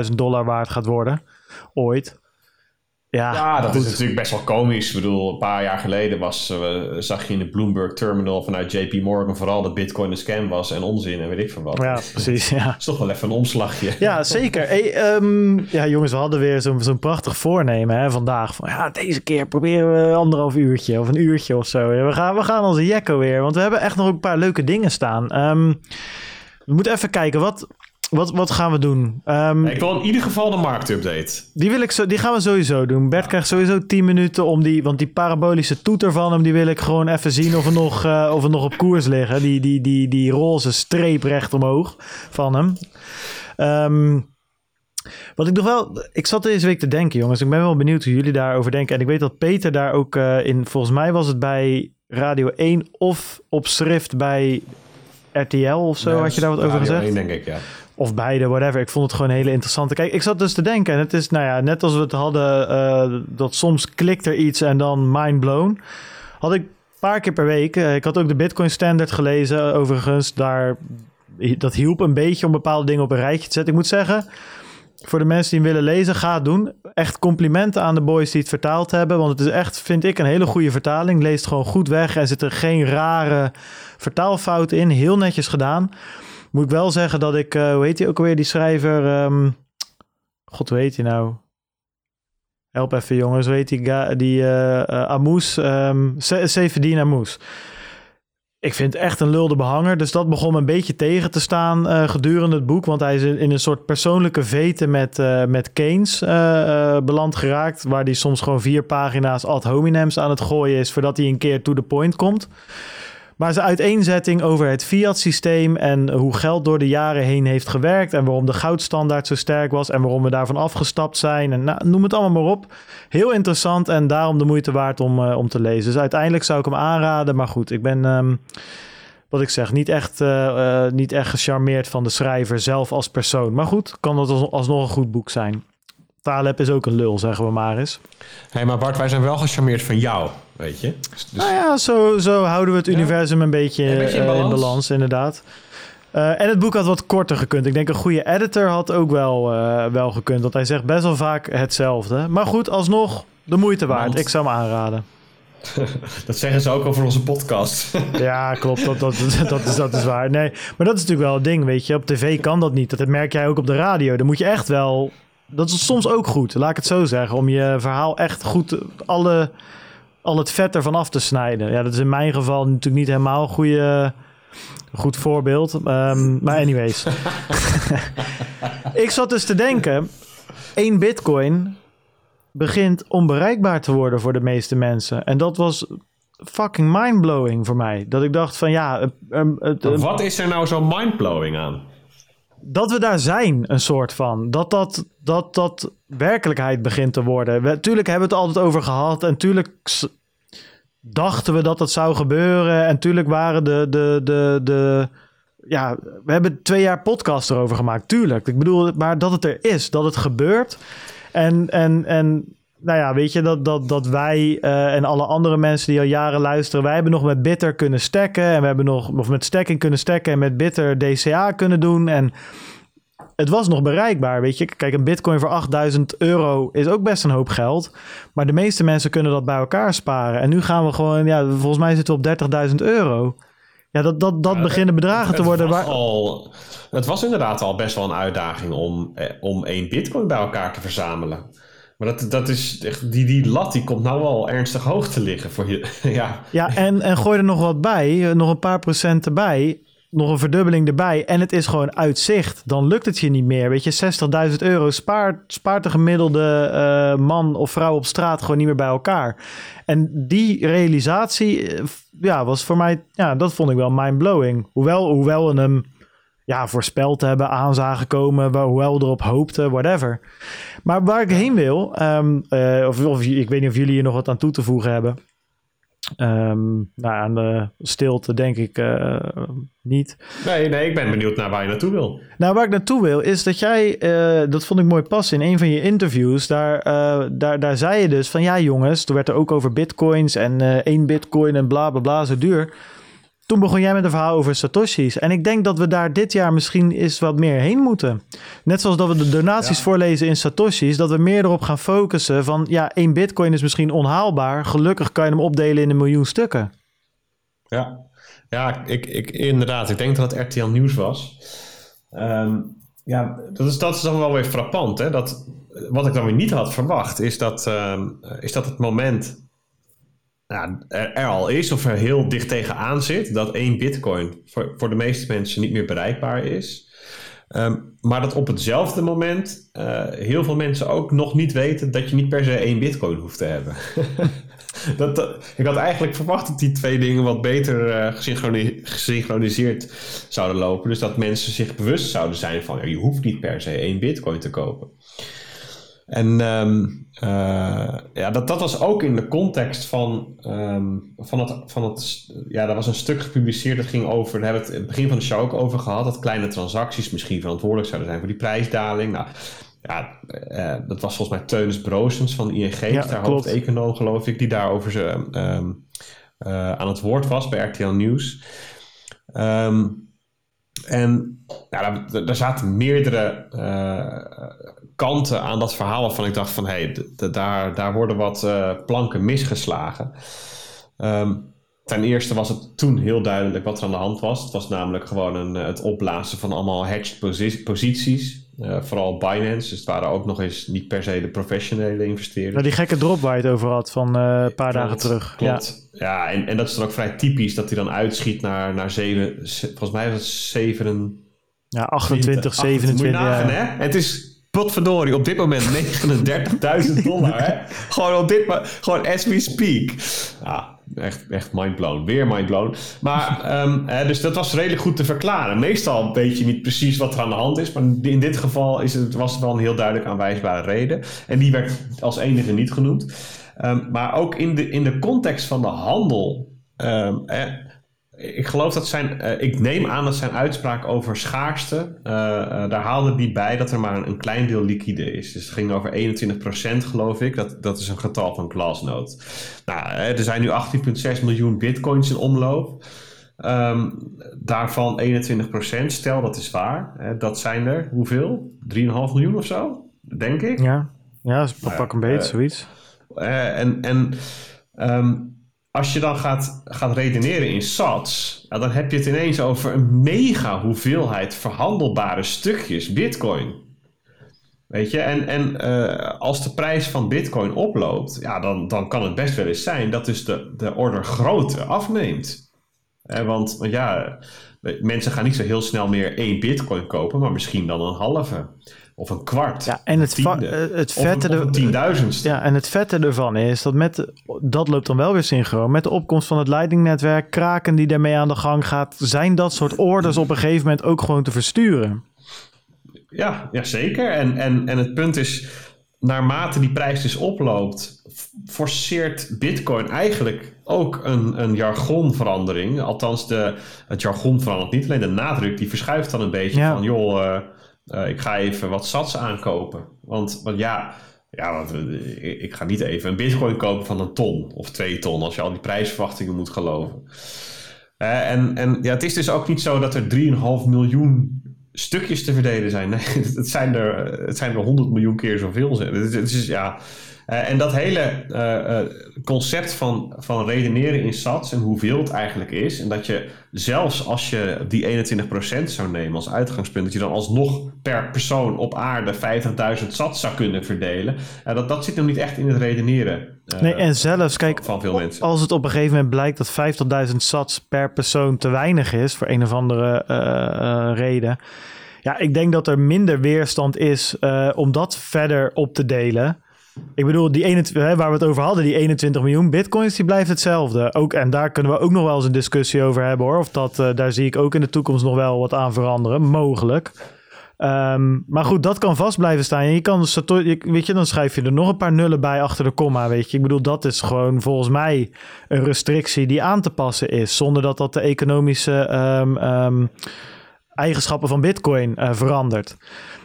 146.000 dollar waard gaat worden. Ooit. Ja, Ja, dat goed. is natuurlijk best wel komisch. Ik bedoel, een paar jaar geleden was, eh, zag je in de Bloomberg Terminal vanuit JP Morgan vooral dat Bitcoin een scam was en onzin en weet ik van wat. Ja, precies. Ja. Dat is toch wel even een omslagje. Ja, zeker. Hey, ehm, ja, jongens, we hadden weer zo'n zo'n prachtig voornemen hè, vandaag. Van, ja, deze keer proberen we anderhalf uurtje of een uurtje of zo. Ja, we, gaan, we gaan onze jekko weer, want we hebben echt nog een paar leuke dingen staan. Ehm, we moeten even kijken, wat, wat, wat gaan we doen? Ehm, Ik wil in ieder geval de marktupdate. die, wil ik zo, die gaan we sowieso doen. Bert krijgt sowieso 10 minuten om die, want die parabolische toeter van hem, die wil ik gewoon even zien of we nog, eh, of we nog op koers liggen. Die, die, die, die roze streep recht omhoog van hem. Ehm, wat ik nog wel, ik zat deze week te denken, jongens. Ik ben wel benieuwd hoe jullie daarover denken. En ik weet dat Peter daar ook eh, in, volgens mij was het bij Radio 1 of op schrift bij RTL of zo. Had je daar wat over Radio gezegd? 1, denk ik, ja. Of beide, whatever. Ik vond het gewoon hele interessante. Kijk, ik zat dus te denken. En het is, nou ja, net als we het hadden, eh, dat soms klikt er iets en dan mind blown. Had ik een paar keer per week. eh, ik had ook de Bitcoin Standard gelezen, overigens. Daar, dat hielp een beetje om bepaalde dingen op een rijtje te zetten. Ik moet zeggen, voor de mensen die hem willen lezen, ga het doen. Echt complimenten aan de boys die het vertaald hebben. Want het is echt, vind ik, een hele goede vertaling. Leest gewoon goed weg en zit er geen rare vertaalfouten in. Heel netjes gedaan. Moet ik wel zeggen dat ik, eh, hoe heet hij ook alweer, die schrijver? ehm, God, hoe heet hij nou? Help even jongens, heet die, die eh eh, Amoes, um, Sefedin Amoes. Ik vind het echt een lulde behanger, dus dat begon me een beetje tegen te staan gedurende het boek. Want hij is in, een soort persoonlijke vete met, eh, met Keynes beland geraakt. Waar hij soms gewoon vier pagina's ad hominems aan het gooien is voordat hij een keer to the point komt. Maar zijn uiteenzetting over het fiat-systeem en hoe geld door de jaren heen heeft gewerkt en waarom de goudstandaard zo sterk was en waarom we daarvan afgestapt zijn en nou, noem het allemaal maar op. Heel interessant en daarom de moeite waard om, eh, om te lezen. Dus uiteindelijk zou ik hem aanraden, maar goed, ik ben, ehm, wat ik zeg, niet echt, eh, eh, niet echt gecharmeerd van de schrijver zelf als persoon. Maar goed, kan dat als, alsnog een goed boek zijn. Taleb is ook een lul, zeggen we maar eens. Hé, maar Bart, wij zijn wel gecharmeerd van jou, weet je. Dus, dus- Nou ja, zo, zo houden we het universum een beetje, Een beetje in eh, in balans. inderdaad. Eh, en het boek had wat korter gekund. Ik denk een goede editor had ook wel, eh, wel gekund. Want hij zegt best wel vaak hetzelfde. Maar goed, alsnog de moeite waard. Want- Ik zou hem aanraden. dat zeggen ze ook over onze podcast. Ja, klopt. Dat, dat, dat, is, dat is waar. Nee, maar dat is natuurlijk wel het ding, weet je. Op tv kan dat niet. Dat merk jij ook op de radio. Dan moet je echt wel... Dat is soms ook goed, laat ik het zo zeggen. Om je verhaal echt goed... Alle, al het vet ervan af te snijden. Ja, dat is in mijn geval natuurlijk niet helemaal een goede... Goed voorbeeld. Ehm, maar anyways. ik zat dus te denken... één bitcoin begint onbereikbaar te worden voor de meeste mensen. En dat was fucking mindblowing voor mij. Dat ik dacht van ja, het- Wat is er nou zo mindblowing aan? Dat we daar zijn, een soort van. Dat dat, dat, dat werkelijkheid begint te worden. Tuurlijk hebben we het altijd over gehad. En tuurlijk dachten we dat dat zou gebeuren. En tuurlijk waren de, de, de, de... Ja, we hebben twee jaar podcast erover gemaakt. Tuurlijk. Ik bedoel, maar dat het er is. Dat het gebeurt. En, en, en nou ja, weet je, dat, dat, dat wij uh, en alle andere mensen die al jaren luisteren, wij hebben nog met Bitter kunnen stekken en we hebben nog of met stekking kunnen stekken en met Bitter DCA kunnen doen en het was nog bereikbaar, weet je. Kijk, een bitcoin voor 8000 euro is ook best een hoop geld. Maar de meeste mensen kunnen dat bij elkaar sparen. En nu gaan we gewoon, ja, volgens mij zitten we op 30.000 euro. Ja, dat, dat, dat beginnen bedragen te worden. Waar... Al, het was inderdaad al best wel een uitdaging om, eh, om één bitcoin bij elkaar te verzamelen. Maar dat, dat is, die, die lat die komt nou wel ernstig hoog te liggen voor je. ja, ja en, en gooi er nog wat bij, nog een paar procent erbij nog een verdubbeling erbij en het is gewoon uitzicht, dan lukt het je niet meer. Weet je, 60.000 euro spaart, spaart de gemiddelde uh, man of vrouw op straat gewoon niet meer bij elkaar. En die realisatie, eh, ja, was voor mij, ja, dat vond ik wel mind-blowing. Hoewel, hoewel we hem ja, voorspeld hebben, aan zagen komen, hoewel we erop hoopten, whatever. Maar waar ik heen wil, um, uh, of, of ik weet niet of jullie hier nog wat aan toe te voegen hebben. Um, nou, aan de stilte denk ik uh, niet. Nee, nee, ik ben benieuwd naar waar je naartoe wil. Nou, waar ik naartoe wil is dat jij, uh, dat vond ik mooi passen in een van je interviews. Daar, uh, daar, daar zei je dus van ja jongens, toen werd er ook over bitcoins en één bitcoin en bla bla bla zo duur. Toen begon jij met een verhaal over Satoshi's. En ik denk dat we daar dit jaar misschien eens wat meer heen moeten. Net zoals dat we de donaties voorlezen in Satoshi's, dat we meer erop gaan focussen van ja, één bitcoin is misschien onhaalbaar. Gelukkig kan je hem opdelen in een miljoen stukken. Ja, ja ik, ik, inderdaad. Ik denk dat het RTL Nieuws was. Um, ja, dat is, dat is dan wel weer frappant. Hè? Dat, wat ik dan weer niet had verwacht, is dat, um, is dat het moment nou, er, al is of er heel dicht tegenaan zit dat één bitcoin voor, voor de meeste mensen niet meer bereikbaar is. Ehm, maar dat op hetzelfde moment uh, heel veel mensen ook nog niet weten dat je niet per se één bitcoin hoeft te hebben. dat, ik had eigenlijk verwacht dat die twee dingen wat beter uh, gesynchroniseerd zouden lopen. Dus dat mensen zich bewust zouden zijn van ja, je hoeft niet per se één bitcoin te kopen. En um, uh, ja, dat, dat was ook in de context van, um, van, het, van het. Ja, daar was een stuk gepubliceerd. Dat ging over. Daar hebben we het in het begin van de show ook over gehad. Dat kleine transacties misschien verantwoordelijk zouden zijn voor die prijsdaling. Nou, ja, uh, dat was volgens mij Teunis Broosens van ING. Ja, daar hoofdeconoom, geloof ik. Die daarover ze, um, uh, aan het woord was bij RTL Nieuws. En ja, daar, daar zaten meerdere kanten aan dat verhaal waarvan ik dacht van... hé, hey, daar, daar worden wat uh, planken misgeslagen. Um, ten eerste was het toen heel duidelijk wat er aan de hand was. Het was namelijk gewoon een, het opblazen van allemaal hedged posities. Uh, vooral Binance. Dus het waren ook nog eens niet per se de professionele investeerders. Nou, die gekke drop waar je het over had van uh, een paar dagen terug. Klopt. Ja, ja en, en dat is dan ook vrij typisch dat hij dan uitschiet naar, naar zeven, volgens mij was het zeven... Ja, 28, 27. ja. hè? Het is potverdorie, op dit moment 39.000 dollar. Hè? Gewoon op dit gewoon as we speak. Ja, echt, echt mindblown. Weer mindblown. Maar, um, hè, dus dat was redelijk goed te verklaren. Meestal weet je niet precies wat er aan de hand is. Maar in dit geval is het, was het wel een heel duidelijk aanwijsbare reden. En die werd als enige niet genoemd. Um, maar ook in de, in de context van de handel. Um, ik geloof dat zijn, uh, ik neem aan dat zijn uitspraak over schaarste, uh, uh, daar haalde die bij dat er maar een, een, klein deel liquide is. Dus het ging over 21% geloof ik, dat, dat is een getal van Glassnode. Nou, er zijn nu 18,6 miljoen bitcoins in omloop. Um, daarvan 21%, stel dat is waar, hè, dat zijn er hoeveel? 3,5 miljoen of zo, denk ik. Ja, ja pak een beetje, zoiets. en en um, als je dan gaat, gaat redeneren in sats, dan heb je het ineens over een mega hoeveelheid verhandelbare stukjes bitcoin. Weet je, en, en uh, als de prijs van bitcoin oploopt, ja, dan, dan kan het best wel eens zijn dat dus de, de order grootte afneemt. Eh, want, want ja, mensen gaan niet zo heel snel meer één bitcoin kopen, maar misschien dan een halve. Of een kwart. Ja, en het, tiende, eh, het vette of, of tienduizendste. Ja, en het vette ervan is dat met, dat loopt dan wel weer synchroon. Met de opkomst van het Lightning-netwerk, Kraken die daarmee aan de gang gaat, zijn dat soort orders op een gegeven moment ook gewoon te versturen. Ja, ja zeker. En, en, en het punt is, naarmate die prijs dus oploopt, forceert Bitcoin eigenlijk ook een, een jargonverandering. Althans, de, het jargon verandert niet, alleen de nadruk die verschuift dan een beetje van, joh. Uh, uh, ik ga even wat sats aankopen. Want, want ja, Ja, want eh, ik ga niet even een bitcoin kopen van een ton of twee ton als je al die prijsverwachtingen moet geloven. Uh, en, en ja, het is dus ook niet zo dat er 3,5 miljoen stukjes te verdelen zijn. Nee, het zijn er, het zijn er 100 miljoen keer zoveel. Het is, ja, uh, en dat hele uh, uh, concept van, van redeneren in sats en hoeveel het eigenlijk is. En dat je zelfs als je die 21% zou nemen als uitgangspunt, dat je dan alsnog per persoon op aarde 50.000 sats zou kunnen verdelen. dat, dat zit nog niet echt in het redeneren. nee, en zelfs, kijk, van veel mensen. als het op een gegeven moment blijkt dat 50.000 sats per persoon te weinig is, voor een of andere reden. Ja, ik denk dat er minder weerstand is om dat verder op te delen. Ik bedoel, die 21, waar we het over hadden, die 21 miljoen bitcoins, die blijft hetzelfde. Ook, en daar kunnen we ook nog wel eens een discussie over hebben hoor. Of dat, uh, daar zie ik ook in de toekomst nog wel wat aan veranderen. Mogelijk. Um, maar goed, dat kan vast blijven staan. Je kan, weet je, dan schrijf je er nog een paar nullen bij achter de komma, weet je. Ik bedoel, dat is gewoon volgens mij een restrictie die aan te passen is. Zonder dat dat de economische um, um, eigenschappen van bitcoin uh, verandert.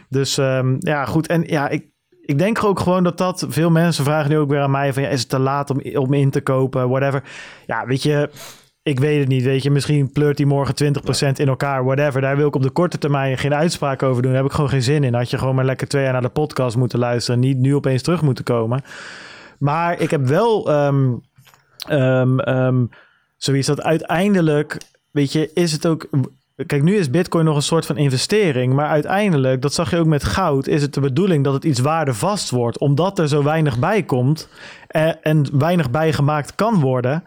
Dus ja, goed. En ja, ik, ik denk ook gewoon dat dat... Veel mensen vragen nu ook weer aan mij van... Ja, is het te laat om, om in te kopen, whatever. Ja, weet je... Ik weet het niet, weet je. Misschien pleurt hij morgen 20% in elkaar, whatever. Daar wil ik op de korte termijn geen uitspraak over doen. Daar heb ik gewoon geen zin in. Had je gewoon maar lekker twee jaar naar de podcast moeten luisteren. Niet nu opeens terug moeten komen. Maar ik heb wel um, zoiets dat uiteindelijk... Weet je, is het ook Kijk, nu is Bitcoin nog een soort van investering. Maar uiteindelijk, dat zag je ook met goud, is het de bedoeling dat het iets waardevast wordt. Omdat er zo weinig bij komt en, en weinig bijgemaakt kan worden.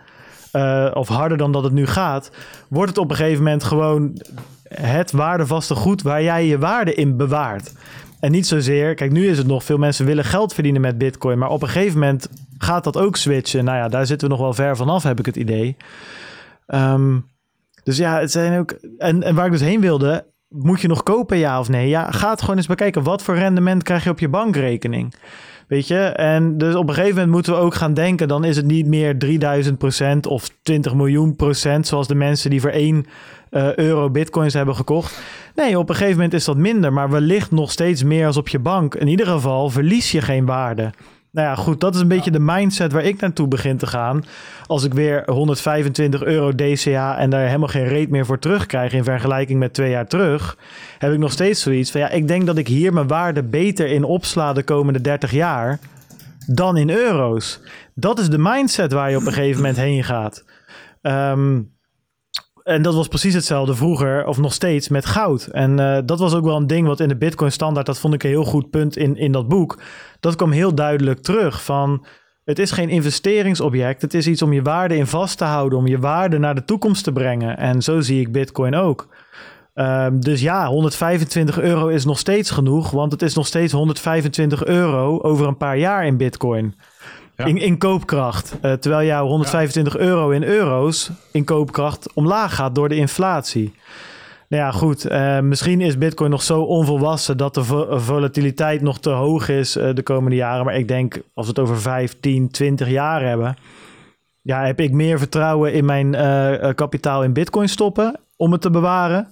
Uh, of harder dan dat het nu gaat, wordt het op een gegeven moment gewoon het waardevaste goed waar jij je waarde in bewaart. En niet zozeer, kijk, nu is het nog, veel mensen willen geld verdienen met Bitcoin. Maar op een gegeven moment gaat dat ook switchen. Nou ja, daar zitten we nog wel ver vanaf, heb ik het idee. Um, dus ja, het zijn ook. En, en waar ik dus heen wilde, moet je nog kopen, ja of nee? Ja, ga het gewoon eens bekijken. Wat voor rendement krijg je op je bankrekening? Weet je? En dus op een gegeven moment moeten we ook gaan denken: dan is het niet meer 3000 procent of 20 miljoen procent, zoals de mensen die voor 1 uh, euro bitcoins hebben gekocht. Nee, op een gegeven moment is dat minder, maar wellicht nog steeds meer als op je bank. In ieder geval verlies je geen waarde. Nou ja, goed, dat is een beetje de mindset waar ik naartoe begin te gaan. Als ik weer 125 euro DCA en daar helemaal geen reet meer voor terugkrijg in vergelijking met twee jaar terug, heb ik nog steeds zoiets van ja, ik denk dat ik hier mijn waarde beter in opsla de komende 30 jaar dan in euro's. Dat is de mindset waar je op een gegeven moment heen gaat. Um, en dat was precies hetzelfde vroeger, of nog steeds, met goud. En uh, dat was ook wel een ding wat in de Bitcoin standaard, dat vond ik een heel goed punt in, in dat boek. Dat kwam heel duidelijk terug van, het is geen investeringsobject, het is iets om je waarde in vast te houden, om je waarde naar de toekomst te brengen. En zo zie ik Bitcoin ook. Um, dus ja, 125 euro is nog steeds genoeg, want het is nog steeds 125 euro over een paar jaar in Bitcoin. In, in koopkracht. Uh, terwijl jouw 125 euro in euro's in koopkracht omlaag gaat door de inflatie. Nou ja, goed. Uh, misschien is Bitcoin nog zo onvolwassen dat de volatiliteit nog te hoog is uh, de komende jaren. Maar ik denk, als we het over 5, 10, 20 jaar hebben. Ja, heb ik meer vertrouwen in mijn kapitaal in Bitcoin stoppen om het te bewaren.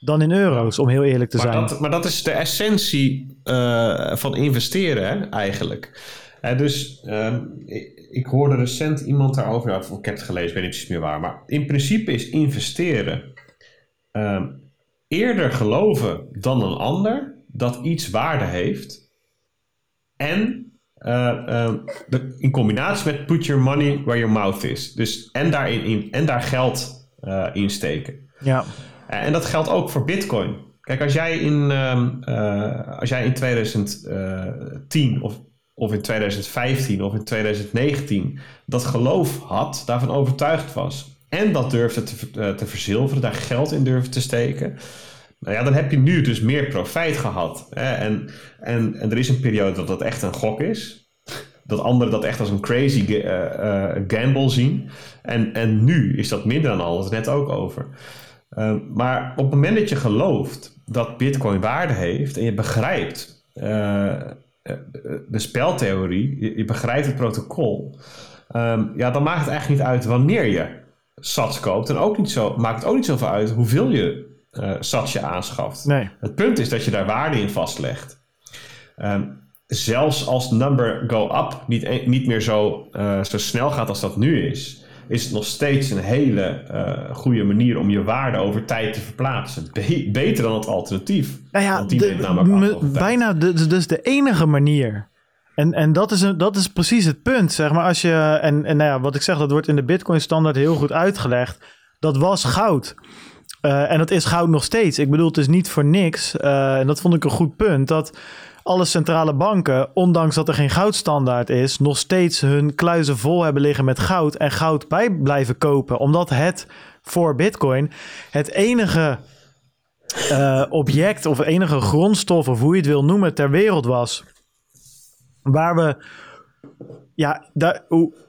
Dan in euro's, om heel eerlijk te maar zijn. Dat, maar dat is de essentie van investeren, hè, eigenlijk. Uh, dus uh, ik, ik, hoorde recent iemand daarover, ja, ik heb het gelezen, weet niet precies meer waar, maar in principe is investeren uh, eerder geloven dan een ander dat iets waarde heeft en eh, ehm, de, in combinatie met put your money where your mouth is. Dus en, daarin, in, en daar geld uh, in steken. Ja. en dat geldt ook voor bitcoin. Kijk, als jij in, als jij in 2010 of of in 2015 of in 2019 dat geloof had, daarvan overtuigd was en dat durfde te, uh, te verzilveren, daar geld in durfde te steken, nou ja, dan heb je nu dus meer profijt gehad. Hè? En, en, en er is een periode dat dat echt een gok is. Dat anderen dat echt als een crazy uh, uh, gamble zien. En, en nu is dat minder dan alles, net ook over. Uh, maar op het moment dat je gelooft dat Bitcoin waarde heeft en je begrijpt eh, de speltheorie, je, begrijpt het protocol, ehm, ja, dan maakt het eigenlijk niet uit wanneer je sats koopt. En ook niet zo, maakt het ook niet zoveel uit hoeveel je uh, sats je aanschaft. Nee. Het punt is dat je daar waarde in vastlegt. Um, zelfs als number go up niet, e- niet meer zo, uh, zo snel gaat als dat nu is, is het nog steeds een hele uh, goede manier om je waarde over tijd te verplaatsen. Be beter dan het alternatief. Nou ja, de, bijna de, dus de enige manier. En, en dat, is een, dat is precies het punt, zeg maar. Als je, en, en nou ja, wat ik zeg, dat wordt in de Bitcoin-standaard heel goed uitgelegd. Dat was goud. Uh, en dat is goud nog steeds. Ik bedoel, het is niet voor niks. Uh, en dat vond ik een goed punt. Dat alle centrale banken, ondanks dat er geen goudstandaard is, nog steeds hun kluizen vol hebben liggen met goud en goud bij blijven kopen. Omdat het voor Bitcoin het enige uh, object of enige grondstof, of hoe je het wil noemen, ter wereld was. Waar we ja, daar,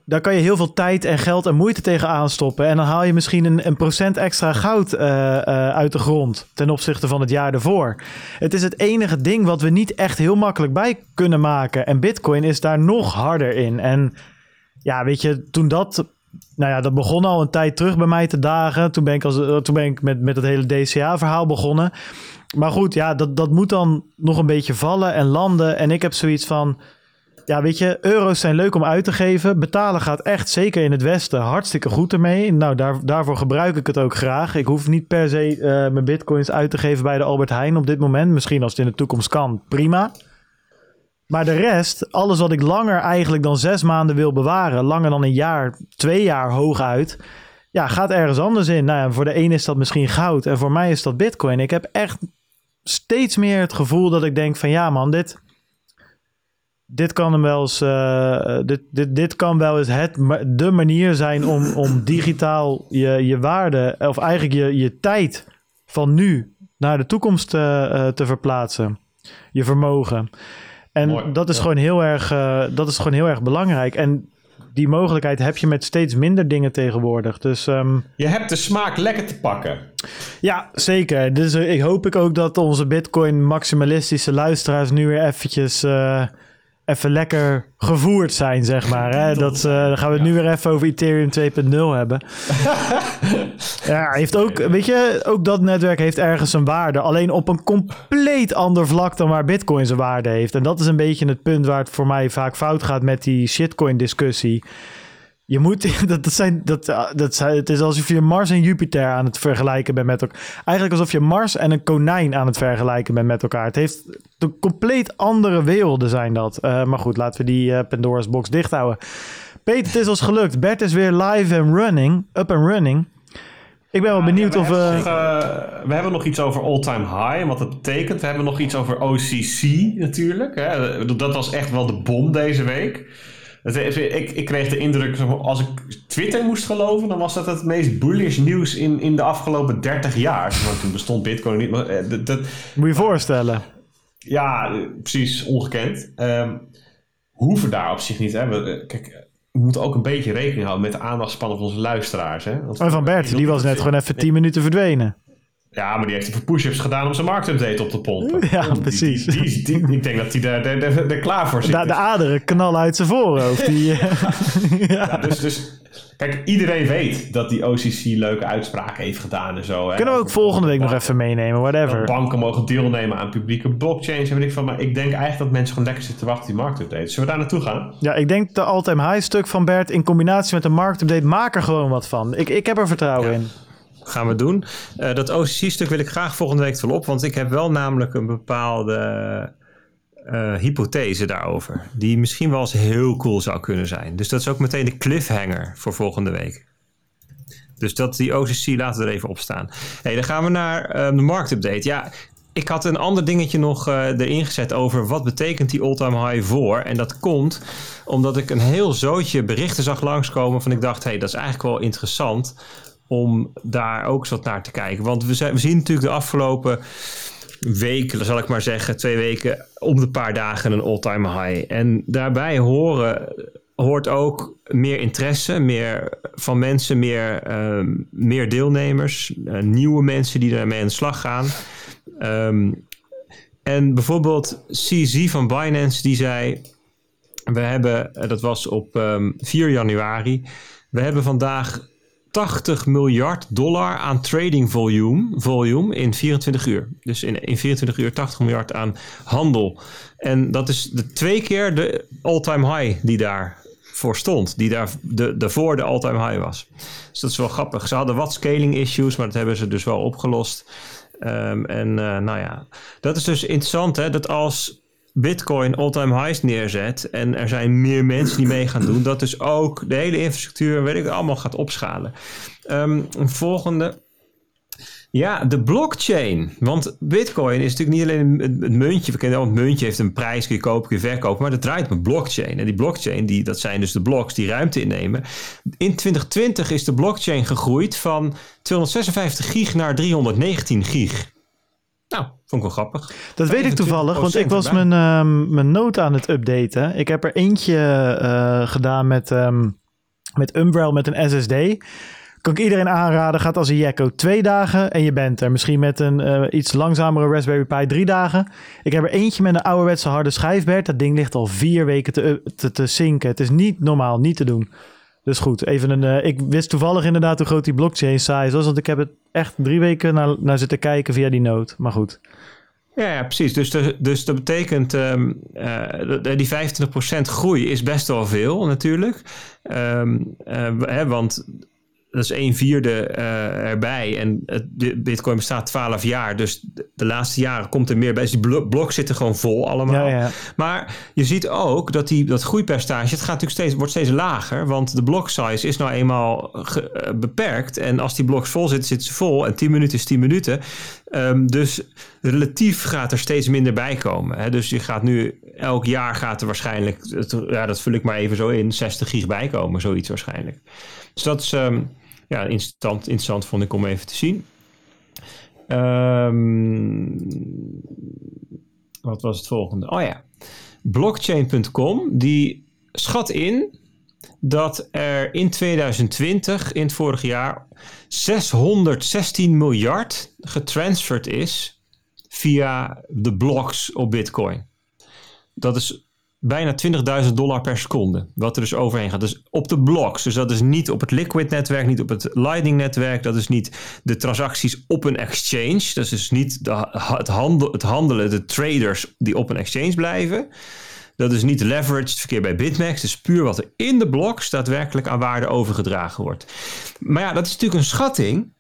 daar kan je heel veel tijd en geld en moeite tegen aanstoppen. En dan haal je misschien een, een procent extra goud uh, uh, uit de grond ten opzichte van het jaar ervoor. Het is het enige ding wat we niet echt heel makkelijk bij kunnen maken. En Bitcoin is daar nog harder in. En ja, weet je, toen dat. Nou ja, dat begon al een tijd terug bij mij te dagen. Toen ben ik, als, toen ben ik met, met het hele DCA-verhaal begonnen. Maar goed, ja, dat, dat moet dan nog een beetje vallen en landen. En ik heb zoiets van ja, weet je, euro's zijn leuk om uit te geven. Betalen gaat echt, zeker in het Westen, hartstikke goed ermee. Nou, daar, daarvoor gebruik ik het ook graag. Ik hoef niet per se uh, mijn bitcoins uit te geven bij de Albert Heijn op dit moment. Misschien als het in de toekomst kan, prima. Maar de rest, alles wat ik langer eigenlijk dan zes maanden wil bewaren, langer dan een jaar, twee jaar hooguit, ja, gaat ergens anders in. Nou ja, voor de een is dat misschien goud en voor mij is dat bitcoin. Ik heb echt steeds meer het gevoel dat ik denk van ja man, dit dit kan hem wel eens, uh, dit, dit, dit kan wel eens het, de manier zijn om, om digitaal je, je waarde, of eigenlijk je, je tijd van nu naar de toekomst uh, te verplaatsen. Je vermogen. En dat, is gewoon heel erg, uh, dat is gewoon heel erg belangrijk. En die mogelijkheid heb je met steeds minder dingen tegenwoordig. Dus, um, je hebt de smaak lekker te pakken. Ja, zeker. Dus ik hoop ik ook dat onze Bitcoin maximalistische luisteraars nu weer eventjes even lekker gevoerd zijn, zeg maar. Hè? Dat, uh, dan gaan we het nu weer even over Ethereum 2.0 hebben. ja, heeft ook, weet je, ook dat netwerk heeft ergens een waarde. Alleen op een compleet ander vlak dan waar Bitcoin zijn waarde heeft. En dat is een beetje het punt waar het voor mij vaak fout gaat met die shitcoin-discussie. Je moet, dat, dat zijn, dat, dat zijn, het is alsof je Mars en Jupiter aan het vergelijken bent met elkaar. Eigenlijk alsof je Mars en een konijn aan het vergelijken bent met elkaar. Het heeft de compleet andere werelden zijn dat. Uh, maar goed, laten we die uh, Pandora's box dicht houden. Peter, het is ons gelukt. Bert is weer live en running, up and running. Ik ben wel benieuwd ja, we of... Uh... we hebben nog iets over all-time high en wat dat betekent. We hebben nog iets over OCC natuurlijk. Hè. Dat was echt wel de bom deze week. Ik, ik kreeg de indruk, als ik Twitter moest geloven, dan was dat het meest bullish nieuws in, in de afgelopen 30 jaar. Want toen bestond Bitcoin niet. Maar, eh, dat, dat, Moet je voorstellen. Ja, precies, ongekend. Um, hoeven daar op zich niet. Hè. We, eh, kijk, we moeten ook een beetje rekening houden met de aandachtspannen van onze luisteraars. Hè? Want van Bert, die was net gewoon even 10 minuten verdwenen. Ja, maar die heeft even push-ups gedaan om zijn marktupdate op te pompen. Ja, precies. Die, die, ik denk dat hij er, klaar voor zit. De, de aderen knallen uit zijn voorhoofd. Die, ja. ja. dus, dus kijk, iedereen weet dat die OCC leuke uitspraken heeft gedaan en zo. Hè. Kunnen we ook volgende week nog even meenemen, whatever. banken mogen deelnemen aan publieke blockchains en weet ik van. Maar ik denk eigenlijk dat mensen gewoon lekker zitten te wachten die marktupdate. Zullen we daar naartoe gaan? Ja, ik denk de all-time high stuk van Bert in combinatie met de marktupdate maak er gewoon wat van. Ik, ik heb er vertrouwen in gaan we doen. Uh, dat OCC-stuk wil ik graag volgende week wel op, want ik heb wel namelijk een bepaalde uh, hypothese daarover, die misschien wel eens heel cool zou kunnen zijn. Dus dat is ook meteen de cliffhanger voor volgende week. Dus dat die OCC laten we er even op staan. Hey, dan gaan we naar uh, de marktupdate. Ja, ik had een ander dingetje nog uh, erin gezet over wat betekent die all-time high voor. En dat komt omdat ik een heel zootje berichten zag langskomen van ik dacht, hey, dat is eigenlijk wel interessant om daar ook wat naar te kijken. Want we, zijn, we zien natuurlijk de afgelopen weken, zal ik maar zeggen, twee weken om de paar dagen een all-time high. En daarbij horen, hoort ook meer interesse, meer van mensen, meer, uh, meer deelnemers, uh, nieuwe mensen die daarmee aan de slag gaan. Um, en bijvoorbeeld CZ van Binance die zei, we hebben, dat was op um, ehm, 4 januari, we hebben vandaag 80 miljard dollar aan trading volume, volume in 24 uur. Dus in, in 24 uur 80 miljard aan handel. En dat is de twee keer de all-time high die daarvoor stond. Die daar de, daarvoor de all-time high was. Dus dat is wel grappig. Ze hadden wat scaling issues, maar dat hebben ze dus wel opgelost. Um, en uh, nou ja, dat is dus interessant hè, dat als Bitcoin all-time highs neerzet en er zijn meer mensen die mee gaan doen, dat dus ook de hele infrastructuur, weet ik, allemaal gaat opschalen. Um, een volgende. Ja, de blockchain. Want Bitcoin is natuurlijk niet alleen het, muntje. We kennen al, het muntje heeft een prijs, kun je kopen, kun je verkopen. Maar dat draait met blockchain. En die blockchain, die, dat zijn dus de blocks die ruimte innemen. In 2020 is de blockchain gegroeid van 256 gig naar 319 gig. Nou, vond ik wel grappig. Dat weet ik toevallig, want ik was mijn, uh, mijn note aan het updaten. Ik heb er eentje uh, gedaan met, um, met Umbrel met een SSD. Kan ik iedereen aanraden, gaat als een Jacko twee dagen en je bent er. Misschien met een uh, iets langzamere Raspberry Pi drie dagen. Ik heb er eentje met een ouderwetse harde schijfbed. Dat ding ligt al vier weken te, te, te zinken. Het is niet normaal, niet te doen. Dus goed, even een. Uh, ik wist toevallig inderdaad hoe groot die blockchain size was. Want ik heb het echt drie weken naar, naar zitten kijken via die note. Maar goed. Ja, ja precies. Dus, dus dat betekent um, uh, die 25% groei is best wel veel natuurlijk. Um, uh, hè, want dat is een vierde uh, erbij. En het, Bitcoin bestaat 12 jaar. Dus de, laatste jaren komt er meer bij. Dus die blok, zitten gewoon vol allemaal. Ja, ja. Maar je ziet ook dat die, dat groeipercentage... het gaat natuurlijk steeds, wordt steeds lager. Want de block size is nou eenmaal ge, uh, beperkt. En als die bloks vol zitten, zitten ze vol. En 10 minuten is 10 minuten. Um, dus relatief gaat er steeds minder bij komen. Hè? Dus je gaat nu... Elk jaar gaat er waarschijnlijk... Ja, dat vul ik maar even zo in. 60 gig bijkomen, zoiets waarschijnlijk. Dus dat is... Um, ja, interessant, interessant vond ik om even te zien. Um, wat was het volgende? Oh ja, blockchain.com die schat in dat er in 2020, in het vorige jaar, 616 miljard getransferd is via de blocks op Bitcoin. Dat is bijna 20.000 dollar per seconde. Wat er dus overheen gaat. Dus op de blocks. Dus dat is niet op het Liquid netwerk, niet op het Lightning netwerk. Dat is niet de transacties op een exchange. Dat is dus niet het handelen, de traders die op een exchange blijven. Dat is niet leveraged verkeer bij BitMEX. Het is puur wat er in de blocks daadwerkelijk aan waarde overgedragen wordt. Maar ja, dat is natuurlijk een schatting.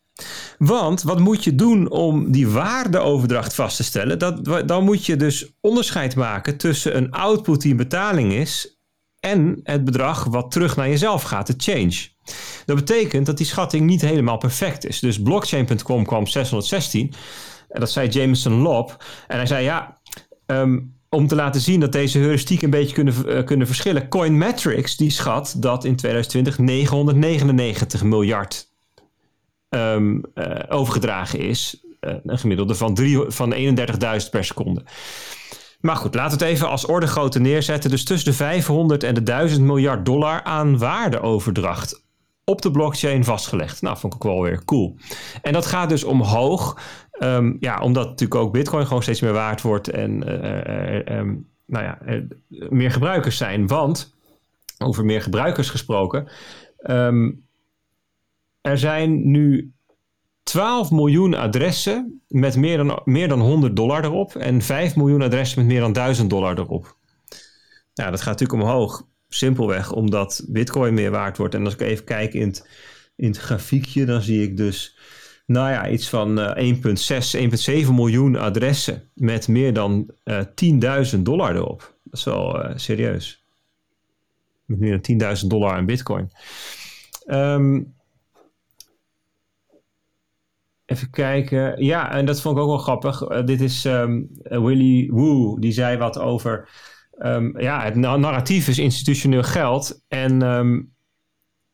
Want wat moet je doen om die waardeoverdracht vast te stellen? Dat, dan moet je dus onderscheid maken tussen een output die een betaling is en het bedrag wat terug naar jezelf gaat, de change. Dat betekent dat die schatting niet helemaal perfect is. Dus blockchain.com kwam 616. En dat zei Jameson Lobb. En hij zei ja, um, om te laten zien dat deze heuristiek een beetje kunnen, uh, kunnen verschillen. Coinmetrics die schat dat in 2020 999 miljard um, uh, overgedragen is. Uh, een gemiddelde van, van 31.000 per seconde. Maar goed, laten we het even als ordegrootte neerzetten. Dus tussen de 500 en de 1000 miljard dollar aan waardeoverdracht op de blockchain vastgelegd. Nou, vond ik wel weer cool. En dat gaat dus omhoog. Um, ja, omdat natuurlijk ook Bitcoin gewoon steeds meer waard wordt en uh, um, nou ja, meer gebruikers zijn. Want, over meer gebruikers gesproken, um, er zijn nu 12 miljoen adressen met meer dan, meer dan 100 dollar erop en 5 miljoen adressen met meer dan 1000 dollar erop. Nou, dat gaat natuurlijk omhoog. Simpelweg omdat Bitcoin meer waard wordt. En als ik even kijk in het, in het grafiekje, dan zie ik dus nou ja, iets van uh, 1,6, 1,7 miljoen adressen met meer dan uh, 10.000 dollar erop. Dat is wel uh, serieus. Met meer dan 10.000 dollar aan Bitcoin. Um, Even kijken. Ja, en dat vond ik ook wel grappig. Dit is um, Willy Woo, die zei wat over. Um, ja, het narratief is institutioneel geld. En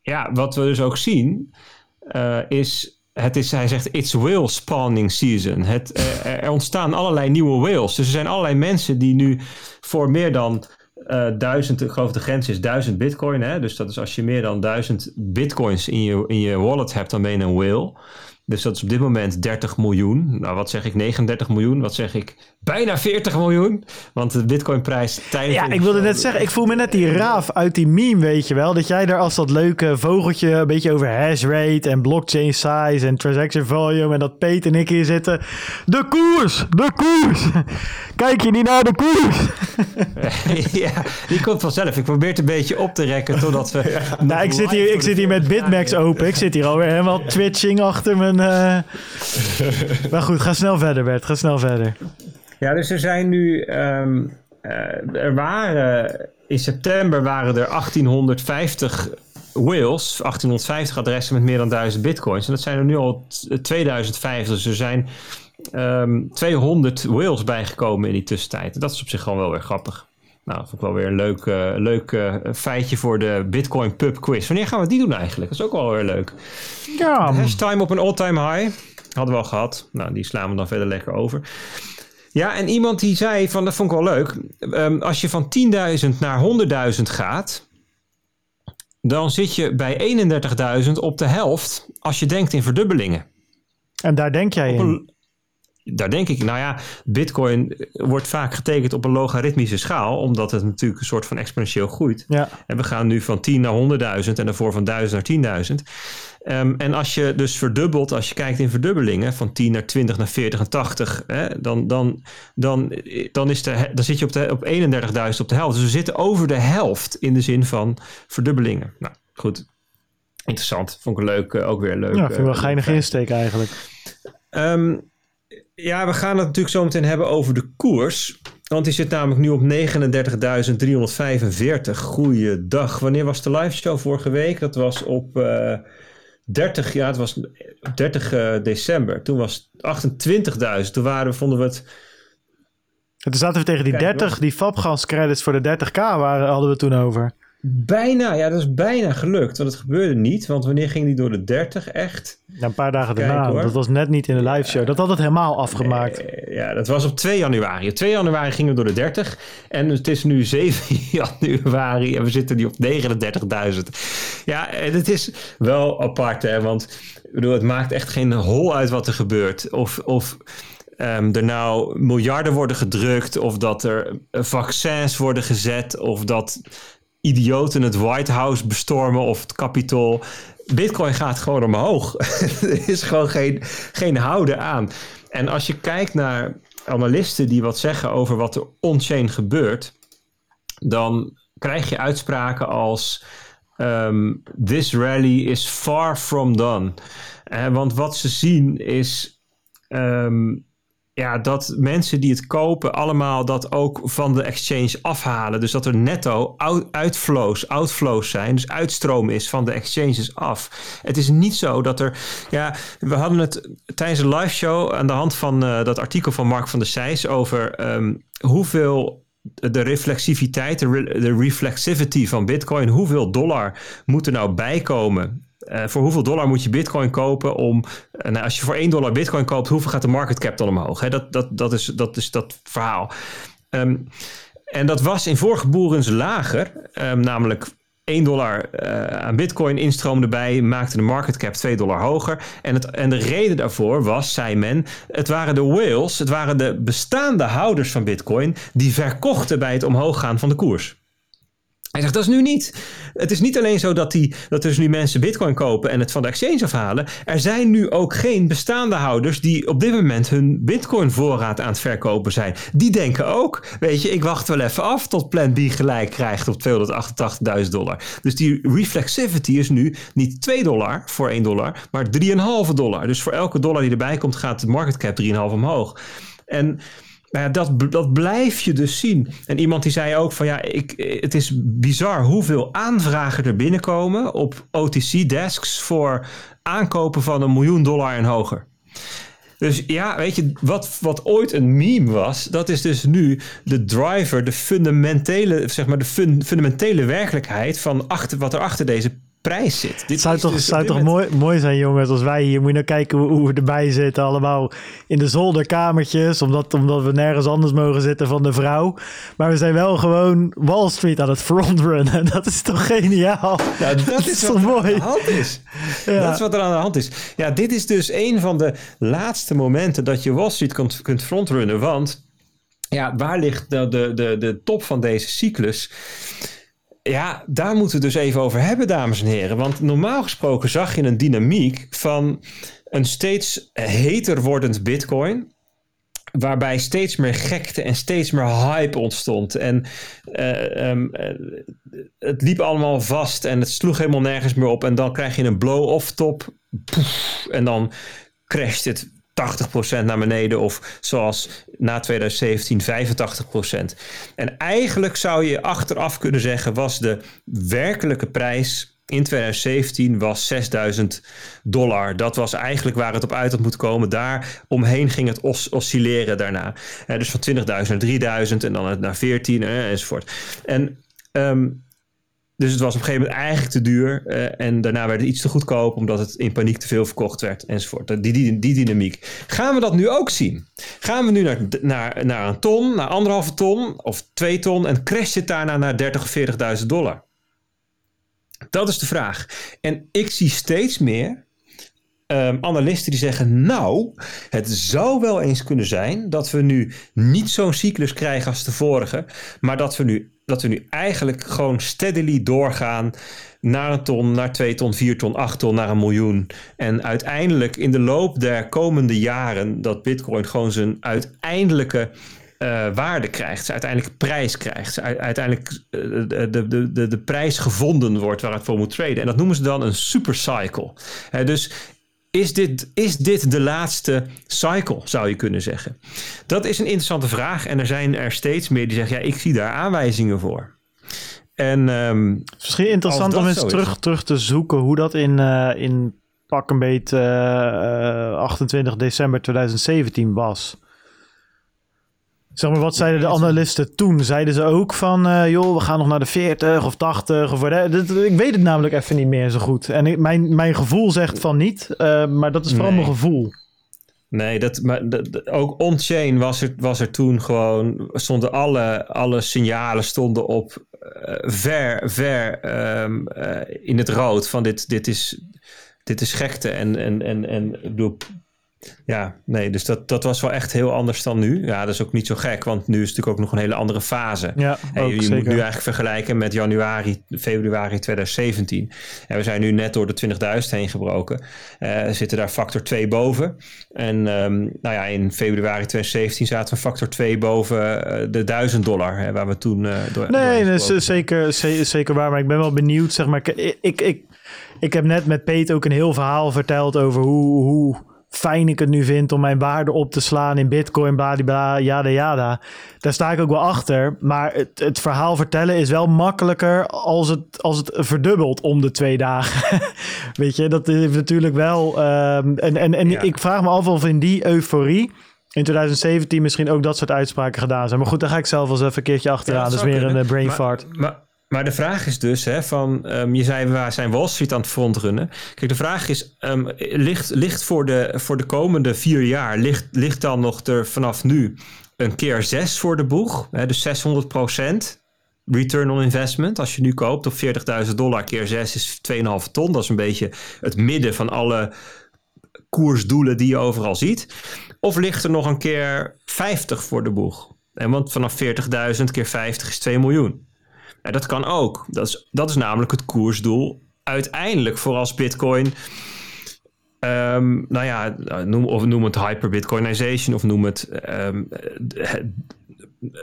ja, wat we dus ook zien, is. Het is, hij zegt, it's whale spawning season. Het, uh, er ontstaan allerlei nieuwe whales. Dus er zijn allerlei mensen die nu voor meer dan uh, duizend, ik geloof de grens is duizend bitcoin. Hè? Dus dat is als je meer dan duizend bitcoins in je, in je wallet hebt, dan ben je een whale. Dus dat is op dit moment 30 miljoen. Nou, wat zeg ik? 39 miljoen. Wat zeg ik? Bijna 40 miljoen. Want de bitcoinprijs tijdens... Ja, ik wilde net zeggen, ik voel me net die raaf uit die meme, weet je wel. Dat jij er als dat leuke vogeltje een beetje over hash rate en blockchain size en transaction volume en dat Peet en ik hier zitten. De koers, de koers. Kijk je niet naar de koers? ja, die komt vanzelf. Ik probeer het een beetje op te rekken totdat we... nou, ik zit, hier, ik zit hier met Bitmax open. Ik zit hier alweer helemaal twitching achter mijn... Uh... maar goed, ga snel verder Bert, ga snel verder. Ja, dus er zijn nu. Um, uh, er waren. In september waren er 1850 whales, 1850 adressen met meer dan 1000 bitcoins. En dat zijn er nu al 2050. Dus er zijn um, ehm, 200 whales bijgekomen in die tussentijd. Dat is op zich gewoon wel weer grappig. Nou, dat vond ik wel weer een leuk, uh, leuk uh, feitje voor de Bitcoin Pub Quiz. Wanneer gaan we die doen eigenlijk? Dat is ook wel weer leuk. Ja. Hashtime op een all-time high. Hadden we al gehad. Nou, die slaan we dan verder lekker over. Ja, en iemand die zei van, dat vond ik wel leuk. Um, als je van 10.000 naar 100.000 gaat, dan zit je bij 31.000 op de helft als je denkt in verdubbelingen. En daar denk jij in? Daar denk ik, nou ja, Bitcoin wordt vaak getekend op een logaritmische schaal, omdat het natuurlijk een soort van exponentieel groeit. Ja. En we gaan nu van 10 naar 100.000 en daarvoor van 1000 naar 10.000. Um, en als je dus verdubbelt, als je kijkt in verdubbelingen van 10 naar 20 naar 40 en 80, hè, dan, dan, dan, dan, is de, dan zit je op, de, op 31.000 op de helft. Dus we zitten over de helft in de zin van verdubbelingen. Nou, goed. Interessant. Vond ik leuk, uh, ook weer leuk. Ja, vind ik wel een geinige insteek eigenlijk. Um, ja, we gaan het natuurlijk zo meteen hebben over de koers. Want die zit namelijk nu op 39.345. Goeiedag. Wanneer was de live show vorige week? Dat was op uh, eh, 30, ja, het was 30 uh, december. Toen was het 28.000. Toen waren, vonden we het... En toen zaten we tegen die Kijk, 30, die Fabgas credits voor de 30k waren, hadden we toen over. Bijna, ja, dat is bijna gelukt. Want het gebeurde niet. Want wanneer ging die door de 30 echt? Ja, een paar dagen daarna. Dat was net niet in de live show. Dat had het helemaal afgemaakt. ja, dat was op 2 januari. Op 2 januari gingen we door de 30. En het is nu 7 januari. En we zitten nu op 39.000. Ja, en het is wel apart, hè. Want bedoel, het maakt echt geen hol uit wat er gebeurt. Of... of um, er nou miljarden worden gedrukt, of dat er vaccins worden gezet, of dat idioten het White House bestormen of het Capitool. Bitcoin gaat gewoon omhoog. er is gewoon geen, geen houden aan. En als je kijkt naar analisten die wat zeggen over wat er on-chain gebeurt, dan krijg je uitspraken als: um, This rally is far from done. Uh, want wat ze zien is. Um, ja, dat mensen die het kopen allemaal dat ook van de exchange afhalen. Dus dat er netto uitflows, outflows zijn, dus uitstroom is van de exchanges af. Het is niet zo dat er, ja, we hadden het tijdens de live show aan de hand van uh, dat artikel van Mark van der Seijs over um, hoeveel de reflexiviteit, de, re reflexivity van Bitcoin, hoeveel dollar moet er nou bijkomen uh, voor hoeveel dollar moet je bitcoin kopen om... Uh, nou, als je voor 1 dollar bitcoin koopt, hoeveel gaat de market cap dan omhoog? Hè? Dat, dat, dat, is, dat is dat verhaal. Um, en dat was in vorige boerens lager, um, namelijk 1 dollar uh, aan bitcoin instroom erbij, maakte de market cap 2 dollar hoger. En, het, en de reden daarvoor was, zei men, het waren de whales, het waren de bestaande houders van bitcoin, die verkochten bij het omhoog gaan van de koers. Hij zegt, dat is nu niet. Het is niet alleen zo dat, die, dat dus nu mensen bitcoin kopen en het van de exchange afhalen. Er zijn nu ook geen bestaande houders die op dit moment hun bitcoin voorraad aan het verkopen zijn. Die denken ook, weet je, ik wacht wel even af tot plan B gelijk krijgt op 288.000 dollar. Dus die reflexivity is nu niet 2 dollar voor 1 dollar, maar 3,5 dollar. Dus voor elke dollar die erbij komt gaat de market cap 3,5 omhoog. En nou ja, dat, dat blijf je dus zien. En iemand die zei ook van ja, ik, het is bizar hoeveel aanvragen er binnenkomen op OTC-desks voor aankopen van een miljoen dollar en hoger. Dus ja, weet je, wat, wat ooit een meme was, dat is dus nu de driver, de fundamentele, zeg maar, de fundamentele werkelijkheid van achter, wat er achter deze prijs zit. Dit zou toch, dus zou toch mooi, mooi zijn, jongens, als wij hier... Moet je nou kijken hoe, hoe, we erbij zitten. Allemaal in de zolderkamertjes, omdat, omdat we nergens anders mogen zitten van de vrouw. Maar we zijn wel gewoon Wall Street aan het frontrunnen. Dat is toch geniaal? Dat, is, toch mooi? aan de hand is. Ja. Dat is wat er aan de hand is. Ja, dit is dus een van de laatste momenten dat je Wall Street kunt, kunt frontrunnen. Want ja, waar ligt de, de, de, de top van deze cyclus? Ja, daar moeten we dus even over hebben, dames en heren. Want normaal gesproken zag je een dynamiek van een steeds heter wordend Bitcoin. Waarbij steeds meer gekte en steeds meer hype ontstond. En uh, um, het liep allemaal vast en het sloeg helemaal nergens meer op. En dan krijg je een blow-off top. en dan crasht het 80% naar beneden of zoals na 2017 85%. En eigenlijk zou je achteraf kunnen zeggen was de werkelijke prijs in 2017 was 6000 dollar. Dat was eigenlijk waar het op uit had moeten komen. Daar omheen ging het os oscilleren daarna. dus van 20.000 naar 3000 en dan naar 14 enzovoort. En um, dus het was op een gegeven moment eigenlijk te duur. Uh, en daarna werd het iets te goedkoop, omdat het in paniek te veel verkocht werd, enzovoort. Die, die, die dynamiek. Gaan we dat nu ook zien? Gaan we nu naar, naar, naar een ton, naar anderhalve ton of twee ton en crasht het daarna naar 30 of 40.000 dollar? Dat is de vraag. En ik zie steeds meer um, analisten die zeggen: Nou, het zou wel eens kunnen zijn dat we nu niet zo'n cyclus krijgen als de vorige, maar dat we nu dat we nu eigenlijk gewoon steadily doorgaan naar een ton, naar twee ton, vier ton, acht ton, naar een miljoen. En uiteindelijk in de loop der komende jaren dat Bitcoin gewoon zijn uiteindelijke uh, waarde krijgt, zijn uiteindelijke prijs krijgt, uiteindelijk uh, de, de, de, de prijs gevonden wordt waar het voor moet traden. En dat noemen ze dan een supercycle. Dus is dit, is dit de laatste cycle, zou je kunnen zeggen? Dat is een interessante vraag en er zijn er steeds meer die zeggen, ja, ik zie daar aanwijzingen voor. En, um, Misschien interessant om eens terug, terug te zoeken hoe dat in, uh, in pak een beet uh, 28 december 2017 was. Zeg maar, wat zeiden de analisten toen? Zeiden ze ook van, uh, joh, we gaan nog naar de 40 of 80 of whatever. Ik weet het namelijk even niet meer zo goed. En mijn, mijn gevoel zegt van niet, uh, maar dat is vooral nee. mijn gevoel. Nee, dat, maar dat, ook on-chain was er, was er toen gewoon, stonden alle, alle signalen stonden op uh, ver, ver um, in het rood van dit, dit, is, dit is gekte. En, en, en, en ik bedoel, ja, nee, dus dat, dat was wel echt heel anders dan nu. Ja, dat is ook niet zo gek, want nu is het natuurlijk ook nog een hele andere fase. Ja, je moet nu eigenlijk vergelijken met januari, februari 2017. En we zijn nu net door de 20.000 heen gebroken. Uh, zitten daar factor 2 boven. En um, nou ja, in februari 2017 zaten we factor 2 boven uh, de 1000 dollar, hè, waar we toen uh, door. Nee, dat is zeker, zeker waar. Maar ik ben wel benieuwd, zeg maar. Ik, ik, ik, ik heb net met Peet ook een heel verhaal verteld over hoe. hoe fijn ik het nu vind om mijn waarde op te slaan in bitcoin, bladibla, yada yada. Daar sta ik ook wel achter. Maar het, het verhaal vertellen is wel makkelijker als het, als het verdubbelt om de twee dagen. Weet je, dat is natuurlijk wel... Um, en en, en ik vraag me af of in die euforie in 2017 misschien ook dat soort uitspraken gedaan zijn. Maar goed, daar ga ik zelf wel eens even een keertje achteraan. Ja, dat is weer een uh, brain fart. maar maar de vraag is dus, hè, van, um, je zei waar zijn Wall Street aan het frontrunnen. Kijk, de vraag is, um, ligt, ligt voor, de, voor de komende vier jaar, ligt, ligt dan nog er vanaf nu een keer zes voor de boeg? Hè, dus 600% return on investment. Als je nu koopt op 40.000 dollar keer 6 is 2,5 ton. Dat is een beetje het midden van alle koersdoelen die je overal ziet. Of ligt er nog een keer 50 voor de boeg? En want vanaf 40.000 keer 50 is 2 miljoen. Ja, dat kan ook. Dat is, dat is namelijk het koersdoel uiteindelijk voor als Bitcoin. Um, nou ja, noem, of noem het hyper-Bitcoinization of noem het um,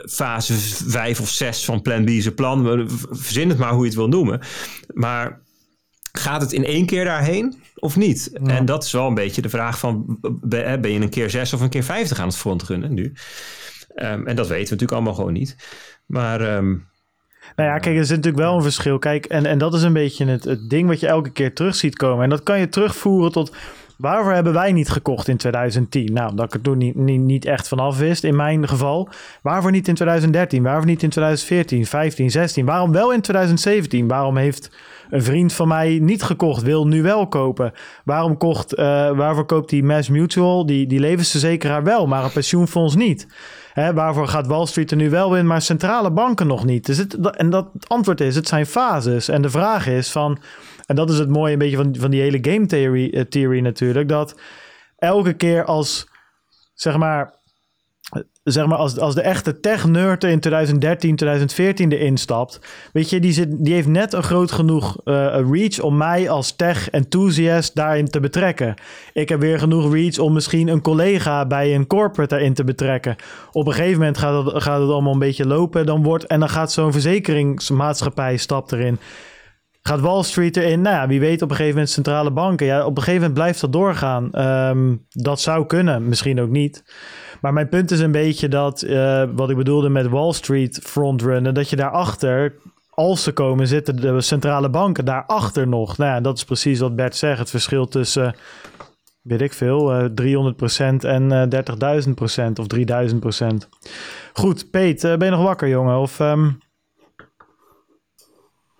fase 5 of 6 van Plan B zijn plan. Verzin het maar hoe je het wil noemen. Maar gaat het in één keer daarheen of niet? En dat is wel een beetje de vraag van ben je een keer 6 of een keer 50 aan het frontrunnen nu? Um, en dat weten we natuurlijk allemaal gewoon niet. Maar nou ja, kijk, er zit natuurlijk wel een verschil. Kijk, en, en dat is een beetje het, het ding wat je elke keer terug ziet komen. En dat kan je terugvoeren tot Waarvoor hebben wij niet gekocht in 2010? Nou, dat ik er toen niet, niet, niet echt vanaf wist, in mijn geval. Waarvoor niet in 2013? Waarvoor niet in 2014, 15, 16? Waarom wel in 2017? Waarom heeft een vriend van mij niet gekocht, wil nu wel kopen? Waarom kocht, uh, waarvoor koopt die Mass Mutual, die, die levensverzekeraar wel, maar een pensioenfonds niet? Hè, waarvoor gaat Wall Street er nu wel in, maar centrale banken nog niet? Dus het, en dat antwoord is, het zijn fases. En de vraag is van, en dat is het mooie een beetje van, van die hele game theory, uh, theory natuurlijk, dat elke keer als, zeg maar, zeg maar, als, als de echte tech-nerd in 2013, 2014 erin stapt, weet je, die, zit, die heeft net een groot genoeg uh, reach om mij als tech-enthusiast daarin te betrekken. Ik heb weer genoeg reach om misschien een collega bij een corporate daarin te betrekken. Op een gegeven moment gaat het, gaat het allemaal een beetje lopen, dan wordt, en dan gaat zo'n verzekeringsmaatschappij stap erin. Gaat Wall Street erin? Nou ja, wie weet op een gegeven moment centrale banken. Ja, op een gegeven moment blijft dat doorgaan. Um, dat zou kunnen, misschien ook niet. Maar mijn punt is een beetje dat, uh, wat ik bedoelde met Wall Street frontrunnen, dat je daarachter, als ze komen, zitten de centrale banken daarachter nog. Nou ja, dat is precies wat Bert zegt. Het verschil tussen, weet ik veel, uh, 300% en 30.000% of 3000%. Goed, Peet, ben je nog wakker, jongen? Of... Um...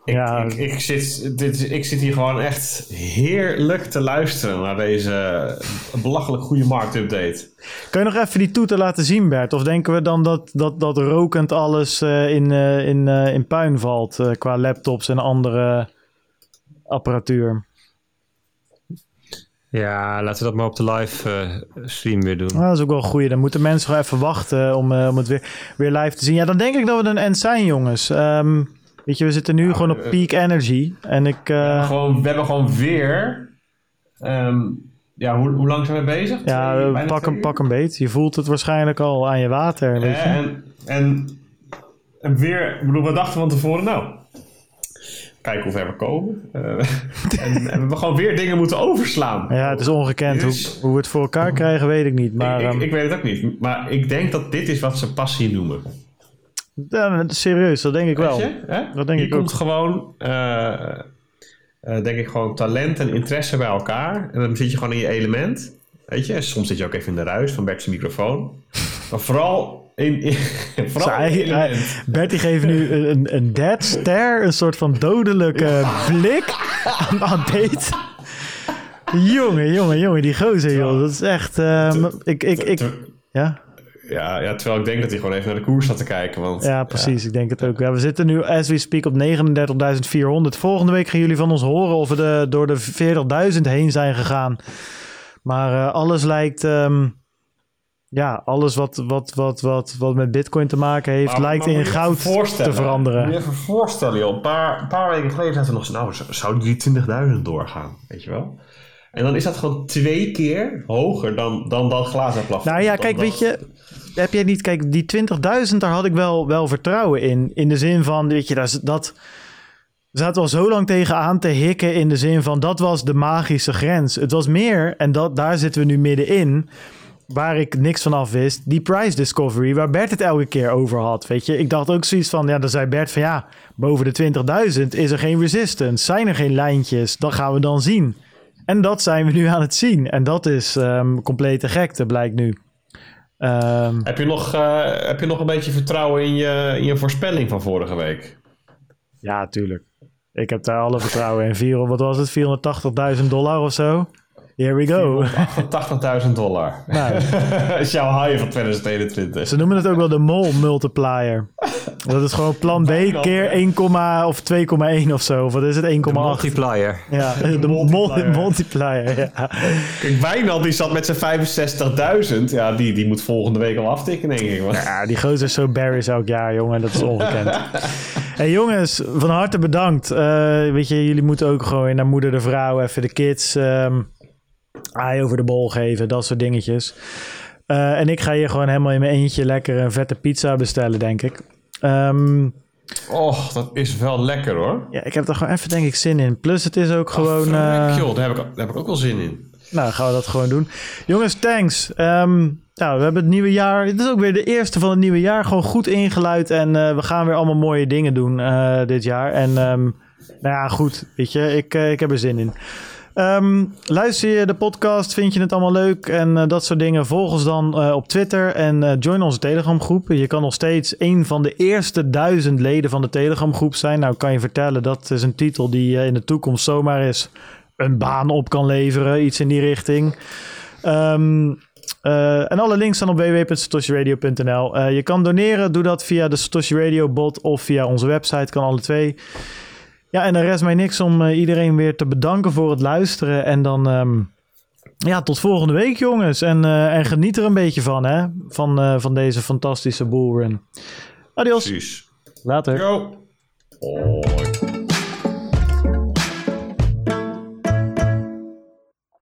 Ik, ja. ik, ik, zit, dit, ik zit hier gewoon echt heerlijk te luisteren naar deze belachelijk goede marktupdate. Kun je nog even die toeter laten zien, Bert? Of denken we dan dat, dat, dat rokend alles uh, in, uh, in, uh, in puin valt qua laptops en andere apparatuur? Ja, laten we dat maar op de live stream weer doen. Ah, dat is ook wel goed. Dan moeten mensen gewoon even wachten om, om het weer, weer live te zien. Ja, dan denk ik dat we een end zijn, jongens. Um, Weet je, we zitten nu nou, gewoon op peak energy. En ik, we, hebben gewoon, we hebben gewoon weer. Um, ja, hoe, hoe lang zijn we bezig? Ja, twee, pak, een, pak een beet. Je voelt het waarschijnlijk al aan je water. Weet je? En, en, en weer, ik bedoel, we dachten van tevoren, nou, kijken hoe ver we komen. Uh, en, en, we hebben gewoon weer dingen moeten overslaan. Ja, het is ongekend. Dus, hoe, hoe we het voor elkaar krijgen, weet ik niet. Maar, ik, ik, um... ik, weet het ook niet. Maar ik denk dat dit is wat ze passie noemen. Ja, serieus, dat denk ik wel. Je, dat denk je ik komt ook. gewoon, uh, uh, denk ik, gewoon talent en interesse bij elkaar. En dan zit je gewoon in je element. Weet je, soms zit je ook even in de ruis van Bert's microfoon. Maar vooral in, in vooral in geeft nu een, een dead stare, een soort van dodelijke blik aan, aan jongen, jongen, jongen, die gozer, joh. Dat is echt... Uh, ik, ik, ik, ja? Ja, ja, terwijl ik denk dat hij gewoon even naar de koers zat te kijken. Want, ja, precies. Ja. Ik denk het ook. Ja, we zitten nu, as we speak, op 39.400. Volgende week gaan jullie van ons horen of we de, door de 40.000 heen zijn gegaan. Maar uh, alles lijkt... Um, ja, alles wat, wat, wat, wat, wat met bitcoin te maken heeft, maar, lijkt maar in goud te veranderen. Moet je even voorstellen, joh. Een paar, een paar weken geleden zaten we nog zo, nou, zouden die 20.000 doorgaan? Weet je wel? En dan is dat gewoon twee keer hoger dan, dan dat glazen plafond. Nou ja, kijk, dan, weet je, heb jij niet, kijk, die 20.000, daar had ik wel, wel vertrouwen in. In de zin van, weet je, dat, dat zaten al zo lang tegenaan te hikken. In de zin van, dat was de magische grens. Het was meer, en dat, daar zitten we nu middenin. Waar ik niks van af wist, die price discovery, waar Bert het elke keer over had. Weet je, ik dacht ook zoiets van, ja, dan zei Bert van ja, boven de 20.000 is er geen resistance, zijn er geen lijntjes, dat gaan we dan zien. En dat zijn we nu aan het zien. En dat is um, complete gekte, blijkt nu. Um, heb, je nog, uh, heb je nog een beetje vertrouwen in je, in je voorspelling van vorige week? Ja, tuurlijk. Ik heb daar alle vertrouwen in. Vier, wat was het? 480.000 dollar of zo? Here we go. 88.000 dollar. Nou. is jouw high van 2021. Ze noemen het ook wel de mol multiplier. Dat is gewoon plan B keer 1, of 2,1 of zo. Wat is het? 1,8. multiplier. Ja, de, de multiplier. multiplier ja. Kijk, Wijnald die zat met zijn 65.000. Ja, die, die moet volgende week al aftikken, denk ik. Ja, die gozer is zo Barry's elk jaar, jongen. Dat is ongekend. hey, jongens, van harte bedankt. Uh, weet je, jullie moeten ook gewoon naar moeder de vrouw even de kids... Um, aai over de bol geven, dat soort dingetjes. Uh, en ik ga hier gewoon helemaal in mijn eentje lekker een vette pizza bestellen, denk ik. Um, oh, dat is wel lekker hoor. Ja, ik heb er gewoon even denk ik zin in. Plus het is ook oh, gewoon... Uh, joh, daar heb, ik, daar heb ik ook wel zin in. Nou, gaan we dat gewoon doen. Jongens, thanks. Um, nou, we hebben het nieuwe jaar. Het is ook weer de eerste van het nieuwe jaar. Gewoon goed ingeluid. En uh, we gaan weer allemaal mooie dingen doen uh, dit jaar. En um, nou ja, goed. Weet je, ik, ik heb er zin in. Ehm, luister je de podcast, vind je het allemaal leuk en eh, dat soort dingen? Volg ons dan eh, op Twitter en eh, join onze Telegram groep. Je kan nog steeds een van de eerste duizend leden van de Telegram groep zijn. Nou kan je vertellen, dat is een titel die in de toekomst zomaar eens een baan op kan leveren. Iets in die richting. Uh, en alle links staan op www.satoshiradio.nl. Je kan doneren, doe dat via de Satoshi Radio bot of via onze website, kan alle twee. Ja, en er rest mij niks om uh, iedereen weer te bedanken voor het luisteren. En dan, um, ja, tot volgende week jongens. En, en geniet er een beetje van, hè, van, van deze fantastische bullrun. Adios. Precies. Later. Yo.